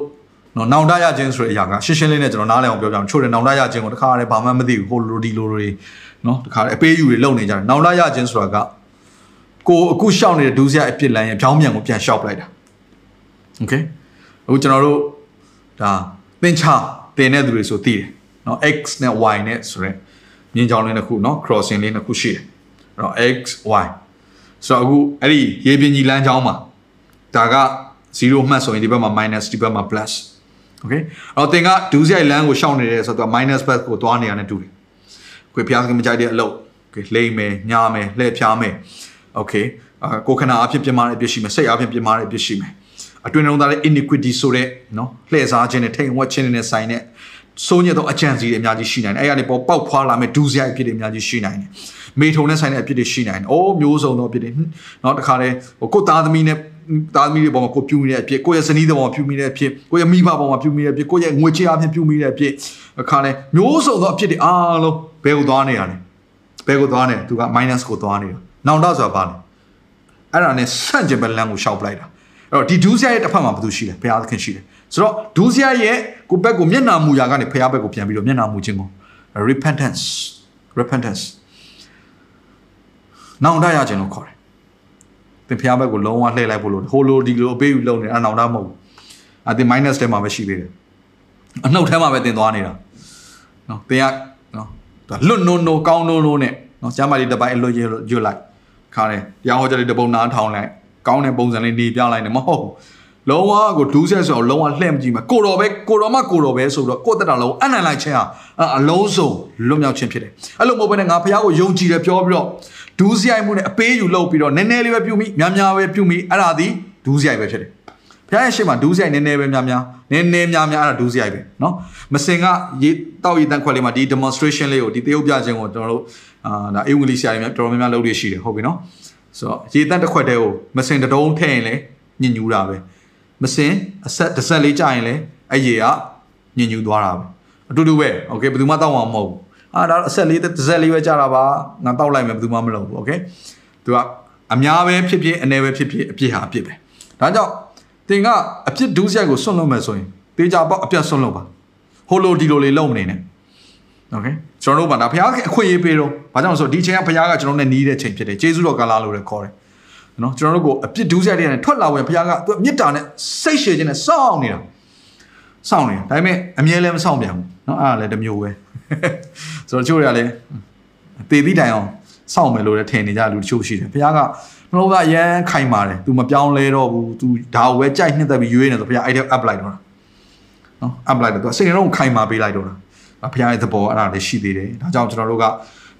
နော်နောင်တရခြင်းဆိုတဲ့အရာကရှင်းရှင်းလေးနဲ့ကျွန်တော်နားလည်အောင်ပြောပြအောင်ချို့တယ်နောင်တရခြင်းကိုတခါတည်းဘာမှမသိဘူးဟိုလိုဒီလိုတွေ နော်တခါတည်းအပေးယူတွေလုံနေကြတယ်နောင်တရခြင်းဆိုတာကကိုအခုရှောက်နေတဲ့ဒူးစရအပြစ်လမ်းရဲ့ဖြောင်းမြန်ကိုပြန်ရှောက်ပလိုက်တာโอเคအခုကျွန်တော်တို့ဒါသင်္ချာတင်တဲ့သူတွေဆိုသိတယ်နော် x နဲ့ y နဲ့ဆိုရင်မြင်းချောင်းလေးတစ်ခုနော် crossing လေးတစ်ခုရှိတယ်အဲ့တော့ x y ဆိုတော့အခုအဲ့ဒီရေပြင်ကြီးလမ်းကြောင်းမှာဒါက0မှတ်ဆိုရင်ဒီဘက်မှာ minus ဒီဘက်မှာ plus okay အဲ့တော့သင်ကဒူးစရိုက်လမ်းကိုရှောင်နေတယ်ဆိုတော့ minus plus ကိုသွားနေရတဲ့တူတယ် ကိုဖျားကမကြိုက်တဲ့အလုပ် okay လိမ့်မယ်ညာမယ်လှည့်ဖျားမယ် okay အာကိုခဏအဖြစ်ပြမာတဲ့အပြစ်ရှိမယ်စိတ်အဖြစ်ပြမာတဲ့အပြစ်ရှိမယ်အတွင်းလုံးသားတဲ့ iniquity ဆိုတဲ့နော်လှည့်စားခြင်းနဲ့ထိန်ဝက်ခြင်းနဲ့ဆိုင်တဲ့စိုးညစ်သောအကြံစီတွေအများကြီးရှိနိုင်တယ်အဲ့ရနေပေါ်ပေါက်ဖွာလာမဲ့ဒူးစရိုက်အဖြစ်တွေအများကြီးရှိနိုင်တယ်မေထုံနဲ့ဆိုင်တဲ့အဖြစ်တွေရှိနိုင်တယ်အိုးမျိုးစုံသောအဖြစ်တွေနော်တခါတည်းဟိုကိုသားသမီးနဲ့ သားသမီးတွေပေါ်မှာကိုပြူမိတဲ့အဖြစ်ကိုရဲ့ဇနီးတွေပေါ်မှာပြူမိတဲ့အဖြစ်ကိုရဲ့မိဘပေါ်မှာပြူမိတဲ့အဖြစ်ကိုရဲ့ငွေချေအဖြစ်ပြူမိတဲ့အဖြစ်အခါလဲမျိုးစုံသောအဖြစ်တွေအားလုံးဘယ်ကိုသွားနေရလဲဘယ်ကိုသွားနေသူက minus ကိုသွားနေတာနောင်တဆိုတာဘာလဲအဲ့ဒါနဲ့ဆန့်ကျင်ဘက်လမ်းကိုရှောက်ပလိုက်တာအဲ့တော့ဒီဒူးစရိုက်ရဲ့တစ်ဖက်မှာဘာလို့ရှိလဲဘုရားသခင်ရှိတယ်ဆိုတော့ဒူးစရိုက်ရဲ့ကိုဘက်ကိုမျက်နာမူရာကနေဘုရားဘက်ကိုပြန်ပြီးတော့မျက်နာမူခြင်းကို repentance repentance နောင်တရခြင်းလို့ခေါ်တယ် သင်ဘုရားဘက်ကိုလုံးဝလှည့်လိုက်ဖို့လို့ဟိုလိုဒီလိုအပေးယူလုံးနေတာနောင်တမဟုတ်ဘူးအသင် minus ထဲမှာပဲရှိသေးတယ်အနှုတ်ထဲမှာပဲသင်သွားနေတာနော်သင်ကနော်လွတ်နိုးနိုးကောင်းနိုးနိုးနဲ့နော်ကျမ်းမာရေးတစ်ပိုင်းအလွတ်ရွတ်လိုက်ခါတယ်တရားဟောကြားလေးတစ်ပုံနားထောင်လိုက်ကောင်းတဲ့ပုံစံလေးနေပြလိုက်တယ်မဟုတ်ဘူးလုံးဝကိုဒူးဆက်ဆိုတော့လုံးဝလှည့်မကြည့်မှာကိုတော်ပဲကိုတော်မကိုတော်ပဲဆိုတော့ကိုတက်တာလုံးအနံ့လိုက်ခြင်းဟာအလုံးစုံလွတ်မြောက်ခြင်းဖြစ်တယ်အဲ့လိုမဟုတ်ဘဲနဲ့ငါဖះကိုယုံကြည်တယ်ပြောပြီးတော့ ဒူးစရိုက်မှုနဲ့အပေးယူလုပ်ပြီးတော့နည်းနည်းလေးပဲပြုမိများများပဲပြုမိအဲ့ဒါဒီဒူးစရိုက်ပဲဖြစ်တယ်ဖះရဲ့ရှေ့မှာဒူးစရိုက်နည်းနည်းပဲများများနည်းနည်းများများအဲ့ဒါဒူးစရိုက်ပဲเนาะမစင်ကရေတောက်ရည်တန်းခွက်လေးမှာဒီ demonstration လေးကိုဒီတရုပ်ပြခြင်းကိုကျွန်တော်တို့အာဒါအင်္ဂလိပ်ဆရာတွေများတော်တော်များများလုပ်ရရှိတယ်ဟုတ်ပြီเนาะဆိုတော့ရေတန်းတစ်ခွက်တည်းကိုမစင်တုံးထည့်ရင်လည်းညင်ညူတာပဲမစင်အဆက်တစ်ဆက်လေးကြာရင်လည်းအဲ့ရေကညင်ညူသွားတာပဲအတူတူပဲโอเคဘယ်သူမှတောက်အောင်မဟုတ်ဘူး အာဒါအဆက်လေးတစ်ဆက်လေးပဲကြာတာပါငါတောက်လိုက်မယ်ဘယ်သူမှမလုပ်ဘူးโอเคသူကအများပဲဖြစ်ဖြစ်အနေပဲဖြစ်ဖြစ်အပြစ်ဟာအပြစ်ပဲဒါကြောင့်တင်ကအပြစ်ဒူးဆက်ကိုစွန့်လွတ်မယ်ဆိုရင်တေးကြပေါ့အပြတ်စွန့်လွတ်ပါဟိုလိုဒီလိုလေးလုံးမနေနဲ့โอเคကျွန်တော်တို့ကဒါဘုရားအခွင့်အရေးပေးတော့ဘာကြောင့်လဲဆိုတော့ဒီချိန်ကဘုရားကကျွန်တော်နဲ့နီးတဲ့ချိန်ဖြစ်တယ်ဂျေဇုတော်ကာလလို့လည်းခေါ်တယ်နော်ကျွန်တော်တို့ကိုအပြစ်ဒူးဆက်တဲ့နဲ့ထွက်လာဝင်ဘုရားကသူမေတ္တာနဲ့စိတ်ရှည်ခြင်းနဲ့စောင့်နေတာစောင့်နေတာဒါပေမဲ့အမြဲလည်းမစောင့်ပြန်ဘူးနော်အဲ့ဒါလည်းတစ်မျိုးပဲ ဆိုတော့ချို့တွေကလည်းတေပြီးတိုင်အောင်စောင့်မယ်လို့လည်းထင်နေကြလူတချို့ရှိတယ်ဘုရားကနှလုံးသားအရန်ခိုင်ပါတယ် तू မပြောင်းလဲတော့ဘူး तू ဒါကိုပဲကြိုက်နှစ်သက်ပြီးရွေးနေဆိုဘုရားအဲ့ဒါ up လိုက်တော့တာနော် up လိုက်တော့ तू စိတ်နှလုံးခိုင်မာပေးလိုက်တော့တာဘုရားရဲ့သဘောအဲ့ဒါလည်းရှိသေးတယ်ဒါကြောင့်ကျွန်တော်တို့က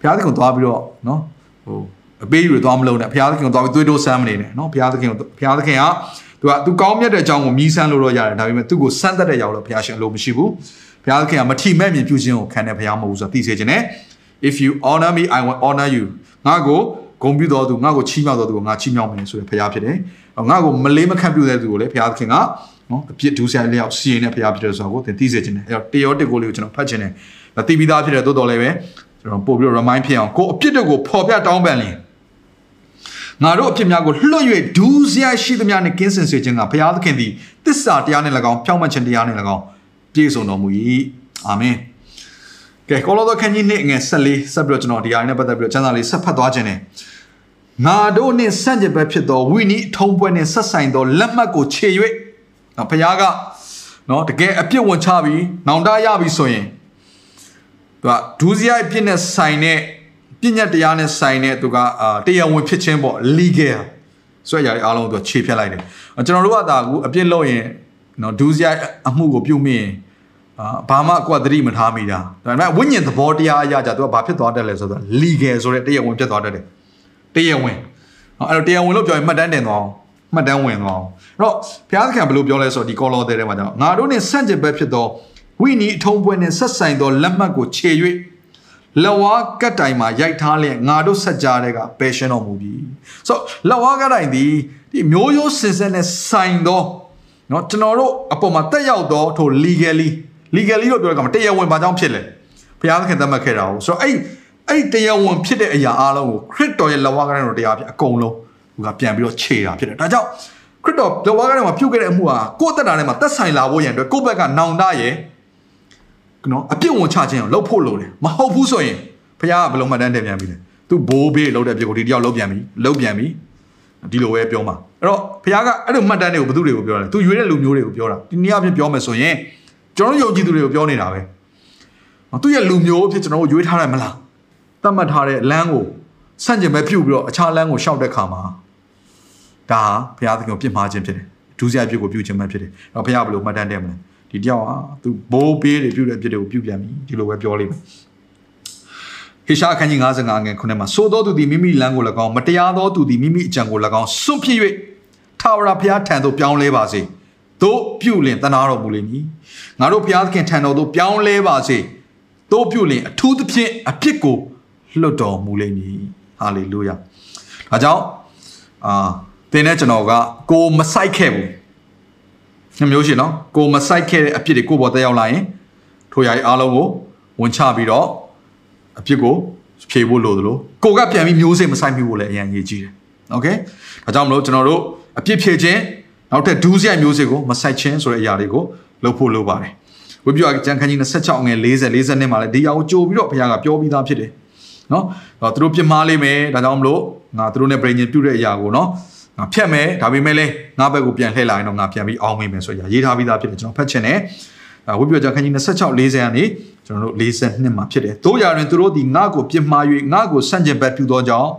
ဘုရားသခင်သွားပြီးတော့နော်ဟိုအပေးယူသွားမလို့နဲ့ဘုရားသခင်ကိုသွားပြီးသွေးတိုးဆမ်းမနေနဲ့နော်ဘုရားသခင်ကိုဘုရားသခင်ကသူကသူကောင်းမြတ်တဲ့အကြောင်းကိုမြည်ဆန်းလို့တော့ရတယ်ဒါပေမဲ့သူ့ကိုစမ်းသက်တဲ့ရောက်လို့ဘုရားရှင်အလိုမရှိဘူး ဘုရားသခင်ကမထီမဲ့မြင်ပြုခြင်းကိုခံတဲ့ဘုရားမဟုတ်ဘူးဆိုတော့သိစေခြင်းနဲ့ if you honor me i will honor you ငါကိုဂုံပြုတော်သူငါ့ကိုချီးမြှောက်တော်သူကိုငါချီးမြှောက်မယ်ဆိုတဲ့ဘုရားဖြစ်တယ်ငါ့ကိုမလေးမခန့်ပြုတဲ့သူကိုလည်းဘုရားသခင်ကနော်အပြစ်ဒုစရိုက်လျောက်စီရင်တဲ့ဘုရားဖြစ်တယ်ဆိုတော့ကိုသင်သိစေခြင်းတယ်အဲ့တော့တေယောတစ်ကိုလေးကိုကျွန်တော်ဖတ်ခြင်းတယ်ဒါသိပြီးသားဖြစ်တယ်တိုးတော်လည်းပဲကျွန်တော်ပို့ပြီးတော့ remind ဖြစ်အောင်ကိုအပြစ်တွေကိုပေါ်ပြတောင်းပန်လင်ငါတို့အဖြစ်များကိုလွှတ်၍ဒူးစရိုက်ရှိသမျှနဲ့ကင်းစင်စေခြင်းကဘုရားသခင်သည်တစ္ဆာတရားနဲ့၎င်းဖြောင့်မတ်ခြင်းတရားနဲ့၎င်း ပြည့်စုံတော်မူ၏အာမင်ကဲကောလောသောခန်းကြီးနှစ်ငယ်14ဆက်ပြီးတော့ကျွန်တော်ဒီအရာနဲ့ပတ်သက်ပြီးတော့ကျမ်းစာလေးဆက်ဖတ်သွားခြင်းနဲ့ငါတို့နှင့်ဆန့်ကျင်ဘက်ဖြစ်သောဝိနည်းထုံးပွဲနှင့်ဆက်ဆိုင်သောလက်မှတ်ကိုခြေ၍နော်ဘုရားကနော်တကယ်အပြစ်ဝင်ချပြီးနောင်တရပြီဆိုရင်သူကဒူးစရိုက်ပြစ်နဲ့ဆိုင်တဲ့ပြည့်ညတ်တရားနဲ့ဆိုင်တဲ့သူကအာတရားဝင်ဖြစ်ခြင်းပေါ့ legal ဆိုရရအားလုံးသူခြေဖြတ်လိုက်တယ်ကျွန်တော်တို့ကဒါကူအပြစ်လုပ်ရင် နော်ဒူးစရိုက်အမှုကိုပြုတ်မိရင်အာဘာမှကွာသတိမထားမိတာဒါပေမဲ့ဝိညာဉ်သဘောတရားအရာကြသူကဘာဖြစ်သွားတယ်လဲဆိုတော့ legal ဆိုတဲ့တရားဝင်ဖြစ်သွားတတ်တယ်တရားဝင်အဲ့တော့တရားဝင်လို့ပြောရင်မှတ်တမ်းတင်သွားအောင်မှတ်တမ်းဝင်သွားအောင်အဲ့တော့ဘုရားသခင်ဘယ်လိုပြောလဲဆိုတော့ဒီကောလောသဲထဲမှာကျတော့ငါတို့နဲ့ဆန့်ကျင်ဘက်ဖြစ်သောဝိနည်းအထုံးပွဲနဲ့ဆက်ဆိုင်သောလက်မှတ်ကိုခြေ၍လက်ဝါးကတ်တိုင်မှာရိုက်ထားလျက်ငါတို့ဆက်ကြတဲ့ကပယ်ရှင်းတော်မူပြီဆိုတော့လက်ဝါးကတ်တိုင်ဒီဒီမျိုးရိုးစင်ဆက်နဲ့ဆိုင်သော เนาะကျွန်တော်တို့အပေါ်မှာတက်ရောက်သောထို legally legally လို့ပြောတဲ့ကမှာတရားဝင်ဘာကြောင့်ဖြစ်လဲဘုရားသခင်သတ်မှတ်ခဲ့တာ哦ဆိုတော့အဲ့အဲ့တရားဝင်ဖြစ်တဲ့အရာအားလုံးကိုခရစ်တော်ရဲ့လက်ဝါးကတ်တိုင်တော်တရားဖြစ်အကုန်လုံးသူကပြန်ပြီးတော့ခြေတာဖြစ်တယ်ဒါကြောင့်ခရစ်တော်လက်ဝါးကတ်တိုင်မှာပြုတ်ခဲ့တဲ့အမှုဟာကိုယ့်တက်တာထဲမှာသက်ဆိုင်လာဖို့ရန်အတွက်ကိုယ့်ဘက်ကနောင်တရဲ့နော်အပြစ်ဝင်ချခြင်းကိုလှုပ်ဖို့လိုတယ်မဟုတ်ဘူးဆိုရင်ဘုရားကဘယ်လိုမှတ်တမ်းတင်ပြန်ပြီလဲသူဘိုးဘေးလှုပ်တဲ့အပြစ်ကိုဒီတယောက်လှုပ်ပြန်ပြီလှုပ်ပြန်ပြီ ဒီလိုပဲပြောမှာအဲ့တော့ဘုရားကအဲ့လိုမှတ်တမ်းတွေကိုဘယ်သူတွေကိုပြောလဲသူရွေးတဲ့လူမျိုးတွေကိုပြောတာဒီနေ့အဖြစ်ပြောမယ်ဆိုရင်ကျွန်တော်တို့ယုံကြည်သူတွေကိုပြောနေတာပဲသူရဲ့လူမျိုးအဖြစ်ကျွန်တော်တို့ရွေးထားတယ်မလားသတ်မှတ်ထားတဲ့လမ်းကိုဆန့်ကျင်ပဲပြုတ်ပြီးတော့အခြားလမ်းကိုရှောက်တဲ့ခါမှာဒါဘုရားသခင်ကိုပြစ်မှားခြင်းဖြစ်တယ်ဒုစရိုက်ပြစ်ကိုပြုတ်ခြင်းပဲဖြစ်တယ်အဲ့တော့ဘုရားဘယ်လိုမှတ်တမ်းတင်မလဲဒီတယောက်ဟာသူဘိုးပေးတွေပြုတ်တဲ့အပြစ်တွေကိုပြုတ်ပြန်ပြီဒီလိုပဲပြောလိမ့်မယ် ဟေရှာအခန်းကြီး55ငယ်ခုနှစ်မှာသို့သောသူသည်မိမိလမ်းကို၎င်းမတရားသောသူသည်မိမိအကြံကို၎င်းစွန့်ဖြစ်၍ထာဝရဘုရားထံသို့ပြောင်းလဲပါစေတို့ပြုလင်တနာတော်မူလိမ့်မည်ငါတို့ဘုရားသခင်ထံတော်သို့ပြောင်းလဲပါစေတို့ပြုလင်အထူးသဖြင့်အပြစ်ကိုလွတ်တော်မူလိမ့်မည်ဟာလေလုယာဒါကြောင့်အာသင်နဲ့ကျွန်တော်ကကိုမဆိုင်ခဲ့ဘူးနှမျိုးရှိနော်ကိုမဆိုင်ခဲ့တဲ့အပြစ်တွေကိုပေါ်တက်ရောက်လာရင်ထိုရာကြီးအားလုံးကိုဝန်ချပြီးတော့ အပြစ်ကိုဖြေဖို့လိုသလိုကိုကပြန်ပြီးမျိုးစိမဆိုင်မိဖို့လည်းအရင်အရေးကြီးတယ်โอเคဒါကြောင့်မလို့ကျွန်တော်တို့အပြစ်ဖြေခြင်းနောက်ထပ်ဒူးစရိုက်မျိုးစိကိုမဆိုင်ခြင်းဆိုတဲ့အရာတွေကိုလုပ်ဖို့လိုပါတယ်ဝိပ္ပယကျမ်းခန်းကြီး26ငယ်40 40နှစ်မှာလည်းဒီအရာကိုကြိုပြီးတော့ဘုရားကပြောပြီးသားဖြစ်တယ်နော်တော့သူတို့ပြစ်မှားလိမ့်မယ်ဒါကြောင့်မလို့ငါသူတို့နဲ့ပြင်ကျင်ပြုတဲ့အရာကိုနော်ငါဖြတ်မယ်ဒါပေမဲ့လည်းငါဘက်ကိုပြန်လှည့်လာရင်တော့ငါပြန်ပြီးအောင်းမိမယ်ဆိုရရေးထားပြီးသားဖြစ်တယ်ကျွန်တော်ဖတ်ချင်တယ်ဝိပ္ပယကျမ်းခန်းကြီး26 40ကနေ ကျွန်တော်တို့42မှာဖြစ်တယ်တို့ရာတွင်သူတို့ဒီငါကိုပြစ်မှား၍ငါကိုဆန့်ကျင်ဘက်ပြုသောကြောင့်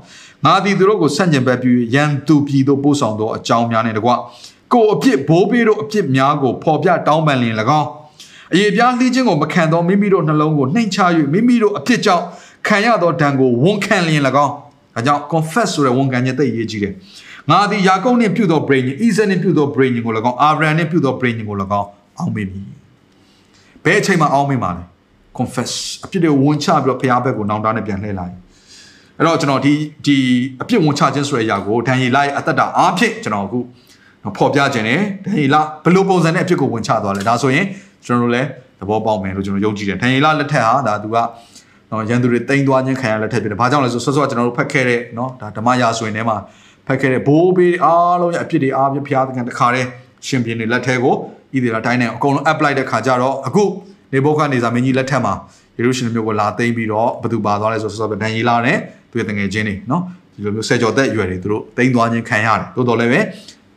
ငါသည်သူတို့ကိုဆန့်ကျင်ဘက်ပြုရန်သူပြည်သို့ပို့ဆောင်သောအကြောင်းများနဲ့တကွကိုအပြစ်ဘိုးဘေးတို့အပြစ်များကိုဖော်ပြတောင်းပန်လင်၎င်းအရေးပြားလှီးခြင်းကိုမခံသောမိမိတို့နှလုံးကိုနှိမ်ချ၍မိမိတို့အဖြစ်ကြောင့်ခံရသောဒဏ်ကိုဝန်ခံလျင်၎င်းဒါကြောင့် confess ဆိုတဲ့ဝန်ခံခြင်းသိရေးကြီးတယ်ငါသည်ယာကုပ်နှင့်ပြုသော brain ဣဇက်နှင့်ပြုသော brain ကို၎င်းအာဗြဟံနှင့်ပြုသော brain ကို၎င်းအောင်းမိမည်ဘယ်အချိန်မှအောင်းမိမှာလဲ confess အပြစ်တွေဝန်ချပြီးတော့ဖျားဘက်ကိုနောင်တနဲ့ပြန်လှည့်လိုက်အဲ့တော့ကျွန်တော်ဒီဒီအပြစ်ဝန်ချခြင်းဆိုတဲ့အရာကိုဒန်ရီလာရဲ့အသက်တာအားဖြင့်ကျွန်တော်အခုဖော်ပြခြင်းတယ်ဒန်ရီလာဘယ်လိုပုံစံနဲ့အပြစ်ကိုဝန်ချသွားလဲဒါဆိုရင်ကျွန်တော်တို့လည်းသဘောပေါက်မယ်လို့ကျွန်တော်ယုံကြည်တယ်ဒန်ရီလာလက်ထက်ဟာဒါသူကနော်ရန်သူတွေတိမ့်သွားခြင်းခံရလက်ထက်ဖြစ်တယ်ဘာကြောင့်လဲဆိုဆော့ဆော့ကျွန်တော်တို့ဖတ်ခဲ့တဲ့နော်ဒါဓမ္မရာဆိုရင်ထဲမှာဖတ်ခဲ့တဲ့ဘိုးဘေးအားလုံးရဲ့အပြစ်တွေအားဖြင့်ဖျားသခင်တခါတည်းရှင်ပြင်းတွေလက်ထဲကိုဣသရေလတိုင်းနဲ့အကုန်လုံး apply တဲ့ခါကျတော့အခု နေဘုခနေစာမင်းကြီးလက်ထက်မှာယေရုရှလင်မြို့ကိုလာသိမ်းပြီးတော့ဘသူပါသွားလဲဆိုတော့ဒန်ယေလာနဲ့သူရဲ့တငယ်ချင်းတွေနော်ဒီလိုမျိုးဆယ်ကျော်သက်အရွယ်တွေသူတို့သိမ်းသွားခြင်းခံရတယ်တိုးတော်လည်းပဲ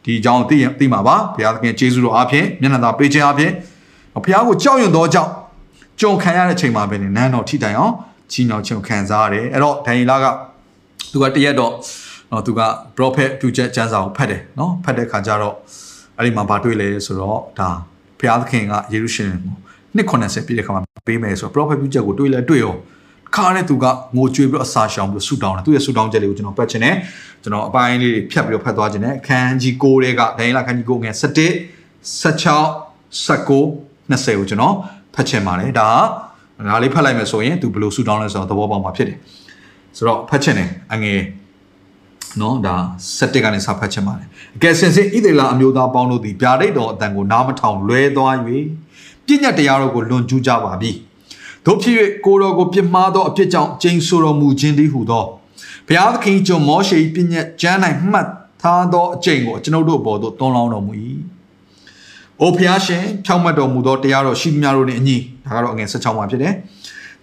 ဒီအကြောင်းသိသိမှာပါဘုရားသခင်ကျေးဇူးတော်အားဖြင့်မျက်နှာသာပေးခြင်းအားဖြင့်ဘုရားကိုကြောက်ရွံ့သောကြောင့်ကြုံခံရတဲ့အချိန်မှာပဲနန်းတော်ထိတိုင်အောင်ကြီးညောင်ခြင်းခံစားရတယ်အဲ့တော့ဒန်ယေလာကသူကတရက်တော့နော်သူက prophet ပြုချက်ကျမ်းစာကိုဖတ်တယ်နော်ဖတ်တဲ့ခါကျတော့အဲ့ဒီမှာဘာတွေ့လဲဆိုတော့ဒါဘုရားသခင်ကယေရုရှလင် ကိုနှစ်90ပြည့်တဲ့ခါမှာပေးမယ်ဆိုတော့ prophet ပြုချက်ကိုတွေးလဲတွေးရောခါတဲ့သူကငိုကြွေးပြီးတော့အစာရှောင်ပြီးဆူတောင်းတယ်သူရဲ့ဆူတောင်းချက်လေးကိုကျွန်တော်ပတ်ချင်တယ်ကျွန်တော်အပိုင်းလေးတွေဖြတ်ပြီးတော့ဖတ်သွားချင်တယ်အခန်းကြီး9တဲ့ကဒိုင်းလာခန်းကြီး9ငယ်17 16 19 20ကိုကျွန်တော်ဖတ်ချင်ပါတယ်ဒါကငါလေးဖတ်လိုက်မယ်ဆိုရင်သူဘယ်လိုဆူတောင်းလဲဆိုတော့သဘောပေါက်မှာဖြစ်တယ်ဆိုတော့ဖတ်ချင်တယ်အငယ်နော်ဒါ7ကနေစဖတ်ချင်ပါတယ်အကယ်စင်စစ်ဣသေလအမျိုးသားပေါင်းတို့သည်ဗျာဒိတ်တော်အတန်ကိုနားမထောင်လွဲသွား၍ ပြည့်ညတ်တရားတော်ကိုလွန်ကျူးကြပါပြီတို့ဖြစ်၍ကိုတော်ကိုပြစ်မှားသောအဖြစ်ကြောင့်ကျိန်ဆိုတော်မူခြင်းတည်းဟုသောဘုရားသခင်ကျွန်မောရှေပြည့်ညတ်ကျမ်း၌မှတ်ထားသောအကျင့်ကိုကျွန်ုပ်တို့ဘော်သို့တွန်းလောင်းတော်မူ၏အိုဖျားရှင်ဖြောင့်မတ်တော်မူသောတရားတော်ရှိသမျှတို့နှင့်အညီဒါကတော့အငယ်16မှာဖြစ်တယ်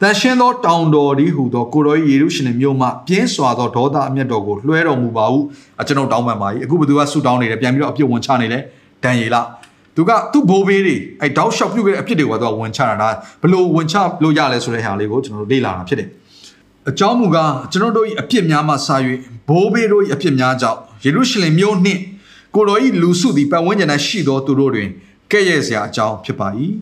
တန်ရှင်းသောတောင်တော်ဒီဟုသောကိုရောယေရုရှလင်မြို့မှပြင်းစွာသောဒေါသအမျက်တော်ကိုလွှဲတော်မူပါဟုကျွန်တော်တောင်းပန်ပါ၏အခုဘသူကဆူတောင်းနေတယ်ပြန်ပြီးတော့အပြစ်ဝင်ချနေတယ်ဒန်ယေလ သူကသူ့ဘိုးဘေးတွေအဲတောက်လျှောက်ပြုတ်ခဲ့တဲ့အဖြစ်တွေကသူကဝင်ချတာဒါဘလို့ဝင်ချလို့ရလဲဆိုတဲ့ဟာလေးကိုကျွန်တော်တို့လေ့လာတာဖြစ်တယ်အကြောင်းမူကားကျွန်တော်တို့၏အပြစ်များမှစာ၍ဘိုးဘေးတို့၏အပြစ်များကြောင့်ယေရုရှလင်မြို့နှင့်ကိုတော်၏လူစုသည်ပတ်ဝန်းကျင်၌ရှိသောသူတို့တွင်ကဲ့ရဲ့စရာအကြောင်းဖြစ်ပါ၏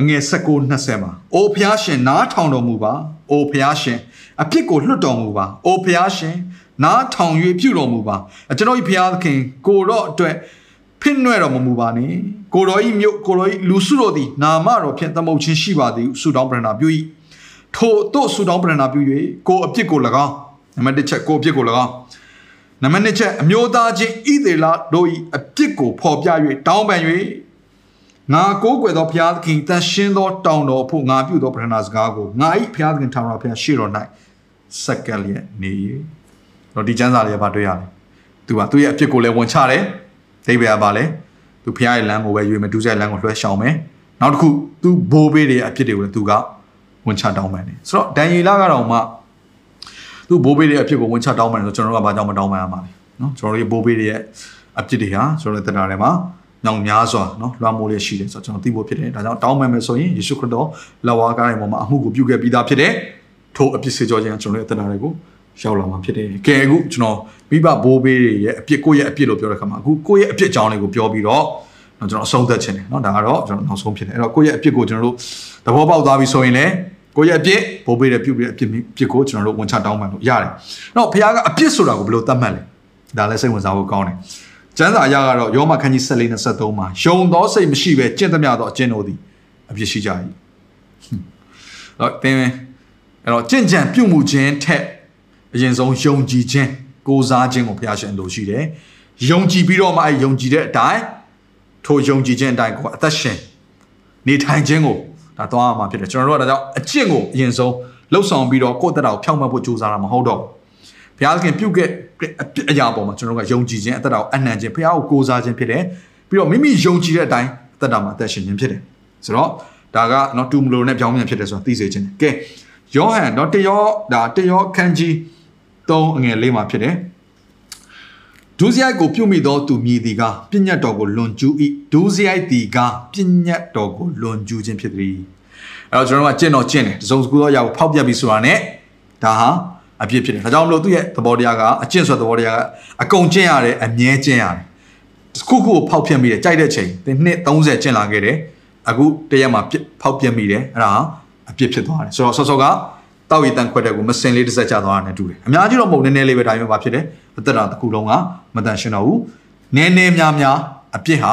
အငယ်16 20မှာအိုဖျားရှင်နားထောင်တော်မူပါအိုဖျားရှင်အပြစ်ကိုလွတ်တော်မူပါအိုဖျားရှင်နားထောင်၍ပြုတော်မူပါကျွန်တော်၏ဖျားသခင်ကိုတော့အတွက် ဖိနှွဲ့တော်မမူပါနဲ့ကိုတော်ဤမြို့ကိုတော်ဤလူစုတော်သည်နာမတော်ဖြင့်သမုတ်ချင်းရှိပါသည်ဆုတောင်းပရဏာပြု၏ထို့တို့ဆုတောင်းပရဏာပြု၍ကိုအပြစ်ကို၎င်းနံပါတ်1ချက်ကိုအပြစ်ကို၎င်းနံပါတ်2ချက်အမျိုးသားချင်းဣသေလတို့၏အပြစ်ကိုဖော်ပြ၍တောင်းပန်၍ငါကိုးကွယ်သောဘုရားသခင်တန်ရှင်းသောတောင်းတော်ဖို့ငါပြုသောပရဏာစကားကိုငါ၏ဘုရားသခင်ထာဝရဘုရားရှေ့တော်၌စက္ကလျက်နေ၏တော့ဒီကျမ်းစာလေးကဘာတွေ့ရလဲသူကသူ့ရဲ့အပြစ်ကိုလည်းဝန်ချတယ် သိပ္ပယ်ကပါလဲသူဖျားရဲ့လမ်းကိုပဲရွေမတူးဆိုင်လမ်းကိုလွှဲရှောင်မယ်နောက်တစ်ခုသူဘိုးဘေးတွေအဖြစ်တွေကိုလည်းသူကဝန်ချတောင်းပန်တယ်ဆိုတော့ဒန်ယေလကတော့မှသူဘိုးဘေးတွေအဖြစ်ကိုဝန်ချတောင်းပန်တယ်ဆိုကျွန်တော်တို့ကဘာကြောင့်မတောင်းပန်ရမှာလဲနော်ကျွန်တော်တို့ရဲ့ဘိုးဘေးတွေရဲ့အဖြစ်တွေဟာကျွန်တော်တို့တက်တာထဲမှာညောင်များစွာနော်လွှမ်းမိုးလျက်ရှိတယ်ဆိုတော့ကျွန်တော်သိဖို့ဖြစ်တယ်ဒါကြောင့်တောင်းပန်မယ်ဆိုရင်ယေရှုခရစ်တော်လက်ဝါးကားရဲ့ပေါ်မှာအမှုကိုပြုခဲ့ပြီးသားဖြစ်တဲ့ထိုအဖြစ်စေကြောခြင်းကျွန်တော်တို့ရဲ့တက်တာတွေကို ရောက်လာမှာဖြစ်တယ်။ကဲအခုကျွန်တော်မိဘဘိုးဘေးတွေရဲ့အပြစ်ကိုယ့်ရဲ့အပြစ်လို့ပြောတဲ့ခါမှာအခုကိုယ့်ရဲ့အပြစ်အကြောင်းလေးကိုပြောပြီးတော့ကျွန်တော်အဆုံးသတ်ခြင်းတယ်เนาะဒါကတော့ကျွန်တော်နောက်ဆုံးဖြစ်တယ်။အဲ့တော့ကိုယ့်ရဲ့အပြစ်ကိုကျွန်တော်တို့သဘောပေါက်သွားပြီဆိုရင်လည်းကိုယ့်ရဲ့အပြစ်ဘိုးဘေးတွေပြုပြီးတဲ့အပြစ်ပြစ်ကိုကျွန်တော်တို့ဝန်ချတောင်းပန်လို့ရတယ်။အဲ့တော့ဘုရားကအပြစ်ဆိုတာကိုဘယ်လိုသတ်မှတ်လဲ။ဒါလည်းစိတ်ဝင်စားဖို့ကောင်းတယ်။ကျမ်းစာအရာကတော့ယောမခန်းကြီး14 23မှာယုံသောစိတ်မရှိပဲကျင့်သမျှသောအကျင့်တို့သည်အပြစ်ရှိကြ၏။တော့တင်းအဲ့တော့ကြင်ကြံပြုတ်မှုခြင်းထက် အရင်ဆုံးယုံကြည်ခြင်းကိုးစားခြင်းကိုဘုရားရှင်လိုရှိတယ်။ယုံကြည်ပြီးတော့မှအဲယုံကြည်တဲ့အတိုင်းထိုယုံကြည်ခြင်းအတိုင်းကိုအသက်ရှင်နေထိုင်ခြင်းကိုဒါသွားရမှာဖြစ်တယ်ကျွန်တော်တို့ကဒါကြောင့်အကျင့်ကိုအရင်ဆုံးလှုပ်ဆောင်ပြီးတော့ကိုယ့်တက်တာကိုဖြောင့်မတ်ဖို့ကြိုးစားတာမဟုတ်တော့ဘူးဘုရားခင်ပြုတ်ခဲ့အရာပေါ်မှာကျွန်တော်တို့ကယုံကြည်ခြင်းအသက်တာကိုအနှံခြင်းဘုရားကိုကိုးစားခြင်းဖြစ်တယ်ပြီးတော့မိမိယုံကြည်တဲ့အတိုင်းအသက်တာမှာအသက်ရှင်ခြင်းဖြစ်တယ်ဆိုတော့ဒါကနော်တူမလို့နဲ့ပြောင်းပြန်ဖြစ်တယ်ဆိုတာသိစေခြင်းကဲယောဟန်တော့တယောဒါတယောခန်းကြီး 3အငယ်လေးမှာဖြစ်တယ်ဒုစရိုက်ကိုပြုတ်မိသောသူမြည်သည်ကပြညတ်တော်ကိုလွန်ကျူး၏ဒုစရိုက်သည်ကပြညတ်တော်ကိုလွန်ကျူးခြင်းဖြစ်သည်အဲ့တော့ကျွန်တော်တို့ကကျင့်တော်ကျင့်တယ်တစုံစကူသောအရာကိုဖောက်ပြပြီးဆိုတာ ਨੇ ဒါဟာအပြစ်ဖြစ်တယ်ဒါကြောင့်မလို့သူ့ရဲ့သဘောတရားကအကျင့်ဆိုတဲ့သဘောတရားကအကုန်ကျင့်ရတယ်အမြဲကျင့်ရတယ်ခုခုကိုဖောက်ပြမိတယ်ကြိုက်တဲ့ချိန်သင်နှစ်30ကျင့်လာခဲ့တယ်အခုတရက်မှာဖောက်ပြမိတယ်အဲ့ဒါအပြစ်ဖြစ်သွားတယ်ဆိုတော့ဆော့ဆော့က တောက်ရည်တန်ခွက်တဲ့ကိုမစင်လေးတစ်စက်ချသွားတာနဲ့တူတယ်အများကြီးတော့မဟုတ်နည်းနည်းလေးပဲဒါမျိုးပါဖြစ်တယ်အသက်တာတစ်ခုလုံးကမတန်ရှင်းတော့ဘူးနည်းနည်းများများအပြစ်ဟာ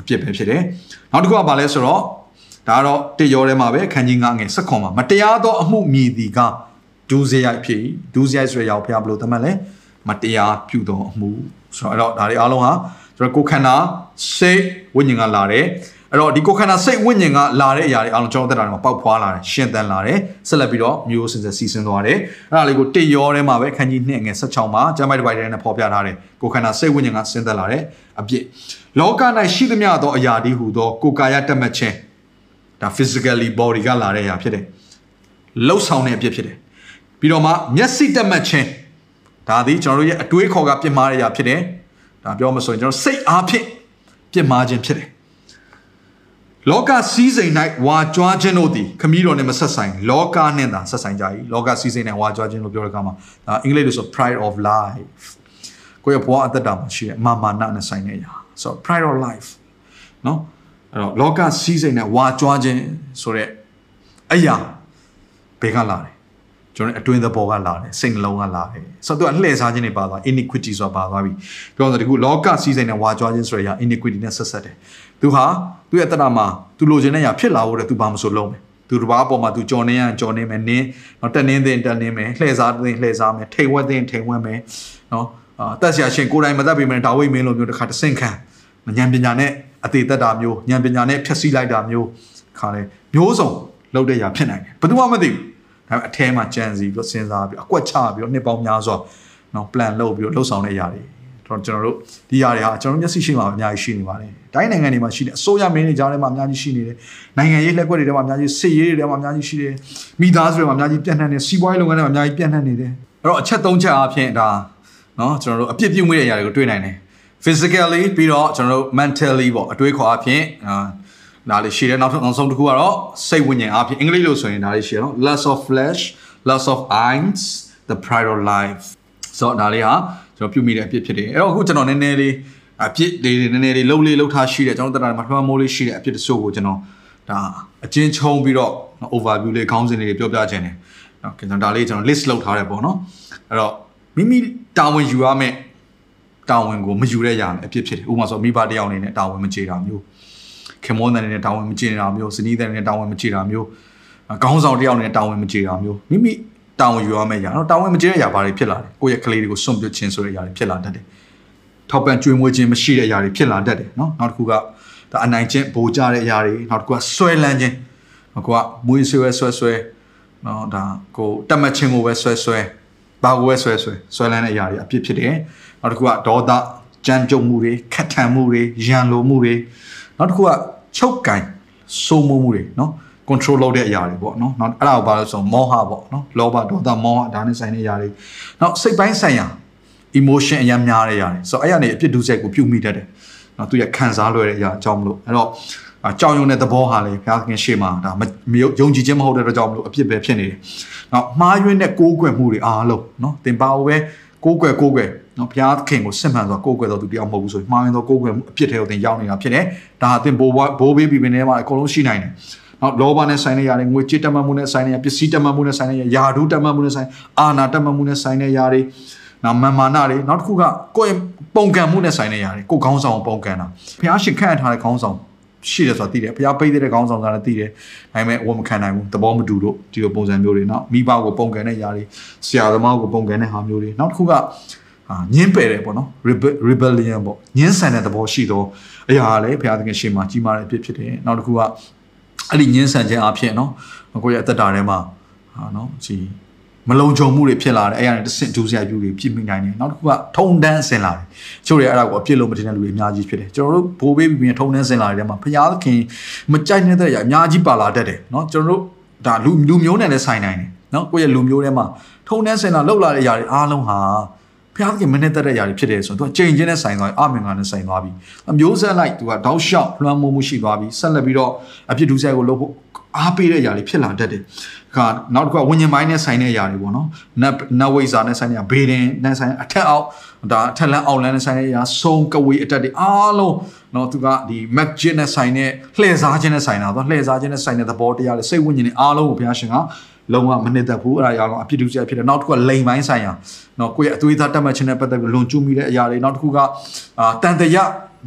အပြစ်ပဲဖြစ်တယ်နောက်တစ်ခုကဘာလဲဆိုတော့ဒါကတော့တရောထဲမှာပဲခန်းကြီးငါငယ်ဆက်ခွန်မှာမတရားသောအမှုမြည်သည်ကဒူးစရိုက်ဖြစ်ဒူးစရိုက်ဆိုရရောက်ဖျားဘလို့သတ်မှတ်လဲမတရားပြုသောအမှုဆိုတော့အဲ့တော့ဒါတွေအားလုံးဟာကျွန်တော်ကိုခန္ဓာစိတ်ဝိညာဉ်ကလာတယ် အဲ့တော့ဒီကိုခန္ဓာစိတ်ဝိညာဉ်ကလာတဲ့အရာတွေအားလုံးကျွန်တော်သက်တာတွေမှာပေါက်ဖွာလာတယ်ရှင်းတန်လာတယ်ဆက်လက်ပြီးတော့မျိုးစင်စစီစဉ်သွားတယ်အဲ့ဒါလေးကိုတိတ်ရောထဲမှာပဲခန်းကြီး2ငယ်16မှာကျမ်းပိုက်တစ်ပိုက်ထဲနဲ့ဖော်ပြထားတယ်ကိုခန္ဓာစိတ်ဝိညာဉ်ကဆင်းသက်လာတယ်အပြစ်လောက၌ရှိသမျှသောအရာဒီဟူသောကိုကာယတက်မှတ်ခြင်းဒါ physically body ကလာတဲ့အရာဖြစ်တယ်လှုပ်ဆောင်တဲ့အပြစ်ဖြစ်တယ်ပြီးတော့မှမျက်စိတက်မှတ်ခြင်းဒါသည်ကျွန်တော်တို့ရဲ့အတွေးခေါ်ကပြစ်မှားတဲ့အရာဖြစ်တယ်ဒါပြောမဆိုရင်ကျွန်တော်စိတ်အားဖြင့်ပြစ်မှားခြင်းဖြစ်တယ် လောကစည်းစိမ်၌ဝါကြွားခြင်းတို့သည်ခမည်းတော်နှင့်မဆက်ဆိုင်လောကနှင့်သာဆက်ဆိုင်ကြ၏လောကစည်းစိမ်၌ဝါကြွားခြင်းလို့ပြောတဲ့အခါမှာဒါအင်္ဂလိပ်လိုဆို pride of life ကိုယ့်ရဲ့ဘဝအသက်တာမှာရှိတဲ့မာမာနနဲ့ဆိုင်တဲ့အရာ so pride of life နော်အဲ့တော့လောကစည်းစိမ်နဲ့ဝါကြွားခြင်းဆိုတဲ့အရာဘယ်ကလာလဲ ကျွန်တော်အတွင်းသဘောကလာတယ်စိတ်နှလုံးကလာတယ်ဆိုတော့သူကလှည့်စားခြင်းတွေပါသွား iniquity ဆိုတာပါသွားပြီပြောဆိုဒီခုလောကစည်းစိမ်နဲ့ဝါကြွားခြင်းဆိုတဲ့အရာ iniquity နဲ့ဆက်ဆက်တယ်သူဟာသူ့ရဲ့တဏမှာသူလိုချင်တဲ့အရာဖြစ်လာဖို့တဲ့သူဘာမဆိုလုံးမယ်သူတစ်ပါးအပေါ်မှာသူကြော်နေရကြော်နေမယ်နင်းတော့တက်နင်းတဲ့တက်နင်းမယ်လှည့်စားတဲ့လှည့်စားမယ်ထိန်ဝက်တဲ့ထိန်ဝက်မယ်နော်ဟအာတက်ဆရာရှင်ကိုယ်တိုင်မသက်ပေမဲ့ဒါဝိမင်းလိုမျိုးတစ်ခါတဆင့်ခံဉာဏ်ပညာနဲ့အသေးသက်တာမျိုးဉာဏ်ပညာနဲ့ဖြည့်ဆည်းလိုက်တာမျိုးခါလေမျိုးစုံလုပ်တဲ့ຢာဖြစ်နိုင်တယ်ဘယ်သူမှမသိဘူး ဒါပေမဲ့အထဲမှာကြံစီပြီးတော့စဉ်းစားပြီးအကွက်ချပြီးတော့နှစ်ပေါင်းများစွာနော် plan လုပ်ပြီးတော့လှုပ်ဆောင်တဲ့အရာတွေတော့ကျွန်တော်တို့ဒီຢာတွေဟာကျွန်တော်မျက်စိရှိမှာအများကြီးရှိနေပါတယ်။တိုင်းနိုင်ငံတွေမှာရှိနေအစိုးရမင်းတွေကြားထဲမှာအများကြီးရှိနေတယ်။နိုင်ငံရေးလက်ကွက်တွေထဲမှာအများကြီးစစ်ရေးတွေထဲမှာအများကြီးရှိတယ်။မိသားစုတွေမှာအများကြီးပြန့်နှံ့နေစီးပွားရေးလုပ်ငန်းတွေမှာအများကြီးပြန့်နှံ့နေတယ်။အဲ့တော့အချက်၃ချက်အားဖြင့်ဒါနော်ကျွန်တော်တို့အပြစ်ပြုမိတဲ့အရာတွေကိုတွေ့နိုင်တယ်။ physically ပြီးတော့ကျွန်တော်တို့ mentally ပေါ့အတွေးခေါ်အားဖြင့် ဒါလေးရှိတယ်နောက်နောက်ဆုံးတစ်ခုကတော့စိတ်ဝိညာဉ်အဖြစ်အင်္ဂလိပ်လို့ဆိုရင်ဒါလေးရှိရနော် lust of flesh lust of eyes the pride of life ဆိုတော့ဒါလေးဟာကျွန်တော်ပြုမိတဲ့အဖြစ်ဖြစ်တယ်အဲ့တော့အခုကျွန်တော်နည်းနည်းလေးအဖြစ်လေးနည်းနည်းလေးလှုပ်လေးလှုပ်ထားရှိတယ်ကျွန်တော်တက်တာမှာထွန်းမိုးလေးရှိတဲ့အဖြစ်တချို့ကိုကျွန်တော်ဒါအချင်းချုံပြီးတော့ overview လေးခေါင်းစဉ်လေးပြောပြခြင်းတယ်နော်ကျွန်တော်ဒါလေးကျွန်တော် list လုပ်ထားတယ်ပေါ့နော်အဲ့တော့မိမိတာဝန်ယူရမယ့်တာဝန်ကိုမယူတဲ့ຢာအဖြစ်ဖြစ်တယ်ဥပမာဆိုမိဘတယောက်အနေနဲ့တာဝန်မကျေတာမျိုး ခင်မောတဲ့အနေနဲ့တာဝန်မကျေတာမျိုးစနီးတဲ့အနေနဲ့တာဝန်မကျေတာမျိုးခေါင်းဆောင်တယောက်အနေနဲ့တာဝန်မကျေတာမျိုးမိမိတာဝန်ယူရမယ့်ຢာနော်တာဝန်မကျေတဲ့ຢာဘာတွေဖြစ်လာလဲကိုယ့်ရဲ့ကလေးတွေကိုစွန့်ပစ်ခြင်းဆိုတဲ့ຢာတွေဖြစ်လာတတ်တယ်ထောက်ပံ့ကြွေးမွေးခြင်းမရှိတဲ့ຢာတွေဖြစ်လာတတ်တယ်နော်နောက်တစ်ခုကဒါအနိုင်ခြင်းဗိုလ်ကြတဲ့အရာတွေနောက်တစ်ခုကဆွဲလန်းခြင်းကိုကမွေးဆွဲဆွဲဆွဲနော်ဒါကိုတတ်မှတ်ခြင်းကိုပဲဆွဲဆွဲဘာကိုပဲဆွဲဆွဲဆွဲလန်းတဲ့အရာတွေအပြစ်ဖြစ်တယ်နောက်တစ်ခုကဒေါသကြမ်းကြုတ်မှုတွေခက်ထန်မှုတွေရန်လိုမှုတွေ နောက်တစ်ခုကချုပ်ကင်စိုးမိုးမှုတွေနော် control လုပ်တဲ့အရာတွေပေါ့နော်နောက်အဲ့ဒါကိုဘာလို့ဆိုမောဟပေါ့နော်လောဘဒေါသမောဟဒါနဲ့ဆိုင်တဲ့အရာတွေနောက်စိတ်ပိုင်းဆိုင်ရာ emotion အများများတဲ့အရာတွေဆိုတော့အဲ့ရနေအပြစ်ဒုစရိုက်ကိုပြုမိတတ်တယ်နော်သူရခံစားလွယ်တဲ့အရာအကြောင်းမလို့အဲ့တော့ကြောင်ယုံတဲ့သဘောဟာလေဘုရားသခင်ရှေ့မှာဒါမယုံကြည်ခြင်းမဟုတ်တဲ့အတွက်ကြောင့်မလို့အပြစ်ပဲဖြစ်နေတယ်။နောက်မှားယွင်းတဲ့ကိုးကွယ်မှုတွေအားလုံးနော်တင်ပါဝဲကိုးကွယ်ကိုးကွယ် နော်ဘုရားသခင်ကိုစစ်မှန်စွာကိုးကွယ်တော်သူတယောက်မဟုတ်ဘူးဆိုရင်မှားရင်တော့ကိုးကွယ်မှုအဖြစ်ထဲကိုသင်ရောက်နေတာဖြစ်တယ်ဒါအသင်ဘိုးဘိုးဘေးပြည်ပင်ထဲမှာအကုန်လုံးရှိနိုင်တယ်နော်လောဘနဲ့ဆိုင်တဲ့ຢာတွေငွေကြေးတမတ်မှုနဲ့ဆိုင်တဲ့ຢာပစ္စည်းတမတ်မှုနဲ့ဆိုင်တဲ့ຢာဓုတမတ်မှုနဲ့ဆိုင်အာနာတမတ်မှုနဲ့ဆိုင်တဲ့ຢာတွေနော်မာမာနာတွေနောက်တစ်ခုကကိုယ်ပုံကံမှုနဲ့ဆိုင်တဲ့ຢာတွေကိုယ်ခေါင်းဆောင်ပုံကံတာဘုရားရှင်ခန့်ထားတဲ့ခေါင်းဆောင်ရှိတယ်ဆိုတာသိတယ်ဘုရားပိတ်တဲ့ခေါင်းဆောင်ကလည်းသိတယ်ဒါပေမဲ့ဝတ်မခံနိုင်ဘူးသဘောမတူလို့ဒီလိုပုံစံမျိုးတွေနော်မိဘကိုပုံကံတဲ့ຢာတွေဆရာသမားကိုပုံကံတဲ့ဟာမျိုးတွေနောက်တစ်ခုက ညင်းပယ်တယ်ပေါ့နော် rebellion ပေါ့ညင်းဆန်တဲ့သဘောရှိသောအရာလည်းဘုရားသခင်ရှေ့မှာကြီးမားတဲ့အဖြစ်ဖြစ်တယ်နောက်တစ်ခုကအဲ့ဒီညင်းဆန်ခြင်းအဖြစ်နော်ကိုယ့်ရဲ့အသက်တာထဲမှာဟာနော်ဒီမလုံခြုံမှုတွေဖြစ်လာတယ်အဲ့ရတဲ့တစ်ဆင့်ဒုစရိုက်ပြုတွေဖြစ်မိနိုင်တယ်နောက်တစ်ခုကထုံတန်းဆင်လာတယ်ချို့တွေအဲ့ဒါကိုအပြစ်လုံးမတင်တဲ့လူတွေအများကြီးဖြစ်တယ်ကျွန်တော်တို့ဘိုးဘေးပြီးထုံတန်းဆင်လာတဲ့မှာဘုရားသခင်မကြိုက်နဲ့တဲ့အရာအများကြီးပါလာတတ်တယ်နော်ကျွန်တော်တို့ဒါလူလူမျိုးနဲ့လည်းဆိုင်နိုင်တယ်နော်ကိုယ့်ရဲ့လူမျိုးထဲမှာထုံတန်းဆင်လာလောက်လာတဲ့အရာတွေအားလုံးဟာ ဘုရားသခင်မနဲ့တက်တဲ့ຢာတွေဖြစ်တယ်ဆိုတော့သူကချိန်ချင်းနဲ့ဆိုင်သွားပြီအမင်္ဂလာနဲ့ဆိုင်သွားပြီအမျိုးဆက်လိုက်သူကတောက်လျှောက်လွှမ်းမိုးမှုရှိသွားပြီဆက်လက်ပြီးတော့အပြစ်ဒုစရိုက်ကိုလုပ်ဖို့အားပေးတဲ့ຢာတွေဖြစ်လာတတ်တယ်ခါနောက်တစ်ခုကဝิญဉ်ပိုင်းနဲ့ဆိုင်တဲ့ຢာတွေပေါ့နော်နတ်နတ်ဝိဇာနဲ့ဆိုင်တဲ့ຢာဘေဒင်နဲ့ဆိုင်အထက်အောက်ဒါအထက်လန်းအောက်လန်းနဲ့ဆိုင်တဲ့ຢာဆုံးကဝေအတက်တွေအားလုံးနော်သူကဒီ magic နဲ့ဆိုင်တဲ့လှည့်စားခြင်းနဲ့ဆိုင်တာတော့လှည့်စားခြင်းနဲ့ဆိုင်တဲ့သဘောတရားတွေစိတ်ဝิญဉ်တွေအားလုံးကိုဘုရားရှင်က လုံးဝမနစ်သက်ဘူးအဲ့ဒါရအောင်အပြစ်ဒုစရိုက်ဖြစ်တယ်နောက်တစ်ခုကလိန်ပိုင်းဆိုင်ရာနော်ကိုယ့်ရဲ့အသွေးသားတက်မှတ်ခြင်းနဲ့ပတ်သက်ပြီးလွန်ကျူးမိတဲ့အရာတွေနောက်တစ်ခုကအာတန်တရ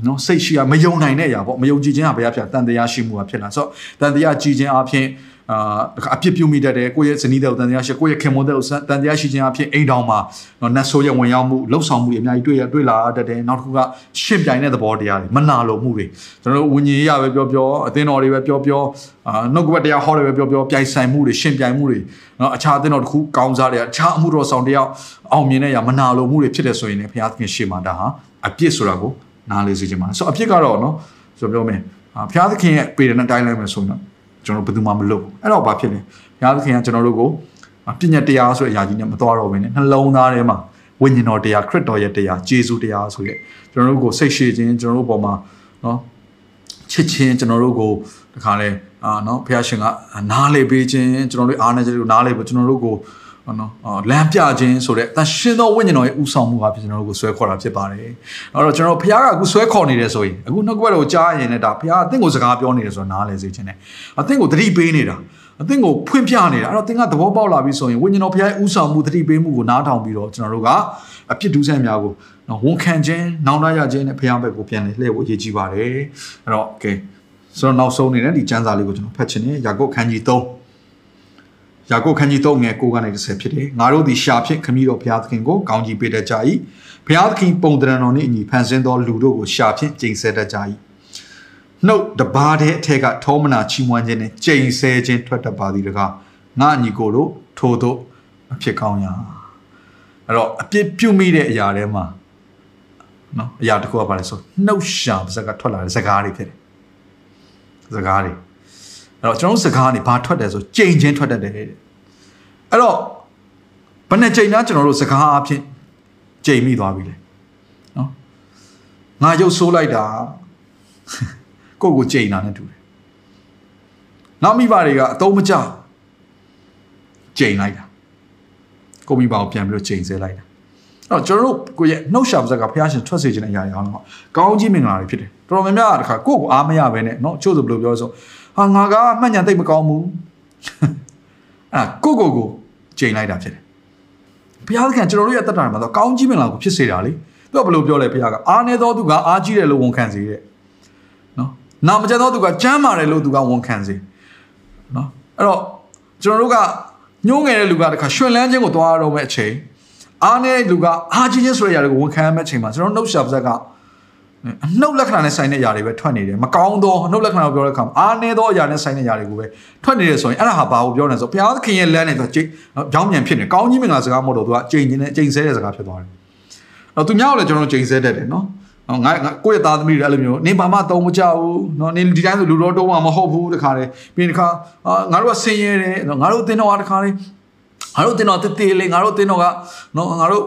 နော်စိတ်ရှိရမယုံနိုင်တဲ့အရာပေါ့မယုံကြည်ခြင်းကဘယ်အဖြစ်တန်တရားရှိမှုကဖြစ်လာဆိုတော့တန်တရားကြည်ခြင်းအဖြစ် အာအပြစ်ပြုမိတတ်တယ်ကိုယ့်ရဲ့ဇနီးတဲ့တန်တရားရှိကိုယ့်ရဲ့ခင်မွန်းတဲ့တန်တရားရှိခြင်းအဖြစ်အိမ်တော်မှာနော်နတ်ဆိုးရဲ့ဝင်ရောက်မှုလှုပ်ဆောင်မှုတွေအများကြီးတွေ့ရတွေ့လာတတ်တယ်နောက်တစ်ခုကရှင်းပြိုင်တဲ့သဘောတရားတွေမနာလိုမှုတွေကျွန်တော်တို့ဝิญဉ်ရပဲပြောပြောအသင်းတော်တွေပဲပြောပြောအာနှုတ်ကပတ်တရားဟောတယ်ပဲပြောပြောပြိုင်ဆိုင်မှုတွေရှင်းပြိုင်မှုတွေနော်အခြားအသင်းတော်တစ်ခုကောင်းစားတွေအခြားအမှုတော်ဆောင်တယောက်အောင်မြင်တဲ့ရမနာလိုမှုတွေဖြစ်တယ်ဆိုရင်လည်းဘုရားသခင်ရှေ့မှာဒါဟာအပြစ်ဆိုတာကိုနားလေစေချင်ပါတယ်ဆိုတော့အဖြစ်ကတော့နော်ဆိုပြောမယ်ဘုရားသခင်ရဲ့ပေရနဲ့တိုင်းလိုက်မယ်ဆိုရင်တော့ ကျွန်တော်ဘယ်သူမှမလုပ်အဲ့တော့ဘာဖြစ်လဲဘုရားသခင်ကကျွန်တော်တို့ကိုပြည့်ညတ်တရားဆိုတဲ့အရာကြီးနဲ့မတော်တော့ဘဲနဲ့နှလုံးသားထဲမှာဝိညာဉ်တော်တရားခရစ်တော်ရဲ့တရားဂျေဇုတရားဆိုရဲ့ကျွန်တော်တို့ကိုစိတ်ရှည်ခြင်းကျွန်တော်တို့ပေါ်မှာနော်ချစ်ချင်းကျွန်တော်တို့ကိုတခါလဲအာနော်ဘုရားရှင်ကနားလေပေးခြင်းကျွန်တော်တို့အားနေကြလို့နားလေပေးကျွန်တော်တို့ကို နော်လမ်းပြခြင်းဆိုတဲ့တန်ရှင်သောဝိညာဉ်တော်ရဲ့ဥဆောင်မှုဟာဖြစ်ကျွန်တော်တို့ကိုဆွဲခေါ်တာဖြစ်ပါတယ်။အဲ့တော့ကျွန်တော်ဘုရားကအခုဆွဲခေါ်နေတယ်ဆိုရင်အခုနှုတ်ကပတ်တော်ကြားရင်လည်းဒါဘုရားအသင်ကိုစကားပြောနေတယ်ဆိုတော့နားလည်စေခြင်းနဲ့အသင်ကိုသတိပေးနေတာအသင်ကိုဖွင့်ပြနေတာအဲ့တော့သင်ကသဘောပေါက်လာပြီဆိုရင်ဝိညာဉ်တော်ဘုရားရဲ့ဥဆောင်မှုသတိပေးမှုကိုနားထောင်ပြီးတော့ကျွန်တော်တို့ကအပြစ်ဒုစရိုက်များကိုနော်ဝန်ခံခြင်းနောင်တရခြင်းနဲ့ဘုရားဘက်ကိုပြန်လေလှည့်ဖို့ရည်ကြည်ပါတယ်။အဲ့တော့ okay ဆိုတော့နောက်ဆုံးအနေနဲ့ဒီကျမ်းစာလေးကိုကျွန်တော်ဖတ်ချင်တယ်ယာကုပ်ခန်းကြီး3 ယာကုပ်ခန်းကြီး3ငယ်9ကနေ10ဖြစ်တယ်ငါတို့သည်ရှာဖြင့်ခမည်းတော်ဘုရားသခင်ကိုကောင်းကြီးပေးတတ်ကြ၏ဘုရားသခင်ပုံတရံတော်နှင့်အညီဖန်ဆင်းသောလူတို့ကိုရှာဖြင့်ကျိန်ဆဲတတ်ကြ၏နှုတ်တပါးတဲ့အထက်ကထောမနာချီးမွမ်းခြင်းနဲ့ကျိန်ဆဲခြင်းထွက်တတ်ပါသည်တကားငါညီကိုတို့ထို့သို့မဖြစ်ကောင်းရာအဲ့တော့အပြစ်ပြုမိတဲ့အရာတွေမှာနော်အရာတစ်ခုကဘာလဲဆိုနှုတ်ရှာပါစကထွက်လာတဲ့စကားတွေဖြစ်တယ်စကားတွေ အဲ့တော့ကျွန်တော်စကားကနေဘာထွက်တယ်ဆိုကြိမ်ချင်းထွက်တတ်တယ်တဲ့အဲ့တော့ဘယ်နဲ့ကြိမ်သားကျွန်တော်တို့စကားအဖြစ်ကြိမ်မိသွားပြီလေနော်ငါရုပ်ဆိုးလိုက်တာကိုယ့်ကိုကြိမ်တာနဲ့တူတယ်နောက်မိဘတွေကအသုံးမချကြိမ်လိုက်တာကိုမိဘကိုပြန်ပြီးတော့ကြိမ်ဆဲလိုက်တာအဲ့တော့ကျွန်တော်တို့ကိုယ့်ရဲ့နှုတ်ရှာပါဇက်ကဘုရားရှင်ထွက်စေခြင်းတဲ့အရာတွေအားလုံးကကောင်းကြီးမင်္ဂလာတွေဖြစ်တယ်တော်တော်များများတခါကိုယ့်ကိုအားမရပဲနဲ့နော်ချို့ဆိုဘယ်လိုပြောဆို ဟာငါကမှတ်ညာသိပ်မကောင်းဘူးအဲ့ကိုကိုကိုကြိမ်လိုက်တာဖြစ်တယ်ဘုရားသခင်ကျွန်တော်တို့ရဲ့တက်တာမှာတော့ကောင်းကြီးမင်္ဂလာကိုဖြစ်စေတာလေသူကဘယ်လိုပြောလဲဘုရားကအားနေသောသူကအားကြီးတယ်လို့ဝန်ခံစေတဲ့နော်နာမကျသောသူကကြမ်းမာတယ်လို့သူကဝန်ခံစေနော်အဲ့တော့ကျွန်တော်တို့ကညှိုးငယ်တဲ့လူကတခါရွှင်လန်းခြင်းကိုသွားရတော့မဲ့အချိန်အားနေတဲ့လူကအားကြီးခြင်းဆိုတဲ့အရာတွေကိုဝန်ခံရမယ့်အချိန်မှာကျွန်တော်နှုတ်ရှာပါဇက်က အနှုတ်လက္ခဏာနဲ့ဆိုင်တဲ့အရာတွေပဲထွက်နေတယ်မကောင်းသောအနှုတ်လက္ခဏာကိုပြောတဲ့အခါမှာအားနေသောအရာနဲ့ဆိုင်တဲ့အရာတွေကိုပဲထွက်နေတယ်ဆိုရင်အဲ့ဒါဟာဘာကိုပြောနေလဲဆိုဘုရားသခင်ရဲ့လမ်းနဲ့ဆိုကြိတ်ကြောင်းမြန်ဖြစ်နေကောင်းကြီးမင်္ဂလာစကားမဟုတ်တော့သူကကြိမ်ကျင်နဲ့ကြိမ်ဆဲတဲ့စကားဖြစ်သွားတယ်တော့သူများကိုလည်းကျွန်တော်ကြိမ်ဆဲတတ်တယ်နော်ငါငါကိုယ့်ရဲ့သားသမီးတွေအဲ့လိုမျိုးနင်ဘာမှတုံးမကြဘူးနော်နင်ဒီတိုင်းဆိုလူတော်တုံးမှာမဟုတ်ဘူးတခါလေပြီးရင်တခါငါတို့ကဆင်းရဲတယ်နော်ငါတို့တင်းတော်ကတခါလေငါတို့တင်းတော်တေးသေးလေးငါတို့တင်းတော်ကနော်ငါတို့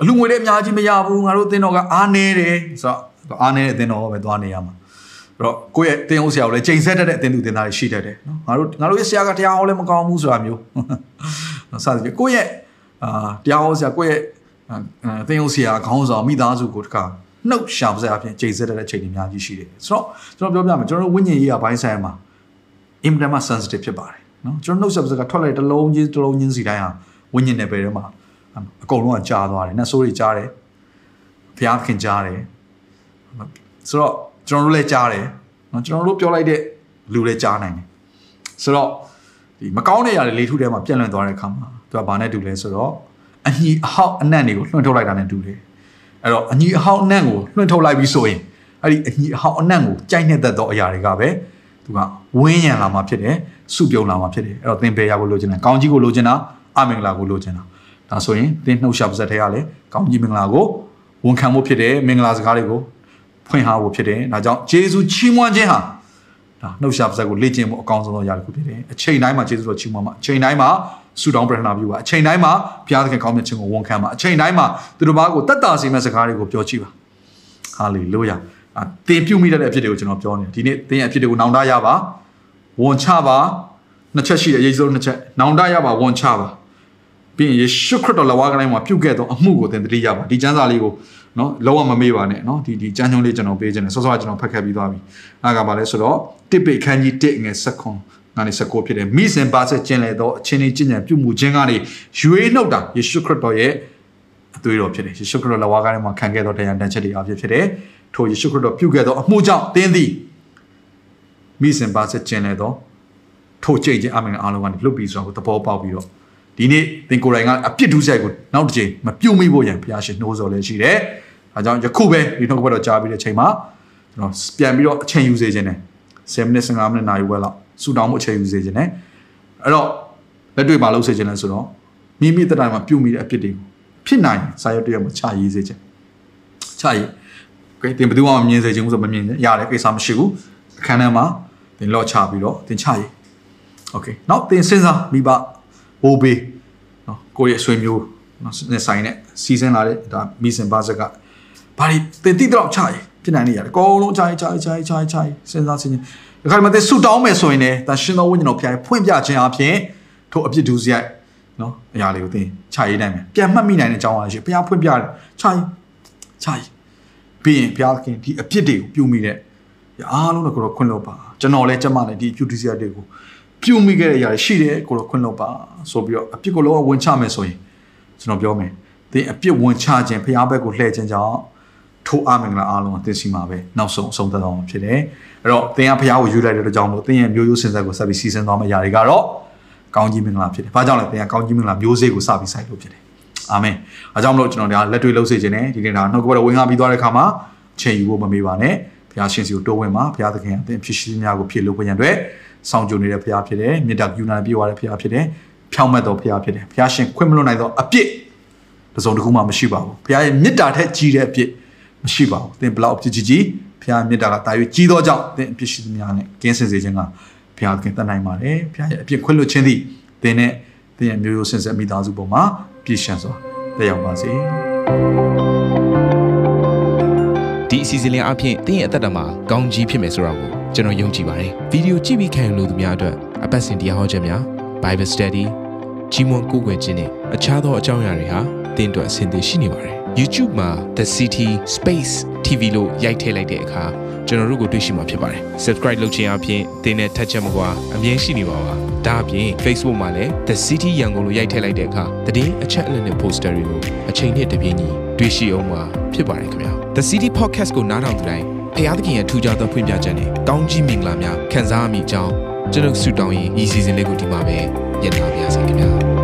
အလူငွေတွေအများကြီးမရဘူးငါတို့တင်းတော်ကအားနေတယ်ဆိုတော့အားနေတဲ့အတင်းတော်ပဲသွားနေရမှာအဲ့တော့ကိုယ့်ရဲ့တင်းဟုတ်ဆရာကိုလည်းချိန်ဆက်တတ်တဲ့အတင်းသူတင်းသားတွေရှိတတ်တယ်နော်ငါတို့ငါတို့ရဲ့ဆရာကတရားဟောလည်းမကောင်းဘူးဆိုတာမျိုးနော်စသဖြင့်ကိုယ့်ရဲ့အာတရားဟောဆရာကိုယ့်ရဲ့အဲတင်းဟုတ်ဆရာခေါင်းဆောင်မိသားစုကိုတခါနှုတ်ရှာပါစအဖြစ်ချိန်ဆက်တဲ့အချိန်တွေအများကြီးရှိတယ်ဆိုတော့ကျွန်တော်ပြောပြမယ်ကျွန်တော်တို့ဝိညာဉ်ရေးအပိုင်းဆိုင်မှာအင်မတန်မှ sensitive ဖြစ်ပါတယ်နော်ကျွန်တော်နှုတ်ဆက်ပါစကထွက်လိုက်တစ်လုံးချင်းတစ်လုံးချင်းစီတိုင်းဟာဝိညာဉ်နယ်ပယ်ထဲမှာ အကုန်လုံးကကြားသွားတယ်နှဆိုးတွေကြားတယ်ဘုရားခင်ကြားတယ်ဆိုတော့ကျွန်တော်တို့လည်းကြားတယ်နော်ကျွန်တော်တို့ပြောလိုက်တဲ့လူလည်းကြားနိုင်တယ်ဆိုတော့ဒီမကောင်းတဲ့ຢာတွေလေထုထဲမှာပြန့်လွင့်သွားတဲ့အခါမှာသူကဘာနဲ့တူလဲဆိုတော့အညီအဟောက်အနံ့တွေကိုလွှင့်ထုတ်လိုက်တာနဲ့တူတယ်အဲ့တော့အညီအဟောက်အနံ့ကိုလွှင့်ထုတ်လိုက်ပြီးဆိုရင်အဲ့ဒီအညီအဟောက်အနံ့ကိုကြိုက်နေတတ်သောအရာတွေကပဲသူကဝင်းရံလာမှာဖြစ်တယ်စုပြုံလာမှာဖြစ်တယ်အဲ့တော့သင်ပေရကိုလိုချင်တာကောင်းကြီးကိုလိုချင်တာအမင်္ဂလာကိုလိုချင်တာ ဒါဆိုရင်သင်နှုတ်ရှာပါစက်ထဲကလည်းကောင်းကြီးမင်္ဂလာကိုဝန်ခံဖို့ဖြစ်တယ်မင်္ဂလာစကားတွေကိုဖွင့်ထားဖို့ဖြစ်တယ်ဒါကြောင့်ဂျေဇုချီးမွမ်းခြင်းဟာဒါနှုတ်ရှာပါစက်ကိုလေ့ကျင့်ဖို့အကောင်းဆုံးသောအရာတစ်ခုဖြစ်တယ်အချိန်တိုင်းမှာဂျေဇုတော်ချီးမွမ်းမှာအချိန်တိုင်းမှာဆုတောင်းပရထနာပြုပါအချိန်တိုင်းမှာဘုရားသခင်ကောင်းမြတ်ခြင်းကိုဝန်ခံပါအချိန်တိုင်းမှာသူတို့ဘာကိုတတ်တာစီမဲ့စကားတွေကိုပြောကြည့်ပါဟာလေလုယာအသင်ပြုမိတဲ့အဖြစ်တွေကိုကျွန်တော်ပြောနေဒီနေ့သင်ရဲ့အဖြစ်တွေကိုနောင်တရပါဝန်ချပါနှစ်ချက်ရှိတယ်ယေရှုနှစ်ချက်နောင်တရပါဝန်ချပါ ပြီးရင်ယေရှုခရစ်တော်လက်ဝါးကတိုင်းမှာပြုတ်ခဲ့သောအမှုကိုသင်တတိရပါဒီကျမ်းစာလေးကိုနော်လုံးဝမမေ့ပါနဲ့နော်ဒီဒီကျမ်းချုံလေးကျွန်တော်ပေးခြင်းနဲ့စောစောကကျွန်တော်ဖတ်ခဲ့ပြီးသွားပြီအားကပါလဲဆိုတော့တစ်ပိတ်ခန်းကြီး1ငယ်7ခွန်ကနေ19ဖြစ်တယ်မိစဉ်ပါဆက်ကျင်လေသောအချင်းလေးကျင့်ကြံပြုမှုခြင်းကနေရွေးနှုတ်တာယေရှုခရစ်တော်ရဲ့အသွေးတော်ဖြစ်တယ်ယေရှုခရစ်တော်လက်ဝါးကားထဲမှာခံခဲ့သောတရားတန်ချက်တွေအဖြစ်ဖြစ်တယ်ထိုယေရှုခရစ်တော်ပြုခဲ့သောအမှုကြောင့်သင်သည်မိစဉ်ပါဆက်ကျင်လေသောထိုကြိတ်ခြင်းအမင်အားလုံးကနေလွတ်ပြီးဆိုတော့သဘောပေါက်ပြီးတော့ ဒီနေ့သင်ကိုယ်တိုင်ကအပြစ်ဒုစရိုက်ကိုနောက်တစ်ချိန်မပြုတ်မိဖို့ရန်ဘုရားရှင်နှိုးဆော်လည်းရှိတယ်။အဲကြောင့်ယခုပဲဒီနှုတ်ကပတ်တော်ကြားပြီးတဲ့အချိန်မှာကျွန်တော်ပြန်ပြီးတော့အချိန်ယူစေခြင်းနဲ့7မိနစ်15မိနစ်နာရီဝက်လောက်ဆူတောင်းမှုအချိန်ယူစေခြင်းနဲ့အဲ့တော့လက်တွေ့ပါလို့စေခြင်းလဲဆိုတော့မိမိတက်တိုင်းမှာပြုတ်မိတဲ့အပြစ်တွေကိုဖြစ်နိုင်စာရွက်တရက်မှာချရေးစေခြင်းချရေးโอเคသင်ဘယ်သူမှမမြင်စေခြင်းဘူးဆိုမမြင်ရတယ်ကိစ္စမရှိဘူးအခန်းထဲမှာသင်လော့ချပြီးတော့သင်ချရေးโอเคနောက်သင်စဉ်းစားမိဘ ဘိုးဘေးနော်ကိုယ့်ရဲ့ဆွေမျိုးနော်နဲ့ဆိုင်နဲ့စီစဉ်လာတဲ့ဒါမိစင်ပါဇက်ကဘာတွေသင်တိတော့ချရေးဖြစ်နိုင်နေရတယ်အကုန်လုံးချရေးချရေးချရေးချရေးချရေးစဉ်းစားစဉ်းဒီခါမှသင်ဆူတောင်းမယ်ဆိုရင်လည်းဒါရှင်တော်ဝိညာဉ်တော်ဖျားဖွင့်ပြခြင်းအပြင်ထို့အပြစ်ဒုစရိုက်နော်အရာလေးကိုသင်ချရေးနိုင်မယ်ပြန်မှတ်မိနိုင်တဲ့အကြောင်းအရာရှိဘုရားဖွင့်ပြတယ်ချရေးချရေးပြီးရင်ဘုရားခင်ဒီအပြစ်တွေကိုပြုမိတဲ့အားလုံးတော့ကိုတော့ခွင့်လို့ပါကျွန်တော်လည်းကျမလည်းဒီပြုဒုစရိုက်တွေကို ပြုမိခဲ့တဲ့အရာရှိတယ်ကိုတော့ခွင့်လို့ပါဆိုပြီးတော့အပြစ်ကိုလုံးဝဝင်ချမယ်ဆိုရင်ကျွန်တော်ပြောမယ်သင်အပြစ်ဝင်ချခြင်းဘုရားဘက်ကိုလှည့်ခြင်းကြောင့်ထိုးအမင်္ဂလာအားလုံးအသင်စီမှာပဲနောက်ဆုံးအဆုံးသတ်အောင်ဖြစ်တယ်အဲ့တော့သင်ကဘုရားကိုယူလိုက်တဲ့ကြောင့်မို့သင်ရဲ့မျိုးရိုးစင်ဆက်ကိုဆက်ပြီးစီစဉ်သွားမယ့်ຢာတွေကတော့ကောင်းကြီးမင်္ဂလာဖြစ်တယ်။ဘာကြောင့်လဲသင်ကကောင်းကြီးမင်္ဂလာမျိုးစေ့ကိုစပြီးစိုက်လို့ဖြစ်တယ်။အာမင်။အဲကြောင့်မလို့ကျွန်တော်တို့လက်တွေ့လှုပ်စေခြင်းနဲ့ဒီနေ့ဒါနှုတ်ကပတ်တော်ဝင်ကားပြီးသွားတဲ့အခါမှာချိန်ယူဖို့မမေ့ပါနဲ့။ဘုရားရှင်စီကိုတိုးဝင်ပါဘုရားသခင်အသင်ဖြစ်ရှိများကိုဖြစ်လို့ပြန်အတွက် ဆောင်ကြုံနေတဲ့ဘုရားဖြစ်တယ်။မေတ္တာကယူနာပြေဝတဲ့ဘုရားဖြစ်တယ်။ဖြောင့်မတ်တော်ဘုရားဖြစ်တယ်။ဘုရားရှင်ခွင့်မလွတ်နိုင်သောအပြစ်တစ်စုံတစ်ခုမှမရှိပါဘူး။ဘုရားရဲ့မေတ္တာထက်ကြီးတဲ့အပြစ်မရှိပါဘူး။သင်ဘလောက်အပြစ်ကြီးကြီးဘုရားမေတ္တာကတာ၍ကြီးသောကြောင့်သင်အပြစ်ရှိသမျှနဲ့ကင်းစင်စေခြင်းကဘုရားသခင်တတ်နိုင်ပါတယ်။ဘုရားရဲ့အပြစ်ခွင့်လွတ်ခြင်းသည်သင်နဲ့သင်ရဲ့မျိုးရိုးစင်ဆက်မိသားစုပေါ်မှာပြည့်ရှံစွာတက်ရောက်ပါစေ။ ဒီအစီအစဉ်လေးအပြင်တင်းရဲ့အသက်တာမှာကောင်းကြီးဖြစ်မယ်ဆိုတာကိုကျွန်တော်ယုံကြည်ပါတယ်ဗီဒီယိုကြည့်ပြီးခံယူလို့သူများအတွက်အပတ်စဉ်တရားဟောခြင်းများ Bible Study ကြီးမွန်ကိုယ်ွယ်ခြင်းနဲ့အခြားသောအကြောင်းအရာတွေဟာတင်းအတွက်အဆင်သင့်ရှိနေပါတယ် YouTube မှာ The City Space TV လို့ရိုက်ထည့်လိုက်တဲ့အခါကျွန်တော်တို့ကိုတွေ့ရှိမှာဖြစ်ပါတယ် Subscribe လုပ်ခြင်းအပြင်တင်းနဲ့ထက်ချက်မကွာအမြင်ရှိနေပါပါဒါအပြင် Facebook မှာလည်း The City ရန်ကုန်လို့ရိုက်ထည့်လိုက်တဲ့အခါတည်င်းအချက်အလက်နဲ့ poster တွေကိုအချိန်နဲ့တပြေးညီ တွေ့ရှိအောင်မှာဖြစ်ပါတယ်ခင်ဗျာ The City Podcast ကိုနားထောင်သူတိုင်းဖျားသခင်ရဲ့ထူကြသောဖွင့်ပြချက်နဲ့ကောင်းကြီးမင်္ဂလာများခံစားမိကြောင်းကျွန်တော်ဆုတောင်းရင်ဤစီစဉ်လေးကိုဒီမှာပဲညှိနှိုင်းပါရစေခင်ဗျာ